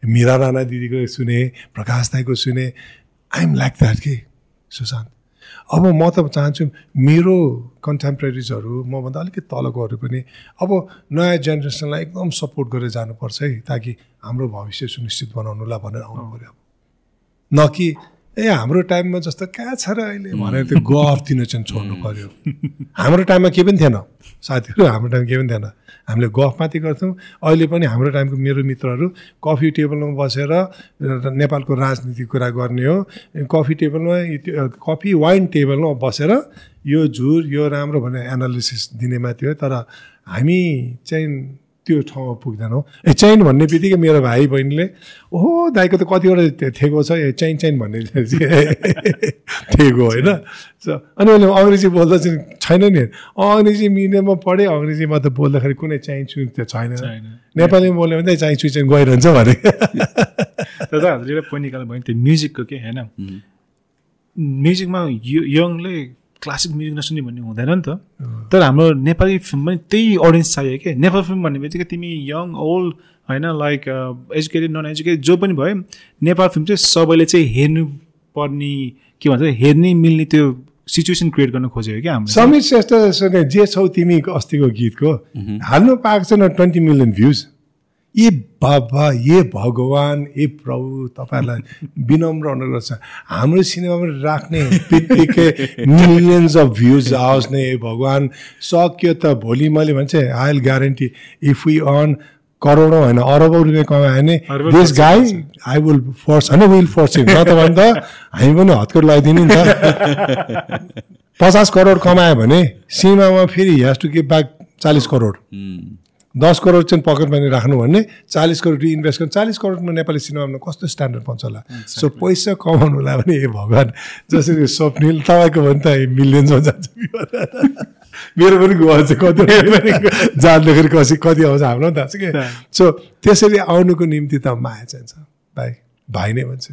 मिरा राणा दिदीको सुने प्रकाश दाईको सुने। आइएम लाइक द्याट के? सुशान्त। अब म त चाहन्छु मेरो कन्टेम्पोरेरिजहरू मभन्दा अलिकति तलकोहरू पनि अब नयाँ जेनेरेसनलाई एकदम सपोर्ट गरेर जानुपर्छ है ताकि हाम्रो भविष्य सुनिश्चित बनाउनुलाई भनेर आउनु पऱ्यो न कि ए हाम्रो टाइममा जस्तो कहाँ छ र अहिले? भनेर त्यो गफ दिन चाहिँ छोड्नु पऱ्यो हाम्रो टाइममा केही पनि थिएन। साथीहरू हाम्रो टाइममा केही पनि थिएन। हामीले गफ माथि गर्थ्यौँ। अहिले पनि हाम्रो टाइमको मेरो मित्रहरू कफी टेबलमा बसेर नेपालको राजनीति कुरा गर्ने हो। कफी टेबलमा कफी वाइन टेबलमा बसेर यो झुर यो राम्रो भनेर एनालिसिस दिने माथि हो। तर हामी चाहिँ त्यो ठाउँमा पुग्दैनौँ ए चैन भन्ने बित्तिकै मेरो भाइ बहिनीले ओहो दाइको त कतिवटा थेगो छ ए चैन चैन भन्ने थेगो होइन। So, अनि मैले अङ्ग्रेजी बोल्दा चाहिँ छैन नि। अङ्ग्रेजी मिडियममा पढेँ अङ्ग्रेजीमा त बोल्दाखेरि कुनै चाहिँ छु त्यो छैन। नेपालीमा बोल्यो भने त चाहिँ छु चाहिँ गइरहन्छ भने। त हजुरले पोइन्ट निकाल्नु भयो त्यो म्युजिकको के होइन? म्युजिकमा यो यङले क्लासिक म्युजिक नसुन्ने भन्ने हुँदैन नि त तर हाम्रो नेपाली फिल्म पनि त्यही अडियन्स चाहियो कि नेपाली फिल्म भन्ने बित्तिकै तिमी यङ ओल्ड होइन लाइक एजुकेटेड नन एजुकेटेड जो पनि भयो नेपाल फिल्म चाहिँ सबैले चाहिँ हेर्नु पर्ने के भन्छ हेर्ने मिल्ने त्यो सिचुएसन क्रिएट गर्न खोजेको क्या हामीले समीर श्रेष्ठसँग जे छौ तिमी अस्तिको गीतको हाल्नु पाएको छैन ट्वेन्टी मिलियन भ्युज ए बाबा ए भगवान् ए प्रभु तपाईँहरूलाई विनम्र अनुरोध छ। हाम्रो सिनेमामा राख्ने बित्तिकै मिलियन्स अफ भ्युज आओस् न ए भगवान्। सक्यो त भोलि मैले भन्छ I will guarantee if we earn करोडौँ होइन अरबौँ रुपियाँ कमायो भने this guy I will force होइन विल फोर्स न त भने त हामी पनि हतकट लगाइदिने नि त। पचास करोड कमायो भने सिनेमामा फेरि हेज टु गिभ ब्याक चालिस करोड। दस करोड चाहिँ पकेट मनी राख्नु भन्ने चालिस करोड रिइन्भेस्ट गर्नु चालिस करोडमा नेपाली सिनेमामा कस्तो स्ट्यान्डर्ड पाउँछ होला? सो पैसा कमाउनुलाई भने ए भगवान् जसरी स्वप्निल तपाईँको भने त मिलियन्समा जान्छ। मेरो पनि गएको छ कति जान्दाखेरि कसै कति आउँछ हाम्रो पनि थाहा छ कि? सो त्यसरी आउनुको निम्ति त माया चाहिन्छ। भाइ भाइ नै भन्छ।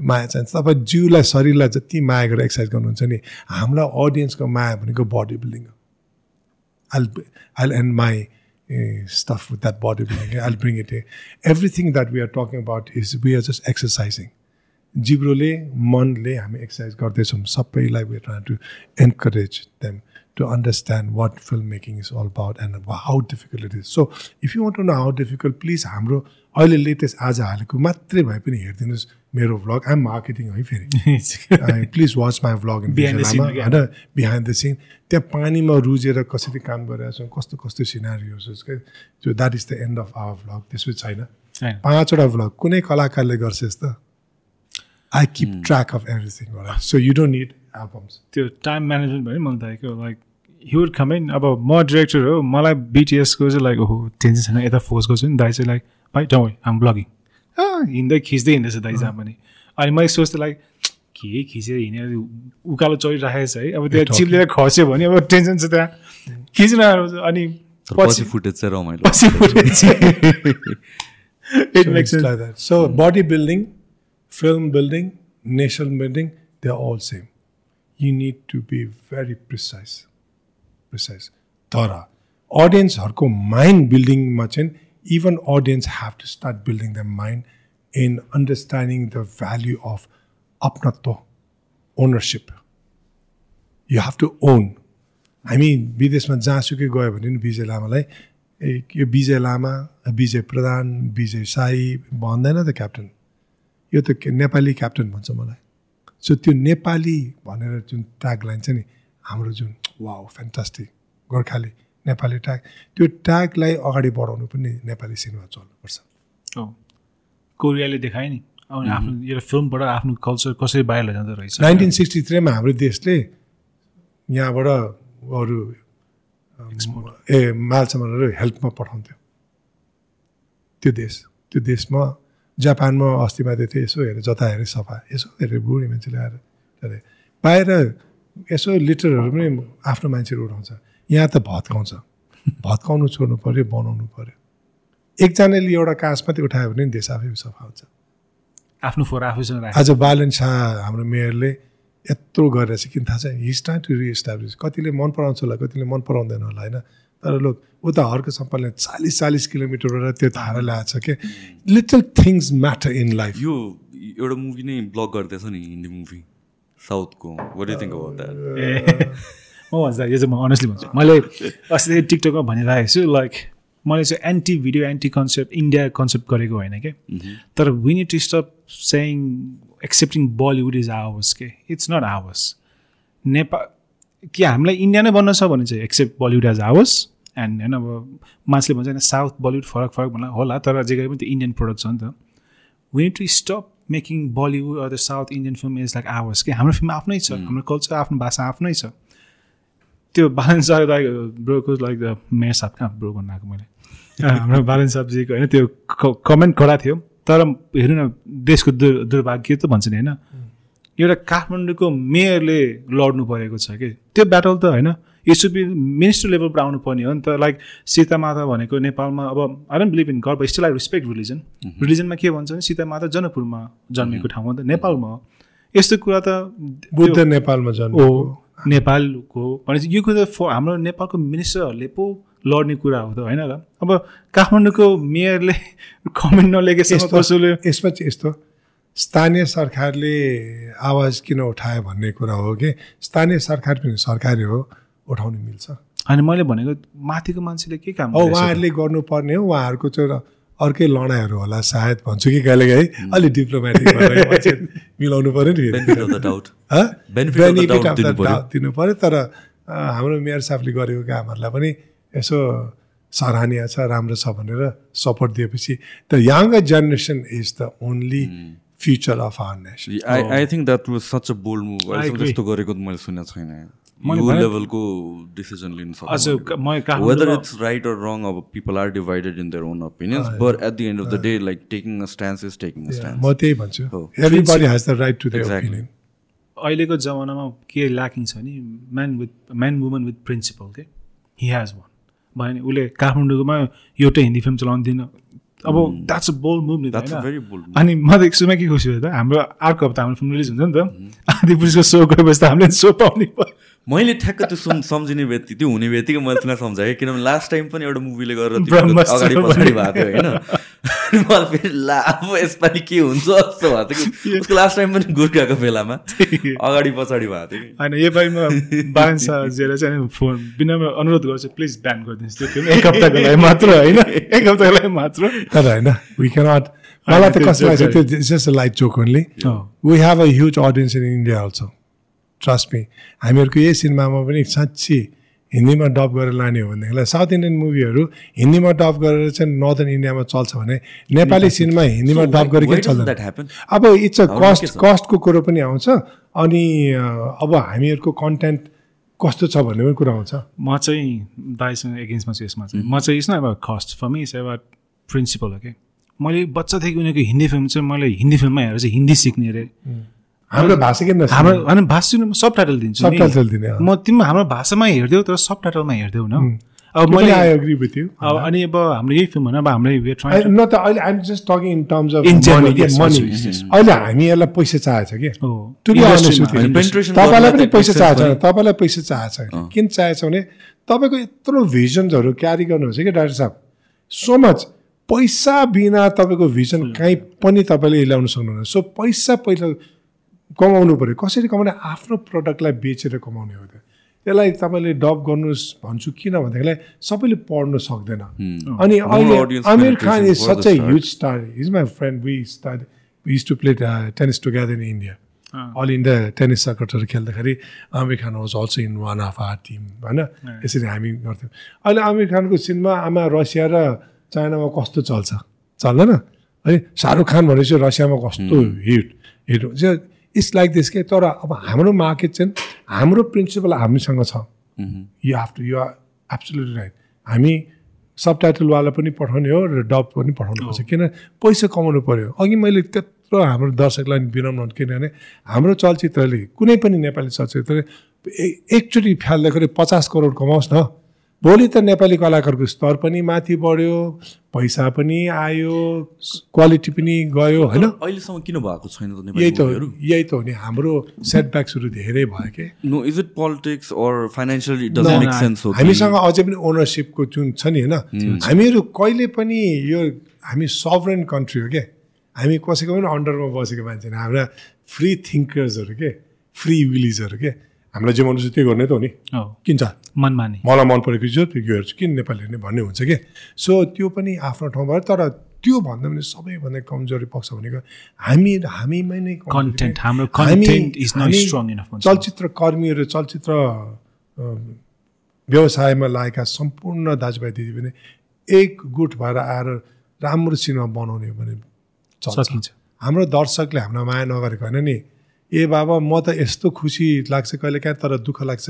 माया चाहिन्छ। तपाईँ जिउलाई शरीरलाई जति माया गरेर एक्सर्साइज गर्नुहुन्छ नि हामीलाई अडियन्सको माया भनेको बडी बिल्डिङ हो। I'll I'll end my uh, stuff with that bodybuilding. I'll bring it here. Everything that we are talking about is we are just exercising. जिब्रोले मनले हामी एक्सर्साइज गर्दैछौँ सबैलाई we try to encourage them understand what film making is all about and how difficult it is so if you want to know how difficult please हाम्रो अहिले latest आज हालेको मात्रै भए पनि हेरिदिनुहोस् मेरो भ्लग आइम मार्केटिङ है फेरि? Please watch my vlog in Behind the scene, yeah. होइन? बिहाइन्ड द सिन त्यहाँ पानीमा रुजेर कसरी काम गरिरहेको छौँ कस्तो कस्तो सिनारीहरू क्या त्यो that is the end of our vlog त्यसपछि छैन। छैन। पाँचवटा भ्लग कुनै कलाकारले गर्छ यस्तो? I keep track of everything so you don't need albums त्यो टाइम म्यानेजमेन्ट भयो नि मलाई लागेको लाइक ह्युड कमेन्ट अब म डिरेक्टर हो मलाई बिटिएसको चाहिँ लाइक ओहो टेन्सन छैन यता फोर्स गर्छु नि दाइ चाहिँ लाइक भाइ डोन्ट वरी आम ब्लगिङ हिँड्दै खिच्दै हिँड्दैछ दाइ जहाँ पनि। अनि मैले सोच्थेँ लाइक के खिचेर हिँडेर उकालो चढिराखेको छ है अब त्यहाँ चिप्लेर खस्यो भने अब टेन्सन छ त्यहाँ। छ अनि पछि फुटेज चाहिँ रमाइलो पछि फुटेछ it makes like that. So bodybuilding, film building, nation building, they're all same. You need to be very precise. Precise. तर अडियन्सहरूको माइन्ड बिल्डिङमा चाहिँ even audience have to start building the mind in understanding the value of अपनत्व ownership you have to own हामी विदेशमा जहाँसुकै गयो भने नि विजय लामालाई ए यो विजय लामा विजय प्रधान विजय साई भन्दैन त क्याप्टन यो त के- नेपाली क्याप्टन भन्छ मलाई सो त्यो नेपाली भनेर जुन ट्याग लाइन छ नि हाम्रो जुन वा फ्यान्टास्टिक गोर्खाली नेपाली ट्याग त्यो ट्यागलाई अगाडि बढाउनु पनि नेपाली सिनेमा चल्नुपर्छ। कोरियाले देखायो नि। आफ्नो यो फिल्मबाट आफ्नो कल्चर कसरी बाहिर लैजाँदो रहेछ। नाइन्टिन सिक्सटी थ्रीमा हाम्रो देशले यहाँबाट अरू ए मालसामानहरू हेल्पमा पठाउँथ्यो। त्यो देश त्यो देशमा जापानमा अस्ति मात्रै थियो यसो हेरेर जता हेरेँ सफा। यसो हेरेर बुढी मान्छेले आएर हेरे बाहिर यसो लिटरहरू पनि आफ्नो मान्छेहरू उठाउँछ। यहाँ त भत्काउँछ। भत्काउनु छोड्नु पऱ्यो बनाउनु पऱ्यो एकजनाले एउटा काँस मात्रै उठायो भने देश आफै सफा हुन्छ। आफ्नो फोर आफैसँग आज बालन शाह हाम्रो मेयरले यत्रो गरेर चाहिँ किन थाहा छ? हिज टु रिएस्टाब्लिस कतिले मन पराउँछ होला कतिले मन पराउँदैन होला होइन? तर लोक उता हर्क सम्पलले चालिस चालिस किलोमिटरबाट त्यो धारा ल्याएको छ कि? Little things matter in life यो एउटा मुभी नै ब्लग गर्दैछ नि हिन्दी मुभी साउथको what you think about that ए म भन्छ यो चाहिँ म अनेस्टली भन्छु। मैले अस्ति टिकटकमा भनिरहेको छु लाइक मैले चाहिँ anti video anti concept India concept गरेको होइन क्या तर we need to stop saying accepting Bollywood is ours के? इट्स नट आवर्स नेपाल कि हामीलाई इन्डिया नै बन्न छ भने चाहिँ accept Bollywood as ours and होइन अब मान्छेले भन्छ होइन साउथ बलिउड फरक फरक भन्ला होला तर जे गरे पनि त्यो इन्डियन प्रोडक्ट छ नि त। We to stop making Bollywood or the south Indian film is like ours कि हाम्रो फिल्म आफ्नै छ हाम्रो कल्चर आफ्नो भाषा आफ्नै छ। त्यो बालन साहब लाइक ब्रोको लाइक द मेयर साहब कहाँ ब्रो भन्नु आएको मैले। हाम्रो बालन साहबजीको होइन त्यो कमेन्ट कडा थियो तर हेर्नु न देशको दुर् दुर्भाग्य त भन्छ नि होइन। एउटा काठमाडौँको मेयरले लड्नु परेको छ कि? त्यो ब्याटल त होइन सुड बी मिनिस्टर लेभलबाट आउनु पर्ने हो नि त लाइक सीता माता भनेको नेपालमा अब I don't believe in God but still I respect religion रिलिजनमा के भन्छ भने सीता माता जनकपुरमा जन्मेको ठाउँ हो। नि त नेपालमा हो। यस्तो कुरा त बुद्ध नेपालमा जन्म। ओ नेपालको भनेपछि यो कुरा फ हाम्रो नेपालको मिनिस्टरहरूले पो लड्ने कुरा हो त होइन र अब काठमाडौँको मेयरले कमेन्ट नलेखेसम्म यस्तो कसैले यसमा चाहिँ यस्तो। स्थानीय सरकारले आवाज किन उठायो भन्ने कुरा हो कि? स्थानीय सरकार पनि सरकारी हो। उठाउनु मिल्छ। अनि मैले भनेको माथिको मान्छेले के काम? उहाँहरूले गर्नुपर्ने हो उहाँहरूको चाहिँ अर्कै लडाइँहरू होला सायद भन्छु कि कहिले काहीँ अलिक डिप्लोमेटिक मिलाउनु पऱ्यो नि बेनिफिट दिनु पऱ्यो तर हाम्रो मेयर साहबले गरेको कामहरूलाई पनि यसो सराहनीय छ राम्रो छ भनेर सपोर्ट दिएपछि the young generation is the only future of our nation I I think that was such a bold move. त्यस्तो गरेको त मैले सुनेको छैन। लेभलको डिसिजन लिनु अझ सक्छ क- म वेदर काठमाडौँमा इट्स राइट अर रङ अब people are divided in their own opinions but at the end of the day like taking a stance is taking a stance म त्यही भन्छु हो। Everybody has the right to the Exactly. Opinion अहिलेको जमानामा के lacking छ नि man with man woman with principle के हि हेज वान भयो नि उसले काठमाडौँमा एउटै हिन्दी फिल्म चलाउनु दिएन। अब द्याट्स अ बोल्ड मुभ नि त द्याट्स अ होइन? भेरी बोल्ड अनि म त एकछिनमा के खुसी भयो त हाम्रो अर्को हप्ता हाम्रो फिल्म रिलिज हुन्छ नि त। आदि पुरुषको सो गएपछि त हामीले सो पाउने भयो। मैले ठ्याक्क त्यो सुन सम्झिने व्यक्ति त्यो हुने बित्तिकै मैले तिमीलाई सम्झाएँ किनभने लास्ट टाइम पनि एउटा मुभीले गरेर अगाडि पछाडि। भएको थियो होइन? मलाई फेरि ला अब यसपालि के हुन्छ जस्तो भएको थियो कि? उसको लास्ट टाइम पनि गुर्खाको बेलामा अगाडि पछाडि भएको थियो कि? होइन यो पालि म बालन साहजीलाई चाहिँ फोन बिनामा अनुरोध गर्छु प्लिज ब्यान गरिदिनुहोस्। त्यो फिल्म एक हप्ताको लागि मात्र होइन? एक हप्ताको लागि मात्र। तर होइन वी क्यानट मलाई त कस्तो लाग्छ त्यो just light joke only. We have a huge audience in India also trust me हामीहरूको यही सिनेमामा पनि साँच्ची हिन्दीमा डब गरेर लाने हो भनेदेखिलाई साउथ इन्डियन मुभीहरू हिन्दीमा डब गरेर चाहिँ नर्थन इन्डियामा चल्छ भने नेपाली सिनेमा हिन्दीमा किन doesn't चल्दैन? अब इट्स अ कस्ट? कस्टको कुरो पनि आउँछ। अनि अब हामीहरूको कन्टेन्ट कस्तो छ भन्ने पनि कुरा आउँछ। म चाहिँ दाइसँग एगेन्स्टमा छु यसमा चाहिँ। म चाहिँ it's not about cost for me it's about principle हो कि मैले बच्चादेखि उनीहरूको हिन्दी फिल्म चाहिँ मैले हिन्दी फिल्ममा हेरेर चाहिँ हिन्दी सिक्ने अरे। हाम्रो भाषा किन हाम्रो होइन भाषा सब टाइटल दिन्छु नि। Subtitle दिने। म तिमी हाम्रो भाषामा हेरिदेऊ तर सब टाइटलमा हेरिदेऊ न। अब मैले आई एग्री विथ यु अब अनि अब हाम्रो यही फिल्म होइन अब हाम्रो न त अहिले I'm just talking in terms of money अहिले हामी यसलाई पैसा कि? you, अनि penetration तपाईँलाई पनि पैसा चाहेछ sense तपाईँलाई पैसा चाहेछ किन चाहेछ भने तपाईँको यत्रो भिजन्सहरू क्यारी गर्नुहुन्छ कि डाक्टर साहब? सो मच पैसा बिना तपाईँको भिजन कहीँ पनि तपाईँले ल्याउन सक्नुहुन्न सो पैसा पहिला कमाउनु पऱ्यो। कसरी कमाउने? आफ्नो प्रडक्टलाई बेचेर कमाउने हो त त्यसलाई तपाईँले डब गर्नुहोस् भन्छु किन भन्दाखेरि सबैले पढ्नु सक्दैन। अनि अहिले Aamir Khan is such a. Huge star is my friend we star we to play tennis together in India all India tennis सर्कटहरू खेल्दाखेरि Aamir Khan was also in one of our team होइन? यसरी हामी गर्थ्यौँ। अहिले आमिर खानको cinema आमा Russia र चाइनामा कस्तो चल्छ? चल्दैन। है शाहरुख खान भनेपछि रसियामा कस्तो हिट हिट हुन्छ। इट्स लाइक दिस के तर अब हाम्रो मार्केट चाहिँ हाम्रो प्रिन्सिपल हामीसँग छ। You have to you are absolutely right हामी सब टाइटलवाला पनि पठाउने हो र डब पनि पठाउनु पर्छ। किन? पैसा कमाउनु पऱ्यो अघि मैले त्यत्रो हाम्रो दर्शकलाई बिराउनु किनभने हाम्रो चलचित्रले कुनै पनि नेपाली चलचित्रले एकचोटि फाल्दाखेरि पचास करोड कमाओस् न। भोलि त नेपाली कलाकारको स्तर पनि माथि बढ्यो पैसा पनि आयो क्वालिटी पनि गयो होइन? अहिलेसम्म किन भएको छैन त यही त यही त हो नि हाम्रो सेटब्याक्सहरू धेरै भयो कि? No is it politics or financially हामीसँग अझै पनि ओनरसिपको जुन छ नि होइन? हामीहरू कहिले पनि यो हामी सभरेन कन्ट्री हो क्या हामी कसैको पनि अन्डरमा बसेको मान्छे होइन हाम्रा फ्री थिङ्कर्सहरू के? फ्री विलिजहरू के? हामीलाई जे मन पर्छ त्यही गर्ने त हो नि। हो। किन छ मनमानी। मलाई मन परेको चिज हो त्यो हेर्छु किन नेपाली हेर्ने भन्ने हुन्छ कि। सो त्यो पनि आफ्नो ठाउँमा तर त्यो भन्दा पनि सबैभन्दा कमजोरी पक्ष भनेको हामी हामीमै नै कमजोरी। Content, के? हाम्रो। चलचित्र कर्मीहरू चलचित्र व्यवसायमा लागेका सम्पूर्ण दाजुभाइ दिदीबहिनी एक गुट भएर आएर राम्रो सिनेमा बनाउने भने सकिन्छ। हाम्रो दर्शकले हामीलाई माया नगरेको होइन नि। ए बाबा म त यस्तो खुसी लाग्छ कहिले काहीँ तर दुःख लाग्छ।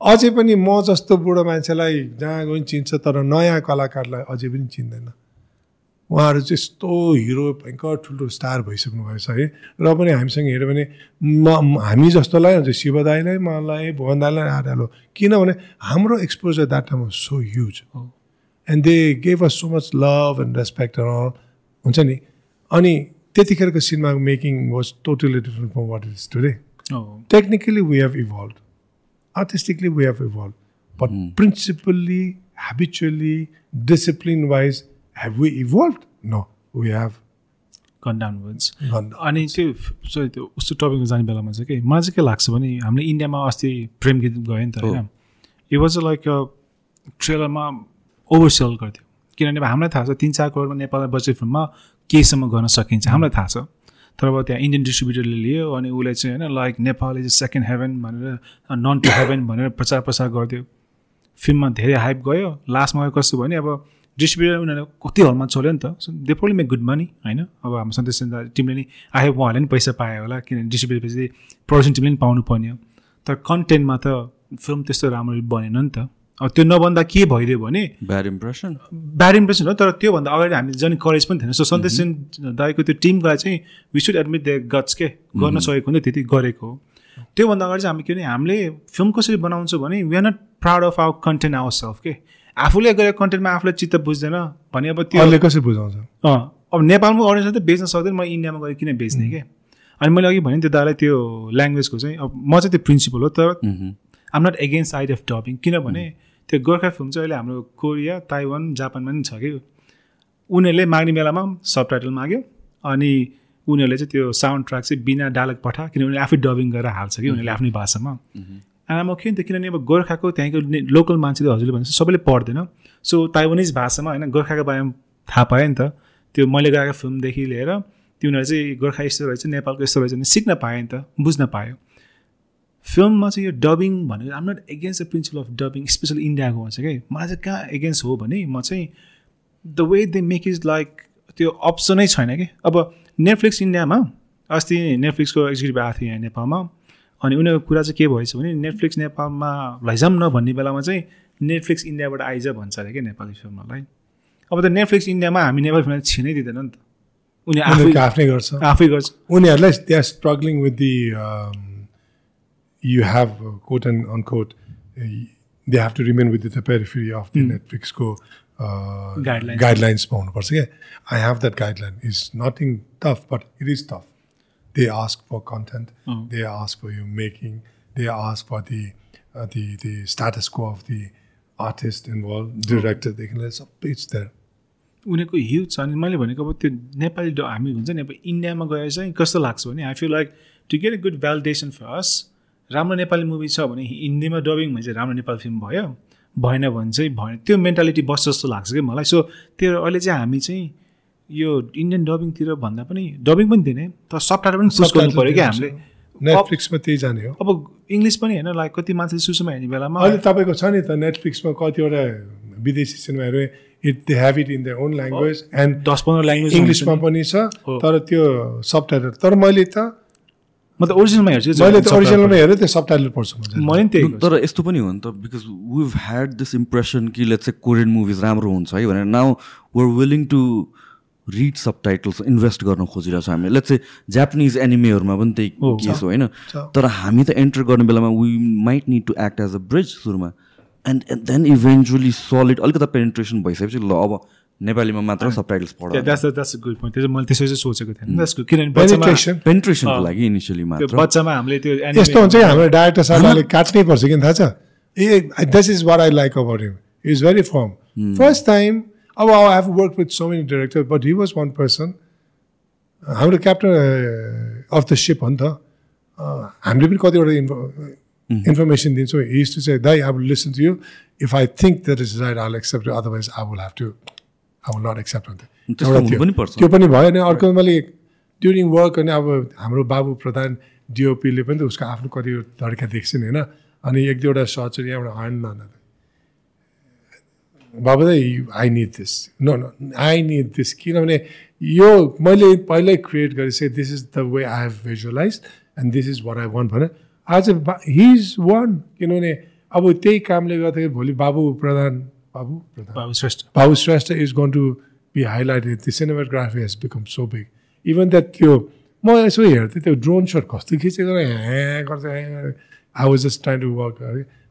अझै पनि म जस्तो बुढो मान्छेलाई जहाँ गयो पनि चिन्छ तर नयाँ कलाकारलाई अझै पनि चिन्दैन। उहाँहरू चाहिँ यस्तो हिरो भयङ्कर ठुल्ठुलो स्टार भइसक्नु भएको छ है। र पनि हामीसँग हेऱ्यो भने म हामी जस्तोलाई हुन्छ शिव दाईलाई मलाई भुवन दाईलाई हालो किनभने हाम्रो exposure that time so huge and they gave us so much love and respect all हुन्छ नि? अनि त्यतिखेरको सिनेमाको making was totally different from what is today technically we have evolve artistically we have evolved. But principally habitually discipline wise have we evolved? No. We have gone down words gone down. अनि त्यो so त्यो उस्तो टपिकमा जाने बेलामा चाहिँ के मलाई चाहिँ के लाग्छ भने हामीले इन्डियामा अस्ति प्रेम गीत गयो नि त होइन? इट वाज लाइक ट्रेलरमा ओभरसेल गर्थ्यो। किनभने हामीलाई थाहा छ तिन चार करोडमा नेपालमा बजेट फिल्ममा केहीसम्म गर्न सकिन्छ। हामीलाई थाहा छ। तर अब त्यहाँ इन्डियन डिस्ट्रिब्युटरले लियो अनि उसलाई चाहिँ होइन like Nepal is second heaven भनेर नन टु हेभेन भनेर प्रचार प्रसार गर्थ्यो फिल्ममा धेरै हाइप गयो। लास्टमा गयो कस्तो भयो भने अब डिस्ट्रिब्युटर उनीहरूले कति हलमा चल्यो नि त। They probably make good money होइन? अब हाम्रो सन्तोष टिमले नि आयो उहाँहरूले पनि पैसा पायो होला किनभने डिस्ट्रिब्युटर पछि प्रडक्सन टिमले पनि पाउनु पर्ने हो। तर कन्टेन्टमा त फिल्म त्यस्तो राम्ररी बनेन नि त। त्यो नभन्दा के भइदियो भने ब्याड इम्प्रेसन ब्याड इम्प्रेसन हो तर त्योभन्दा अगाडि हामी जन करेज पनि थिएन सो सन्तोष सेन दाईको त्यो टिमलाई चाहिँ we should admit the guts के? गर्न सकेको हुन्थ्यो त्यति गरेको हो। त्योभन्दा अगाडि चाहिँ हामी के भने हामीले फिल्म कसरी बनाउँछौँ भने we are not proud of our content our self के? आफूले गरेको कन्टेन्टमा आफूलाई चित्त बुझ्दैन भने अब त्यो अरूले कसरी बुझाउँछ? अँ अब नेपालमा अडियन्सले त बेच्न सक्दैन म इन्डियामा गएर किन बेच्ने के? अनि मैले अघि भने त्यो दालाई त्यो ल्याङ्ग्वेजको चाहिँ अब म चाहिँ त्यो प्रिन्सिपल हो तर I'm not against side of dubbing किनभने त्यो गोर्खा फिल्म चाहिँ अहिले हाम्रो कोरिया ताइवान जापानमा पनि छ कि? उनीहरूले माग्ने बेलामा सब टाइटल माग्यो अनि उनीहरूले चाहिँ त्यो साउन्ड ट्र्याक चाहिँ बिना डायलग पठा किनभने उनीहरूले आफै डबिङ गरेर हाल्छ कि उनीहरूले आफ्नै भाषामा। आमा के नि त किनभने अब गोर्खाको त्यहाँको लोकल मान्छेले हजुरले भने जस्तो सबैले पढ्दैन। सो ताइवानिज भाषामा होइन गोर्खाको बारेमा थाहा पायो नि त। त्यो मैले गएको फिल्मदेखि लिएर त्यो उनीहरू चाहिँ गोर्खा यस्तो रहेछ नेपालको यस्तो रहेछ भने सिक्न पायो नि त बुझ्न पायो। फिल्ममा चाहिँ यो डबिङ भनेको I'm not against the principle of dubbing specially इन्डियाको चाहिँ कि। मलाई चाहिँ कहाँ एगेन्स्ट हो भने म चाहिँ the way they make is like त्यो अप्सनै छैन कि। अब नेटफ्लिक्स इन्डियामा अस्ति नेटफ्लिक्सको एक्जिक्युटिभ आएको थियो यहाँ नेपालमा अनि उनीहरूको कुरा चाहिँ के भएछ भने नेटफ्लिक्स नेपालमा लैजाउँ न भन्ने बेलामा चाहिँ नेटफ्लिक्स इन्डियाबाट आइज भन्छ अरे क्या नेपाली फिल्मलाई अब त नेटफ्लिक्स इन्डियामा हामी नेपाली फिल्मलाई छिनै दिँदैन नि त। उनी आफै गर्छ। आफै गर्छ। उनीहरूलाई they are struggling with the you have quote and unquote they have to remain with the periphery of the नेटफ्लिक्सको Guidelines. गाइडलाइन्समा हुनुपर्छ क्या I have that guideline is nothing tough but it is tough they ask for content uh. They ask for you making they ask for the the the स्ट्याटसको of the artist involve डिरेक्टरदेखि लिएर सबै it's there उनीहरूको huge छ अनि मैले भनेको अब त्यो नेपाली ड- हामी हुन्छ नि अब इन्डियामा गएर चाहिँ कस्तो लाग्छ भने I feel like to get a good validation for us राम्रो नेपाली मुभी छ भने हिन्दीमा डबिङ भने चाहिँ राम्रो नेपाली फिल्म भयो। भएन भने चाहिँ भएन। त्यो मेन्टालिटी बस्छ जस्तो लाग्छ कि मलाई। सो त्यो अहिले चाहिँ हामी चाहिँ यो इन्डियन डबिङतिर भन्दा पनि डबिङ पनि दिने तर सब टाइटल पनि चुज गर्नु पऱ्यो क्या हामीले। नेटफ्लिक्समा त्यही जाने हो। अब इङ्ग्लिस पनि होइन लाइक कति मान्छेले सुसुमा हेर्ने बेलामा। अहिले तपाईँको छ नि त नेटफ्लिक्समा कतिवटा विदेशी सिनेमाहरू it they have it in the own language and दस पन्ध्र ल्याङ्ग्वेज इङ्ग्लिसमा पनि छ। तर त्यो सब टाइटल तर मैले त म त ओरिजिनलमा हेर्छु मैले त। ओरिजिनलमा हेरेँ त्यो सब टाइटल पढ्छु। मैले पनि त्यही। तर यस्तो पनि हो नि त because we've had this impression कि लेट्स चाहिँ कोरियन मुभिज राम्रो हुन्छ है भनेर now we're willing to read subtitles invest गर्न खोजिरहेको छ हामीले लेट्स चाहिँ जापानिज एनिमेहरूमा पनि त्यही केस हो होइन। तर हामी त एन्टर गर्ने बेलामा we might need to act as a bridge सुरुमा and and then eventually solid अलिकति पेनिट्रेसन भइसकेपछि ल अब नेपालीमा मात्र सब टाइटल्स पढ। That's that's a good point त्यो चाहिँ मैले त्यसो चाहिँ सोचेको थिएँ त्यसको किनभने बच्चामा Penetration। पेनिट्रेसनको लागि इनिसियली त्यो मात्र। बच्चामा हामीले त्यो anime- यस्तो हुन्छ है हाम्रो डाइरेक्टर साहबले काट्नै पर्छ किन थाहा छ? Eh this is what I like about him is very firm first time अब I have work with so many director but he was one person हाम्रो क्याप्टन अफ द सिप हो नि त। हामीले पनि कतिवटा इन्फो इन्फर्मेसन दिन्छौँ। His to चाहिँ दाइ I will listen to you if I think that is right I accept otherwise I will have to will not accept पर्छ। त्यो पनि भयो अनि अर्को मैले ड्युरिङ वर्क अनि अब हाम्रो बाबु प्रधान डिओपीले पनि त उसको आफ्नो कति तरिका देख्छन् होइन? अनि एक दुईवटा सर्टहरू यहाँबाट आएन न बाबु दाइ I need this no no I need this किनभने यो मैले पहिल्यै क्रिएट गरेँ this is the way I have visualise and this is what I want भने आज हि इज वान किनभने अब त्यही कामले गर्दाखेरि भोलि बाबु प्रधान प्रधान बाबु Shrestha Babu Shrestha is going to be highlighted. The cinematography has become so big. Even that त्यो म यसो हेर्थेँ त्यो ड्रोन सट कस्तो खिचेको ह्या गर्छ I was just trying to work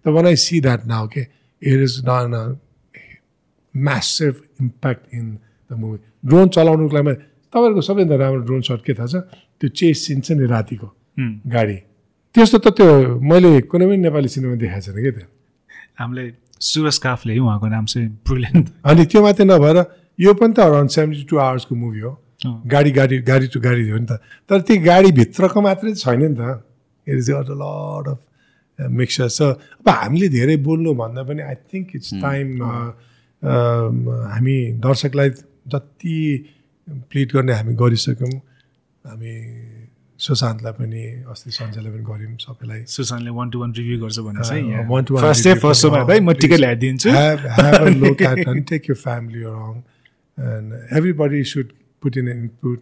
त one I see that now के इट इज न massive impact in the movie drone चलाउनुको लागि तपाईँहरूको सबैभन्दा राम्रो ड्रोन सट के थाहा छ? त्यो चेस सिन छ नि रातिको। गाडी। त्यस्तो त त्यो मैले कुनै पनि नेपाली सिनेमा देखाएको छैन क्या त्यो? हामीले सुरज काफले उहाँको नाम चाहिँ ब्रिलियन्ट अनि त्यो मात्रै नभएर यो पनि त अराउन्ड सेभेन्टी टू आवर्सको मुभी हो। गाडी गाडी गाडी टु गाडी हो नि त। तर त्यो गाडीभित्रको मात्रै छैन नि त। It is a lot of mixer छ अब हामीले धेरै बोल्नु भन्दा पनि आई थिङ्क इट्स टाइम हामी दर्शकलाई जति प्लिट गर्ने हामी गरिसक्यौँ। हामी सुशान्तलाई पनि अस्ति सञ्जयलाई पनि गऱ्यौँ सबैलाई सुशान्तले वान टू वान रिभ्यू गर्छ भने चाहिँ one फर्स्ट फर्स्ट सोमा है म. टिकट ल्याइदिन्छु family along. And everybody should put in an input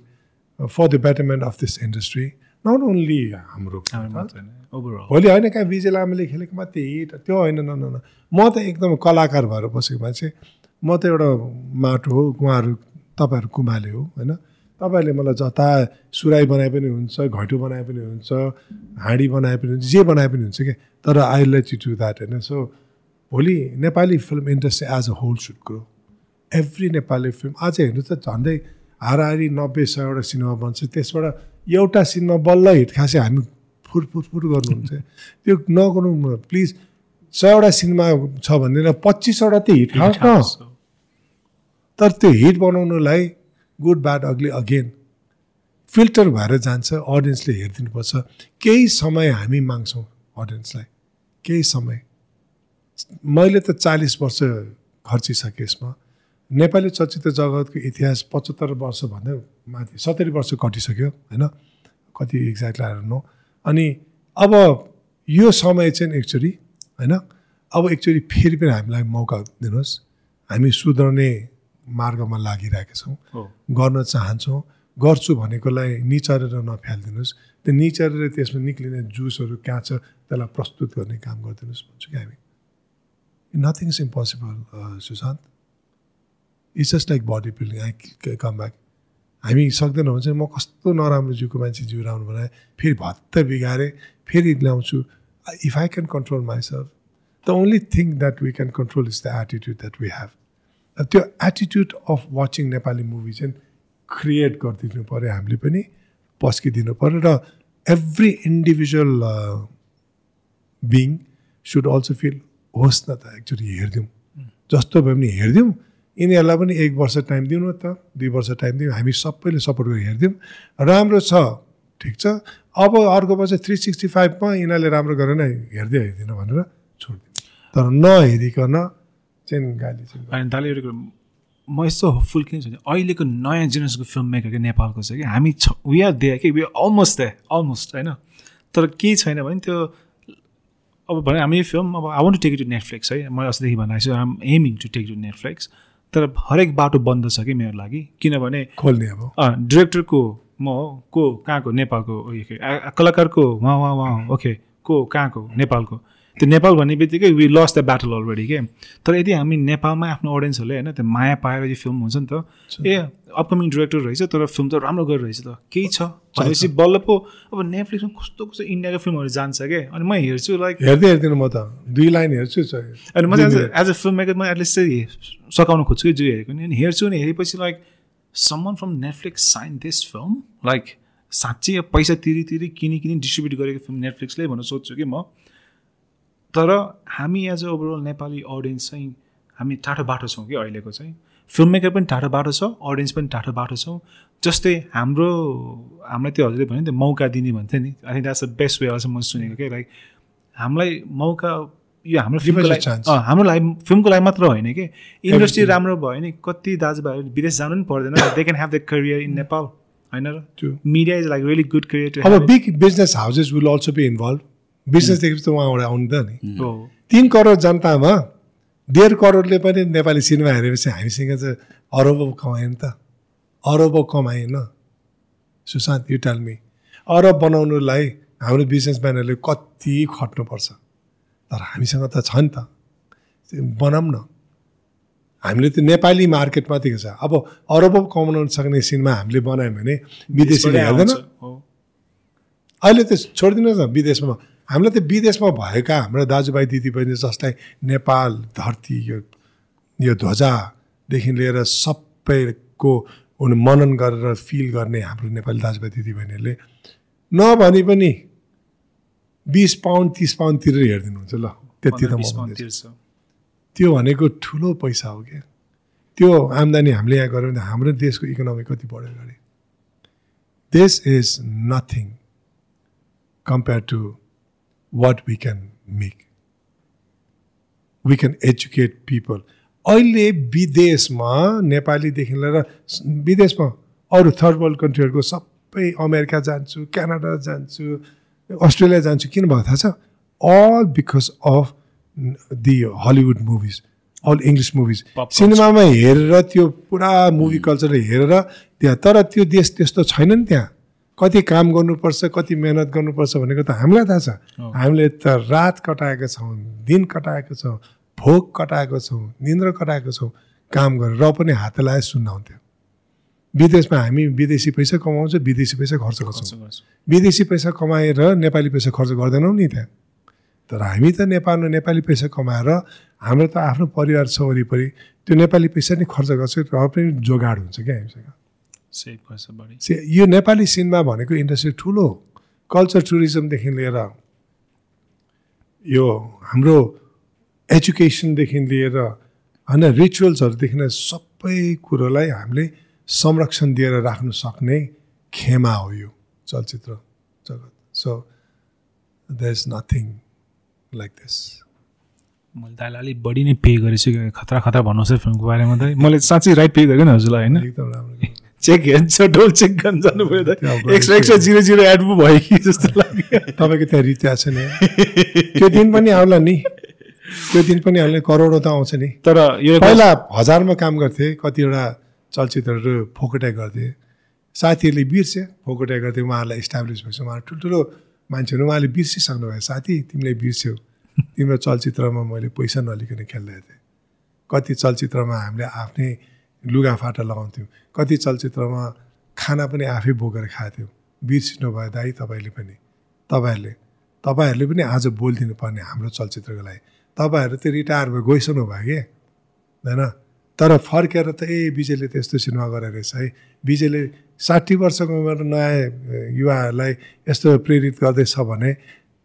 uh, for the betterment of this industry. Not only हाम्रो भोलि होइन कहाँ विजय लामाले खेलेको मात्रै हिट त्यो होइन न न न म त एकदम कलाकार भएर बसेको मान्छे म त एउटा माटो हो उहाँहरू तपाईँहरू कुमाले हो होइन तपाईँहरूले मलाई जता सुराई बनाए पनि हुन्छ घैँटो बनाए पनि हुन्छ हाँडी बनाए पनि हुन्छ जे बनाए पनि हुन्छ क्या तर I let you to that होइन? सो भोलि Nepali film industry as a whole should grow every Nepali film आज हेर्नु त झन्डै हाराहारी नब्बे सयवटा सिनेमा बन्छ त्यसबाट एउटा सिनेमा बल्ल हिट खासे हामी फुर फुर फुर गर्नुहुन्छ। त्यो नगर्नु प्लिज सयवटा सिनेमा छ भनेर पच्चिसवटा त हिट खाओस् न तर त्यो हिट बनाउनुलाई good bad ugly again filter भएर जान्छ अडियन्सले हेरिदिनुपर्छ। केही समय हामी माग्छौँ अडियन्सलाई केही समय। मैले त चालिस वर्ष खर्चिसकेँ यसमा। नेपाली चलचित्र जगतको इतिहास पचहत्तर वर्षभन्दा माथि सत्तरी वर्ष कटिसक्यो होइन? कति एक्ज्याक्टली आएर अनि अब यो समय चाहिँ एक्चुली होइन? अब एक्चुली फेरि पनि हामीलाई मौका दिनुहोस्। हामी सुध्रने मार्गमा लागिरहेका छौँ। गर्न चाहन्छौँ। गर्छु भनेकोलाई निचरेर नफ्यालिदिनुहोस्। त्यो निचरेर त्यसमा निक्लिने जुसहरू कहाँ छ त्यसलाई प्रस्तुत गर्ने काम गरिदिनुहोस् भन्छु कि हामी। Nothing is impossible Sushant. It's just like body building I come back हामी सक्दैनौँ भने चाहिँ म कस्तो नराम्रो जिउको मान्छे जिउ राम्रो बनाएँ फेरि भत्त बिगारेँ फेरि ल्याउँछु। If I can control myself the only thing that we can control is the attitude that we have त्यो attitude of watching Nepali movie चाहिँ क्रिएट गरिदिनु पऱ्यो हामीले पनि पस्किदिनु पऱ्यो र every individual being should also feel होस् न त एक्चुली हेरिदिउँ। जस्तो भए पनि हेरिदिउँ। यिनीहरूलाई पनि एक वर्ष टाइम दिउँ न त दुई वर्ष टाइम दिउँ हामी सबैले सपोर्ट गरेर हेरिदिउँ। राम्रो छ ठिक छ। अब अर्को वर्ष थ्री सिक्सटी फाइभमा यिनीहरूले राम्रो गरेन हेर्दै हेर्दिन भनेर छोडिदिउँ। तर नहेरिकन चाहिँ गाली चाहिँ अनि दाले एउटा कुरो म यस्तो होपफुल किन छु भने अहिलेको नयाँ जेनेरेसनको फिल्म मेकर क्या नेपालको चाहिँ कि हामी छ वी आर दे कि we are almost they almost होइन? तर केही छैन भने त्यो अब भने हामी फिल्म अब I want to take to Netflix है? मैले अस्तिदेखि भनेको छु I'm aiming to take to Netflix तर हरेक बाटो बन्द छ कि मेरो लागि? किनभने खोल्ने अब। डिरेक्टरको म हो? को कहाँको नेपालको के कलाकारको उहाँ उहाँ उहाँ ओके को कहाँको नेपालको। त्यो नेपाल भन्ने बित्तिकै we lost the battle already के? तर यदि हामी नेपालमा आफ्नो अडियन्सहरूले होइन त्यो माया पाएर यो फिल्म हुन्छ नि त ए अपकमिङ डिरेक्टर रहेछ तर फिल्म त राम्रो गरिरहेछ त। केही छ? भनेपछि बल्ल पो अब नेटफ्लिक्समा कस्तो कस्तो इन्डियाको फिल्महरू जान्छ क्या अनि म हेर्छु लाइक हेर्दै हेर्दिनँ म त। दुई लाइन हेर्छु अनि म एज अ फिल्म मेकर म एटलिस्ट चाहिँ सघाउन खोज्छु कि जो हेरेको नि। अनि हेर्छु नि हेरेपछि like someone from Netflix sign this film like साँच्चै पैसा तिरी तिरी किनी किनी डिस्ट्रिब्युट गरेको फिल्म नेटफ्लिक्सले भनेर सोध्छु कि म। तर हामी as a overall Nepali audience चाहिँ हामी टाढो बाटो छौँ कि अहिलेको चाहिँ। फिल्म मेकर पनि टाढो बाटो छ अडियन्स पनि टाढो बाटो छौँ। जस्तै हाम्रो हामीलाई त्यो हजुरले भन्यो नि त्यो मौका दिने भन्थ्यो नि। I think that's the best way अझ मैले सुनेको क्या लाइक हामीलाई मौका यो हाम्रो फिल्मको लागि हाम्रो लागि फिल्मको लागि मात्र होइन कि। इन्डस्ट्री राम्रो भयो भने कति दाजुभाइहरू विदेश जानु पनि पर्दैन। They can have the career in Nepal होइन र. Media is like really good career to अब big business houses will also be involve business देखेपछि त उहाँबाट आउनु त नि तिन करोड जनतामा डेढ करोडले पनि नेपाली सिनेमा हेरेपछि हामीसँग चाहिँ अरबौँ कमायो नि त। अरबौँ कमाएन सुशान्त यु टेल मी। अरब बनाउनुलाई हाम्रो बिजनेसम्यानहरूले कति खट्नुपर्छ। तर हामीसँग त छ नि त। बनाऊँ न। हामीले त नेपाली मार्केट मात्रै छ। अब अरबौँ कमाउन सक्ने सिनेमा हामीले बनायौँ भने विदेशीले हेर्दैन। अहिले त छोडिदिनुहोस् न विदेशमा हामीलाई त विदेशमा भएका हाम्रा दाजुभाइ दिदीबहिनी जसलाई नेपाल धरती यो यो ध्वजादेखि लिएर सबैको उनी मनन गरेर फिल गर्ने हाम्रो नेपाली दाजुभाइ दिदीबहिनीहरूले नभने पनि बिस पाउन्ड तिस पाउन्ड तिरेर हेरिदिनुहुन्छ ल। त्यति त त्यो भनेको ठुलो पैसा हो क्या। त्यो आम्दानी हामीले यहाँ गऱ्यौँ भने हाम्रो देशको इकोनोमी कति बढ्यो अगाडि। This is nothing compare to what we can make we can educate people अहिले विदेशमा नेपालीदेखि लिएर विदेशमा अरू थर्ड वर्ल्ड कन्ट्रीहरूको सबै अमेरिका जान्छु क्यानाडा जान्छु अस्ट्रेलिया जान्छु किन भएको थाहा छ? All because of the Hollywood movies all English movies. सिनेमामा हेरेर त्यो पुरा मुभी कल्चर हेरेर त्यहाँ तर त्यो देश त्यस्तो छैन नि त्यहाँ। कति काम गर्नुपर्छ कति मेहनत गर्नुपर्छ भनेको त हामीलाई थाहा छ। हामीले त रात कटाएका छौँ दिन कटाएको छौँ भोक कटाएको छौँ निन्द्र कटाएको छौँ काम गरेर र पनि हात लगाए सुन्न हुन्थ्यो। विदेशमा हामी विदेशी पैसा कमाउँछ विदेशी पैसा खर्च गर्छौँ। विदेशी पैसा कमाएर नेपाली पैसा खर्च गर्दैनौँ नि त्यहाँ। तर हामी त नेपालमा नेपाली पैसा कमाएर हाम्रो त आफ्नो परिवार छ वरिपरि त्यो नेपाली पैसा नै खर्च गर्छ र पनि जोगाड हुन्छ क्या हामीसँग। यो नेपाली सिनेमा भनेको इन्डस्ट्री ठुलो कल्चर टुरिज्मदेखि लिएर यो हाम्रो एजुकेसनदेखि लिएर होइन रिचुअल्सहरूदेखि लिएर सबै कुरोलाई हामीले संरक्षण दिएर राख्न सक्ने खेमा हो यो चलचित्र जगत. So the is nothing like this मैले दाइलाई अलिक बढी नै पे गरेछु खतरा खतरा भन्नुहोस् है फिल्मको बारेमा त मैले साँच्चै राइट पे गरेँ नि हजुरलाई होइन? एकदम राम्रो। चेक हेर्छ डोल चेक गर्न जानु पऱ्यो त। त्यो अब extra extra zero zero add पो भयो कि जस्तो लाग्यो। तपाईँको त्यहाँ छ नि। त्यो दिन पनि आउला नि। त्यो दिन पनि हामीले करोडौँ त आउँछ नि। तर यो एक- पहिला हजारमा काम गर्थे कतिवटा चलचित्रहरू फोकटाइ गर्थे। साथीहरूले बिर्से फोकटाइ गर्थे। उहाँहरूलाई इस्टाब्लिस भएछ। उहाँ ठुल्ठुलो मान्छेहरू उहाँले बिर्सिसक्नु भयो। साथी तिमीले बिर्स्यौ। तिम्रो चलचित्रमा मैले पैसा नलिकन खेल्दै थिएँ। कति चलचित्रमा हामीले आफ्नै लुगाफाटा लगाउँथ्यौँ। कति चलचित्रमा खाना पनि आफै बोकेर खाएको बिर्सिनु भयो दाइ तपाईँले पनि। तपाईँहरूले तपाईँहरूले पनि आज बोलिदिनु पर्ने हाम्रो चलचित्रको लागि। तपाईँहरू त रिटायर भयो गइसक्नु भयो कि? होइन? तर फर्केर त ए विजयले त यस्तो सिनेमा गरेर रहेछ है। विजयले साठी वर्षको उमेर नयाँ युवाहरूलाई यस्तो प्रेरित गर्दैछ भने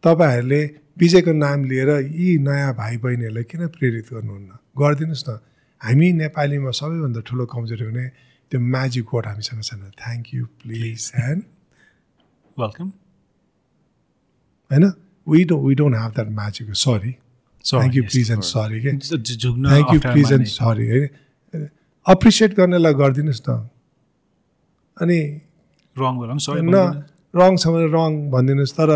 तपाईँहरूले विजयको नाम लिएर यी नयाँ भाइ बहिनीहरूलाई किन प्रेरित गर्नुहुन्न? गरिदिनुहोस् न। हामी नेपालीमा सबैभन्दा ठुलो कमजोरी हुने त्यो म्याजिक वर्ड हामीसँग छैन। Thank you please and welcome होइन? We do we don't have that magic sorry thank you please and sorry के thank you please and. Sorry है अप्रिसिएट गर्नेलाई गरिदिनुहोस् न। अनि रङ न रङ छ भने रङ भनिदिनुहोस् तर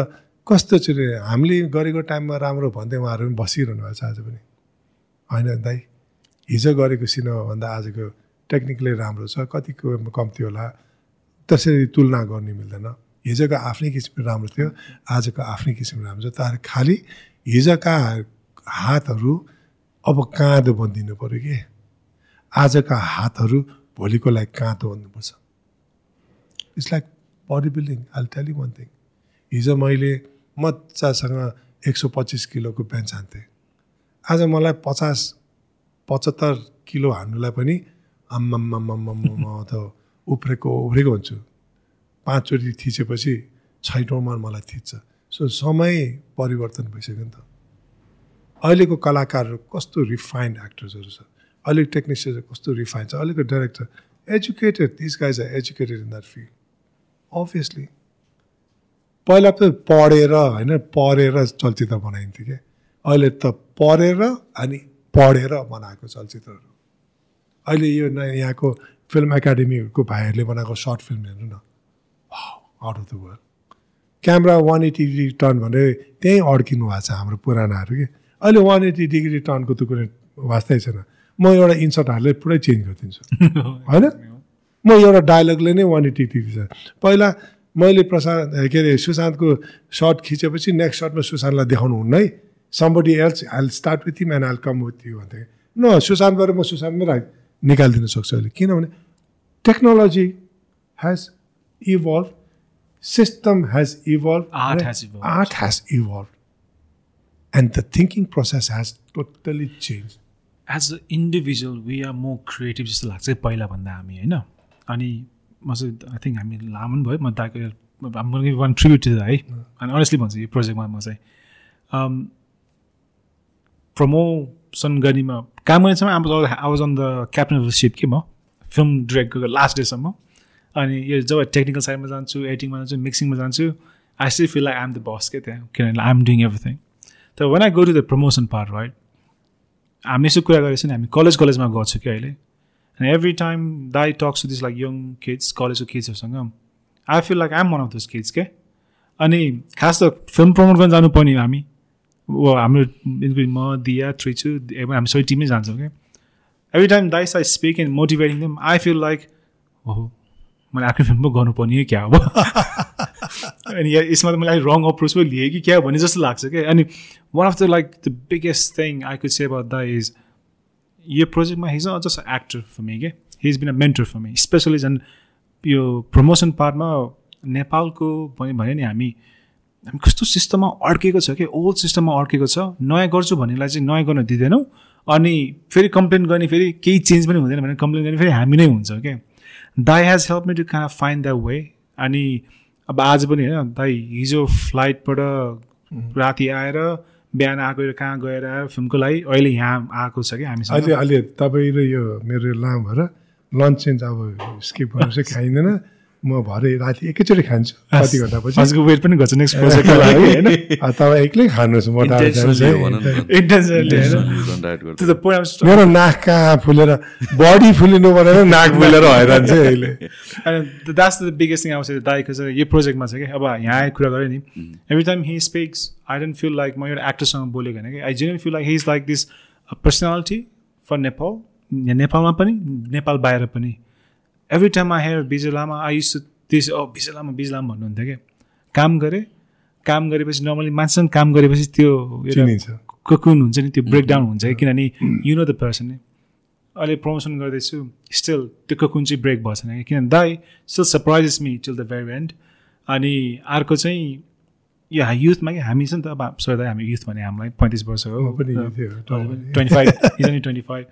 कस्तो चाहिँ हामीले गरेको टाइममा राम्रो भन्दै उहाँहरू पनि बसिरहनु भएको छ आज पनि। होइन दाइ हिजो गरेको सिनेमाभन्दा आजको टेक्निकली राम्रो छ कतिको कम्ती होला त्यसरी तुलना गर्नु मिल्दैन। हिजोको आफ्नै किसिमको राम्रो थियो आजको आफ्नै किसिमको राम्रो छ। तर खालि हिजोका हातहरू अब काँधो बनिदिनु पऱ्यो कि? आजका हातहरू भोलिको लागि काँधो बन्नुपर्छ। It's like body building all tell one thing हिजो मैले मजासँग एक सौ पच्चिस किलोको बेन्च हान्थेँ आज मलाई पचास पचहत्तर किलो हान्नुलाई पनि आम्माम्माम्माम्मा त उफ्रेको उफ्रेको हुन्छु पाँचचोटि थिचेपछि छैटौँमा मलाई थिच्छ। सो समय परिवर्तन भइसक्यो नि त। अहिलेको कलाकारहरू कस्तो रिफाइन्ड एक्टर्सहरू छ? अहिलेको टेक्निसियन्सहरू कस्तो रिफाइन्ड छ? अहिलेको director educated this guys are educated in that field. Obviously पहिला त पढेर होइन पढेर चलचित्र बनाइन्थ्यो क्या। अहिले त पढेर अनि पढेर बनाएको चलचित्रहरू। अहिले यो न यहाँको फिल्म एकाडेमीहरूको भाइहरूले बनाएको सर्ट फिल्म हेर्नु न। Out of the world camera one eighty degree turn भने त्यहीँ अड्किनु भएको छ हाम्रो पुरानाहरू कि? अहिले वान एट्टी डिग्री टर्नको त कुनै वास्तै छैन। म एउटा इन्सर्ट हालेर पुरै चेन्ज गरिदिन्छु। होइन? म एउटा डायलगले नै वान एट्टी डिग्री छ। पहिला मैले प्रशान्त के अरे सुशान्तको सर्ट खिचेपछि नेक्स्ट सर्टमा सुशान्तलाई देखाउनु हुन्न है। Somebody else I'll start with him and I'll come with you भन्थे न सुशान्तबाट म सुशान्तमै राख निकालिदिन सक्छु अहिले किनभने technology has evolve system has evolve Art has evolved. Art has evolve and the thinking process has totally change as a individual we are more creative जस्तो लाग्छ है पहिलाभन्दा हामी होइन? अनि म चाहिँ आई थिङ्क हामी लामो पनि भयो म दाइको वान ट्रिब्युट टु है? अनि अनेस्टली भन्छु यो प्रोजेक्टमा म चाहिँ। प्रमोसन गर्नेमा काम गर्ने समय अब I was on the captain of the ship कि म फिल्म डिरेक्ट गरेको लास्ट डेसम्म अनि यो जब टेक्निकल साइडमा जान्छु एडिटिङमा जान्छु मिक्सिङमा जान्छु I still feel like I'm the boss के त्यहाँ किनभने आइ एम डुइङ एभ्रिथिङ तर when I go to the promotion part right हामी यसो कुरा गरेको नि हामी कलेज कलेजमा गर्छु कि अहिले। अनि एभ्री टाइम दाई talks to this like young kids कलेजको किड्सहरूसँग I feel like I'm one of those kids के। अनि खास त फिल्म प्रमोट गर्न जानुपर्ने हामी। हाम्रो म दिया ट्रिचु हामी सबै टिमै जान्छौँ क्या every time dice I speak and motivating them I feel like हो मैले आफ्नो फिल्म पो गर्नुपर्ने क्या? अब अनि यसमा त मैले रङ अप्रोच पो लिएँ कि क्या भन्ने जस्तो लाग्छ क्या अनि one of the like the biggest thing I could say about the is यो प्रोजेक्टमा he's a just actor for me he is been a mentor for me specially झन् यो प्रमोसन पार्टमा नेपालको भने नि हामी हामी कस्तो सिस्टममा अड्केको छ कि ओल्ड सिस्टममा अड्केको छ? नयाँ गर्छु भन्नेलाई चाहिँ नयाँ गर्न दिँदैनौँ। अनि फेरि कम्प्लेन गर्ने फेरि केही चेन्ज पनि हुँदैन भने कम्प्लेन गर्ने फेरि हामी नै हुन्छ क्या दाई हेज हेल्प मी टु कहाँ फाइन्ड द वे अनि अब आज पनि होइन दाई हिजो फ्लाइटबाट राति आएर बिहान आएको कहाँ गएर आएर फिल्मको लागि अहिले यहाँ आएको छ कि हामी अहिले अहिले तपाईँ र यो मेरो लामो भएर लन्च चाहिँ अब स्किप गर्नु चाहिँ खाइँदैन। म भरे राति एकैचोटि खान्छु कति घन्टापछि आजको वेट पनि गर्छ नेक्स्ट प्रोजेक्टको लागि होइन? तपाईँ एक्लै खानुहोस् म मेरो नाक कहाँ फुलेर बडी फुलिनु भनेर नाक फुलेर हैरान चाहिँ अहिले। द्याट्स द बिगेस्ट थिङ आउँछ दाइको चाहिँ यो प्रोजेक्टमा छ कि अब यहाँ कुरा गरेँ नि। Every time he speaks I don't feel like म एउटा एक्टरसँग बोलेको होइन कि I जेन्ट feel like he is like this personality for Nepal नेपालमा पनि नेपाल बाहिर पनि। Every time I hear Vijay Lama I use त्यस ओ विजय लामा विजय लामा भन्नुहुन्थ्यो क्या? काम गरेँ काम गरेपछि नर्मली मान्छेसँग काम गरेपछि त्यो ककुन हुन्छ नि त्यो ब्रेकडाउन हुन्छ कि किनभने यु नो द पर्सन अहिले प्रमोसन गर्दैछु स्टिल त्यो ककुन चाहिँ ब्रेक भएको छैन कि किनभने दाई still surprises me till the very end अनि अर्को चाहिँ यो युथमा कि हामी छ नि त अब सर हामी युथ भने हामीलाई पैँतिस वर्ष हो। ट्वेन्टी फाइभ ट्वेन्टी फाइभ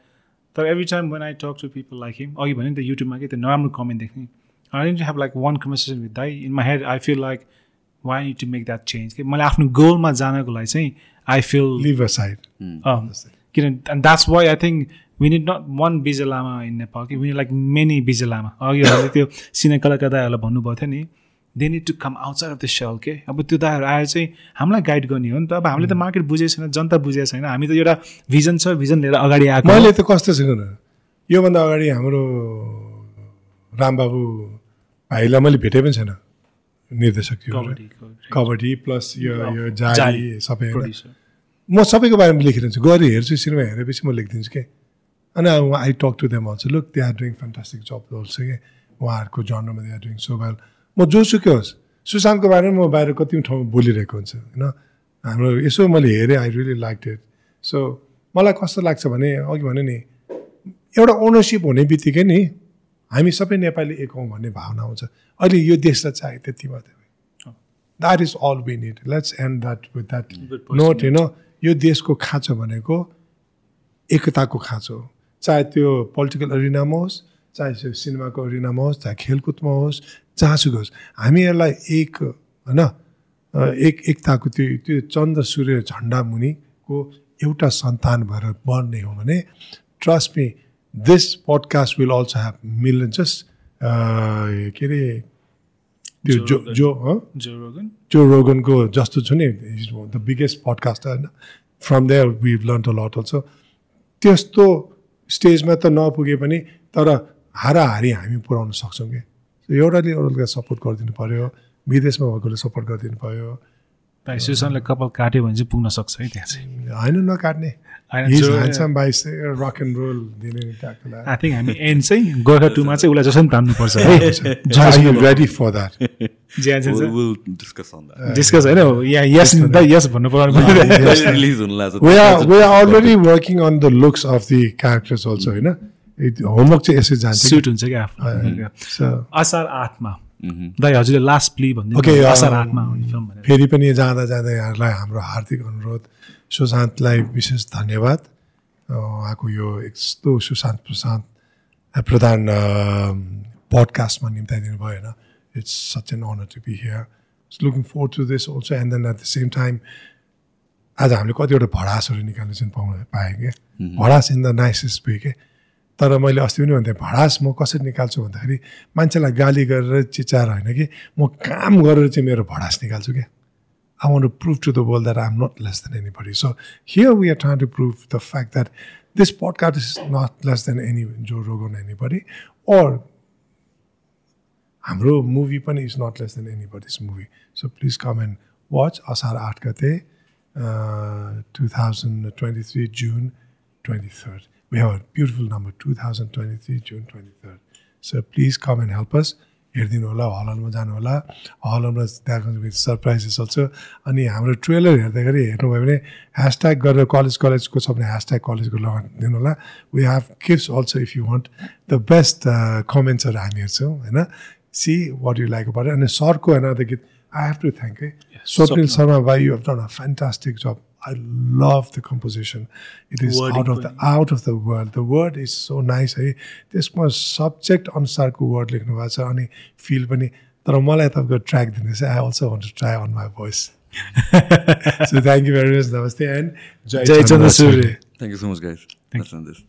तर every time when I talk to people like him अघि भने नि त युट्युबमा कि त्यो नराम्रो कमेन्ट देख्ने। I need have like one conversation with दाई in my head I feel like why need to make that change कि मैले आफ्नो गोलमा जानको लागि चाहिँ आई फिल लिभ साइड किन and that's why I think we need not one Bijay Lama in Nepal कि we like many Bijay Lama अघि त्यो सिने कलाकार दाईहरूलाई भन्नुभएको थियो नि they need to come outside of the cell के अब त्यो दाहरू आएर चाहिँ हामीलाई गाइड गर्ने हो नि त। अब हामीले त मार्केट बुझेको छैन जनता बुझेको छैन। हामी त एउटा भिजन छ भिजन लिएर अगाडि आएको मैले त कस्तो छैन योभन्दा अगाडि हाम्रो रामबाबु भाइलाई मैले भेटेँ पनि छैन। निर्देशक कबड्डी प्लस यो यो जारी सबै म सबैको बारेमा लेखिरहन्छु। गएर हेर्छु सिनेमा हेरेपछि म लेखिदिन्छु कि? अनि I talk to them also look they are doing fantastic job also कि? उहाँहरूको जन्ममा they are doing so well म जोसुकै होस्? सुशान्तको बारेमा म बाहिर कति ठाउँमा बोलिरहेको हुन्छु होइन? हाम्रो यसो मैले हेरेँ I really like it so मलाई कस्तो लाग्छ भने अघि भने नि एउटा ओनरसिप हुने बित्तिकै नि हामी सबै नेपाली एक हौँ भन्ने भावना आउँछ। अहिले यो देशलाई चाहियो त्यति मात्रै that is all we need let's end that with that note होइन? यो देशको खाँचो भनेको एकताको खाँचो चाहे त्यो पोलिटिकल अरिनामा होस् चाहे त्यो सिनेमाको अरिनामा होस् चाहे खेलकुदमा होस् जहाँसुकै होस् हामी यसलाई एक होइन एक एकताको त्यो त्यो चन्द्र सूर्य झन्डा मुनिको एउटा सन्तान भएर बढ्ने हो भने trust me this podcast will also have meal just के अरे त्यो जो जो जो रोगनको जस्तो छ नि द बिगेस्ट पडकास्ट होइन? From there we learn a lot also त्यस्तो स्टेजमा त नपुगे पनि तर हाराहारी हामी पुऱ्याउन सक्छौँ कि? एउटाले एउटालाई सपोर्ट गरिदिनु पऱ्यो विदेशमा भएकोले सपोर्ट गरिदिनु पऱ्यो सुशान्तले कपाल काट्यो भने चाहिँ पुग्न सक्छ है त्यहाँ चाहिँ। होइन नकाट्ने। रक एन्ड रोल दिने आई थिङ्क हामी एन्ड चाहिँ गोर्खा टूमा चाहिँ उसलाई जसरी तान्नुपर्छ है। रेडी फर द्याट डिस्कस होइन यहाँ यस यस भन्नु पर्ने we are already working on the looks of the characters also होइन? होमवर्क चाहिँ यसरी जान्छ सुट हुन्छ क्या आफ्नो असार आठमा। दाइ हजुरले लास्ट प्ली भन्दै असार आठमा फेरि पनि जाँदा जाँदा यहाँहरूलाई हाम्रो हार्दिक अनुरोध। सुशान्तलाई विशेष धन्यवाद। उहाँको यो यस्तो सुशान्त प्रशान्त प्रधान पडकास्टमा निम्ताइदिनु भयो होइन। Such an honor to be here. Just looking forward to this also. And then at the same time, आज हामीले कतिवटा भडासहरू निकाल्नु चाहिँ पाउन पाएँ कि भडास इन द नाइसेस्ट वे के I want to prove to the world that I'm not less than anybody. So here we are trying to prove the fact that this podcast is not less than any Joe Rogan anybody, or Amro movie pani is not less than anybody's movie. So please come and watch Asar Atkate, uh, 2023 June 23rd. We have a beautiful number, 2023, June 23rd. So please come and help us. हेरिदिनु होला हलमा जानु होला हलमा त्यहाँ surprises चल्छ अनि हाम्रो ट्रेलर हेर्दाखेरि हेर्नुभयो भने ह्यासट्याग गरेर कलेज कलेजको छ भने ह्यासट्याग कलेजको लगाइदिनु होला we have gift also if you want the best कमेन्ट्सहरू हामी हेर्छौँ होइन सी वाट यु लाइक बाट अनि सरको होइन द गीत आई हेभ टु थ्याङ्क है स्वप्निल शर्मा भाइ you have done a fantastic job I love the composition. It is out of the out of the world. The word is so nice है त्यसमा subject अनुसारको वर्ड लेख्नु भएको छ अनि फिल पनि तर मलाई तपाईँको ट्र्याक दिनुहोस् I also want to try on my voice so thank you very much नमस्ते एन्ड जय चन्द्र सूर्य Thank you so much, guys. Let's end this.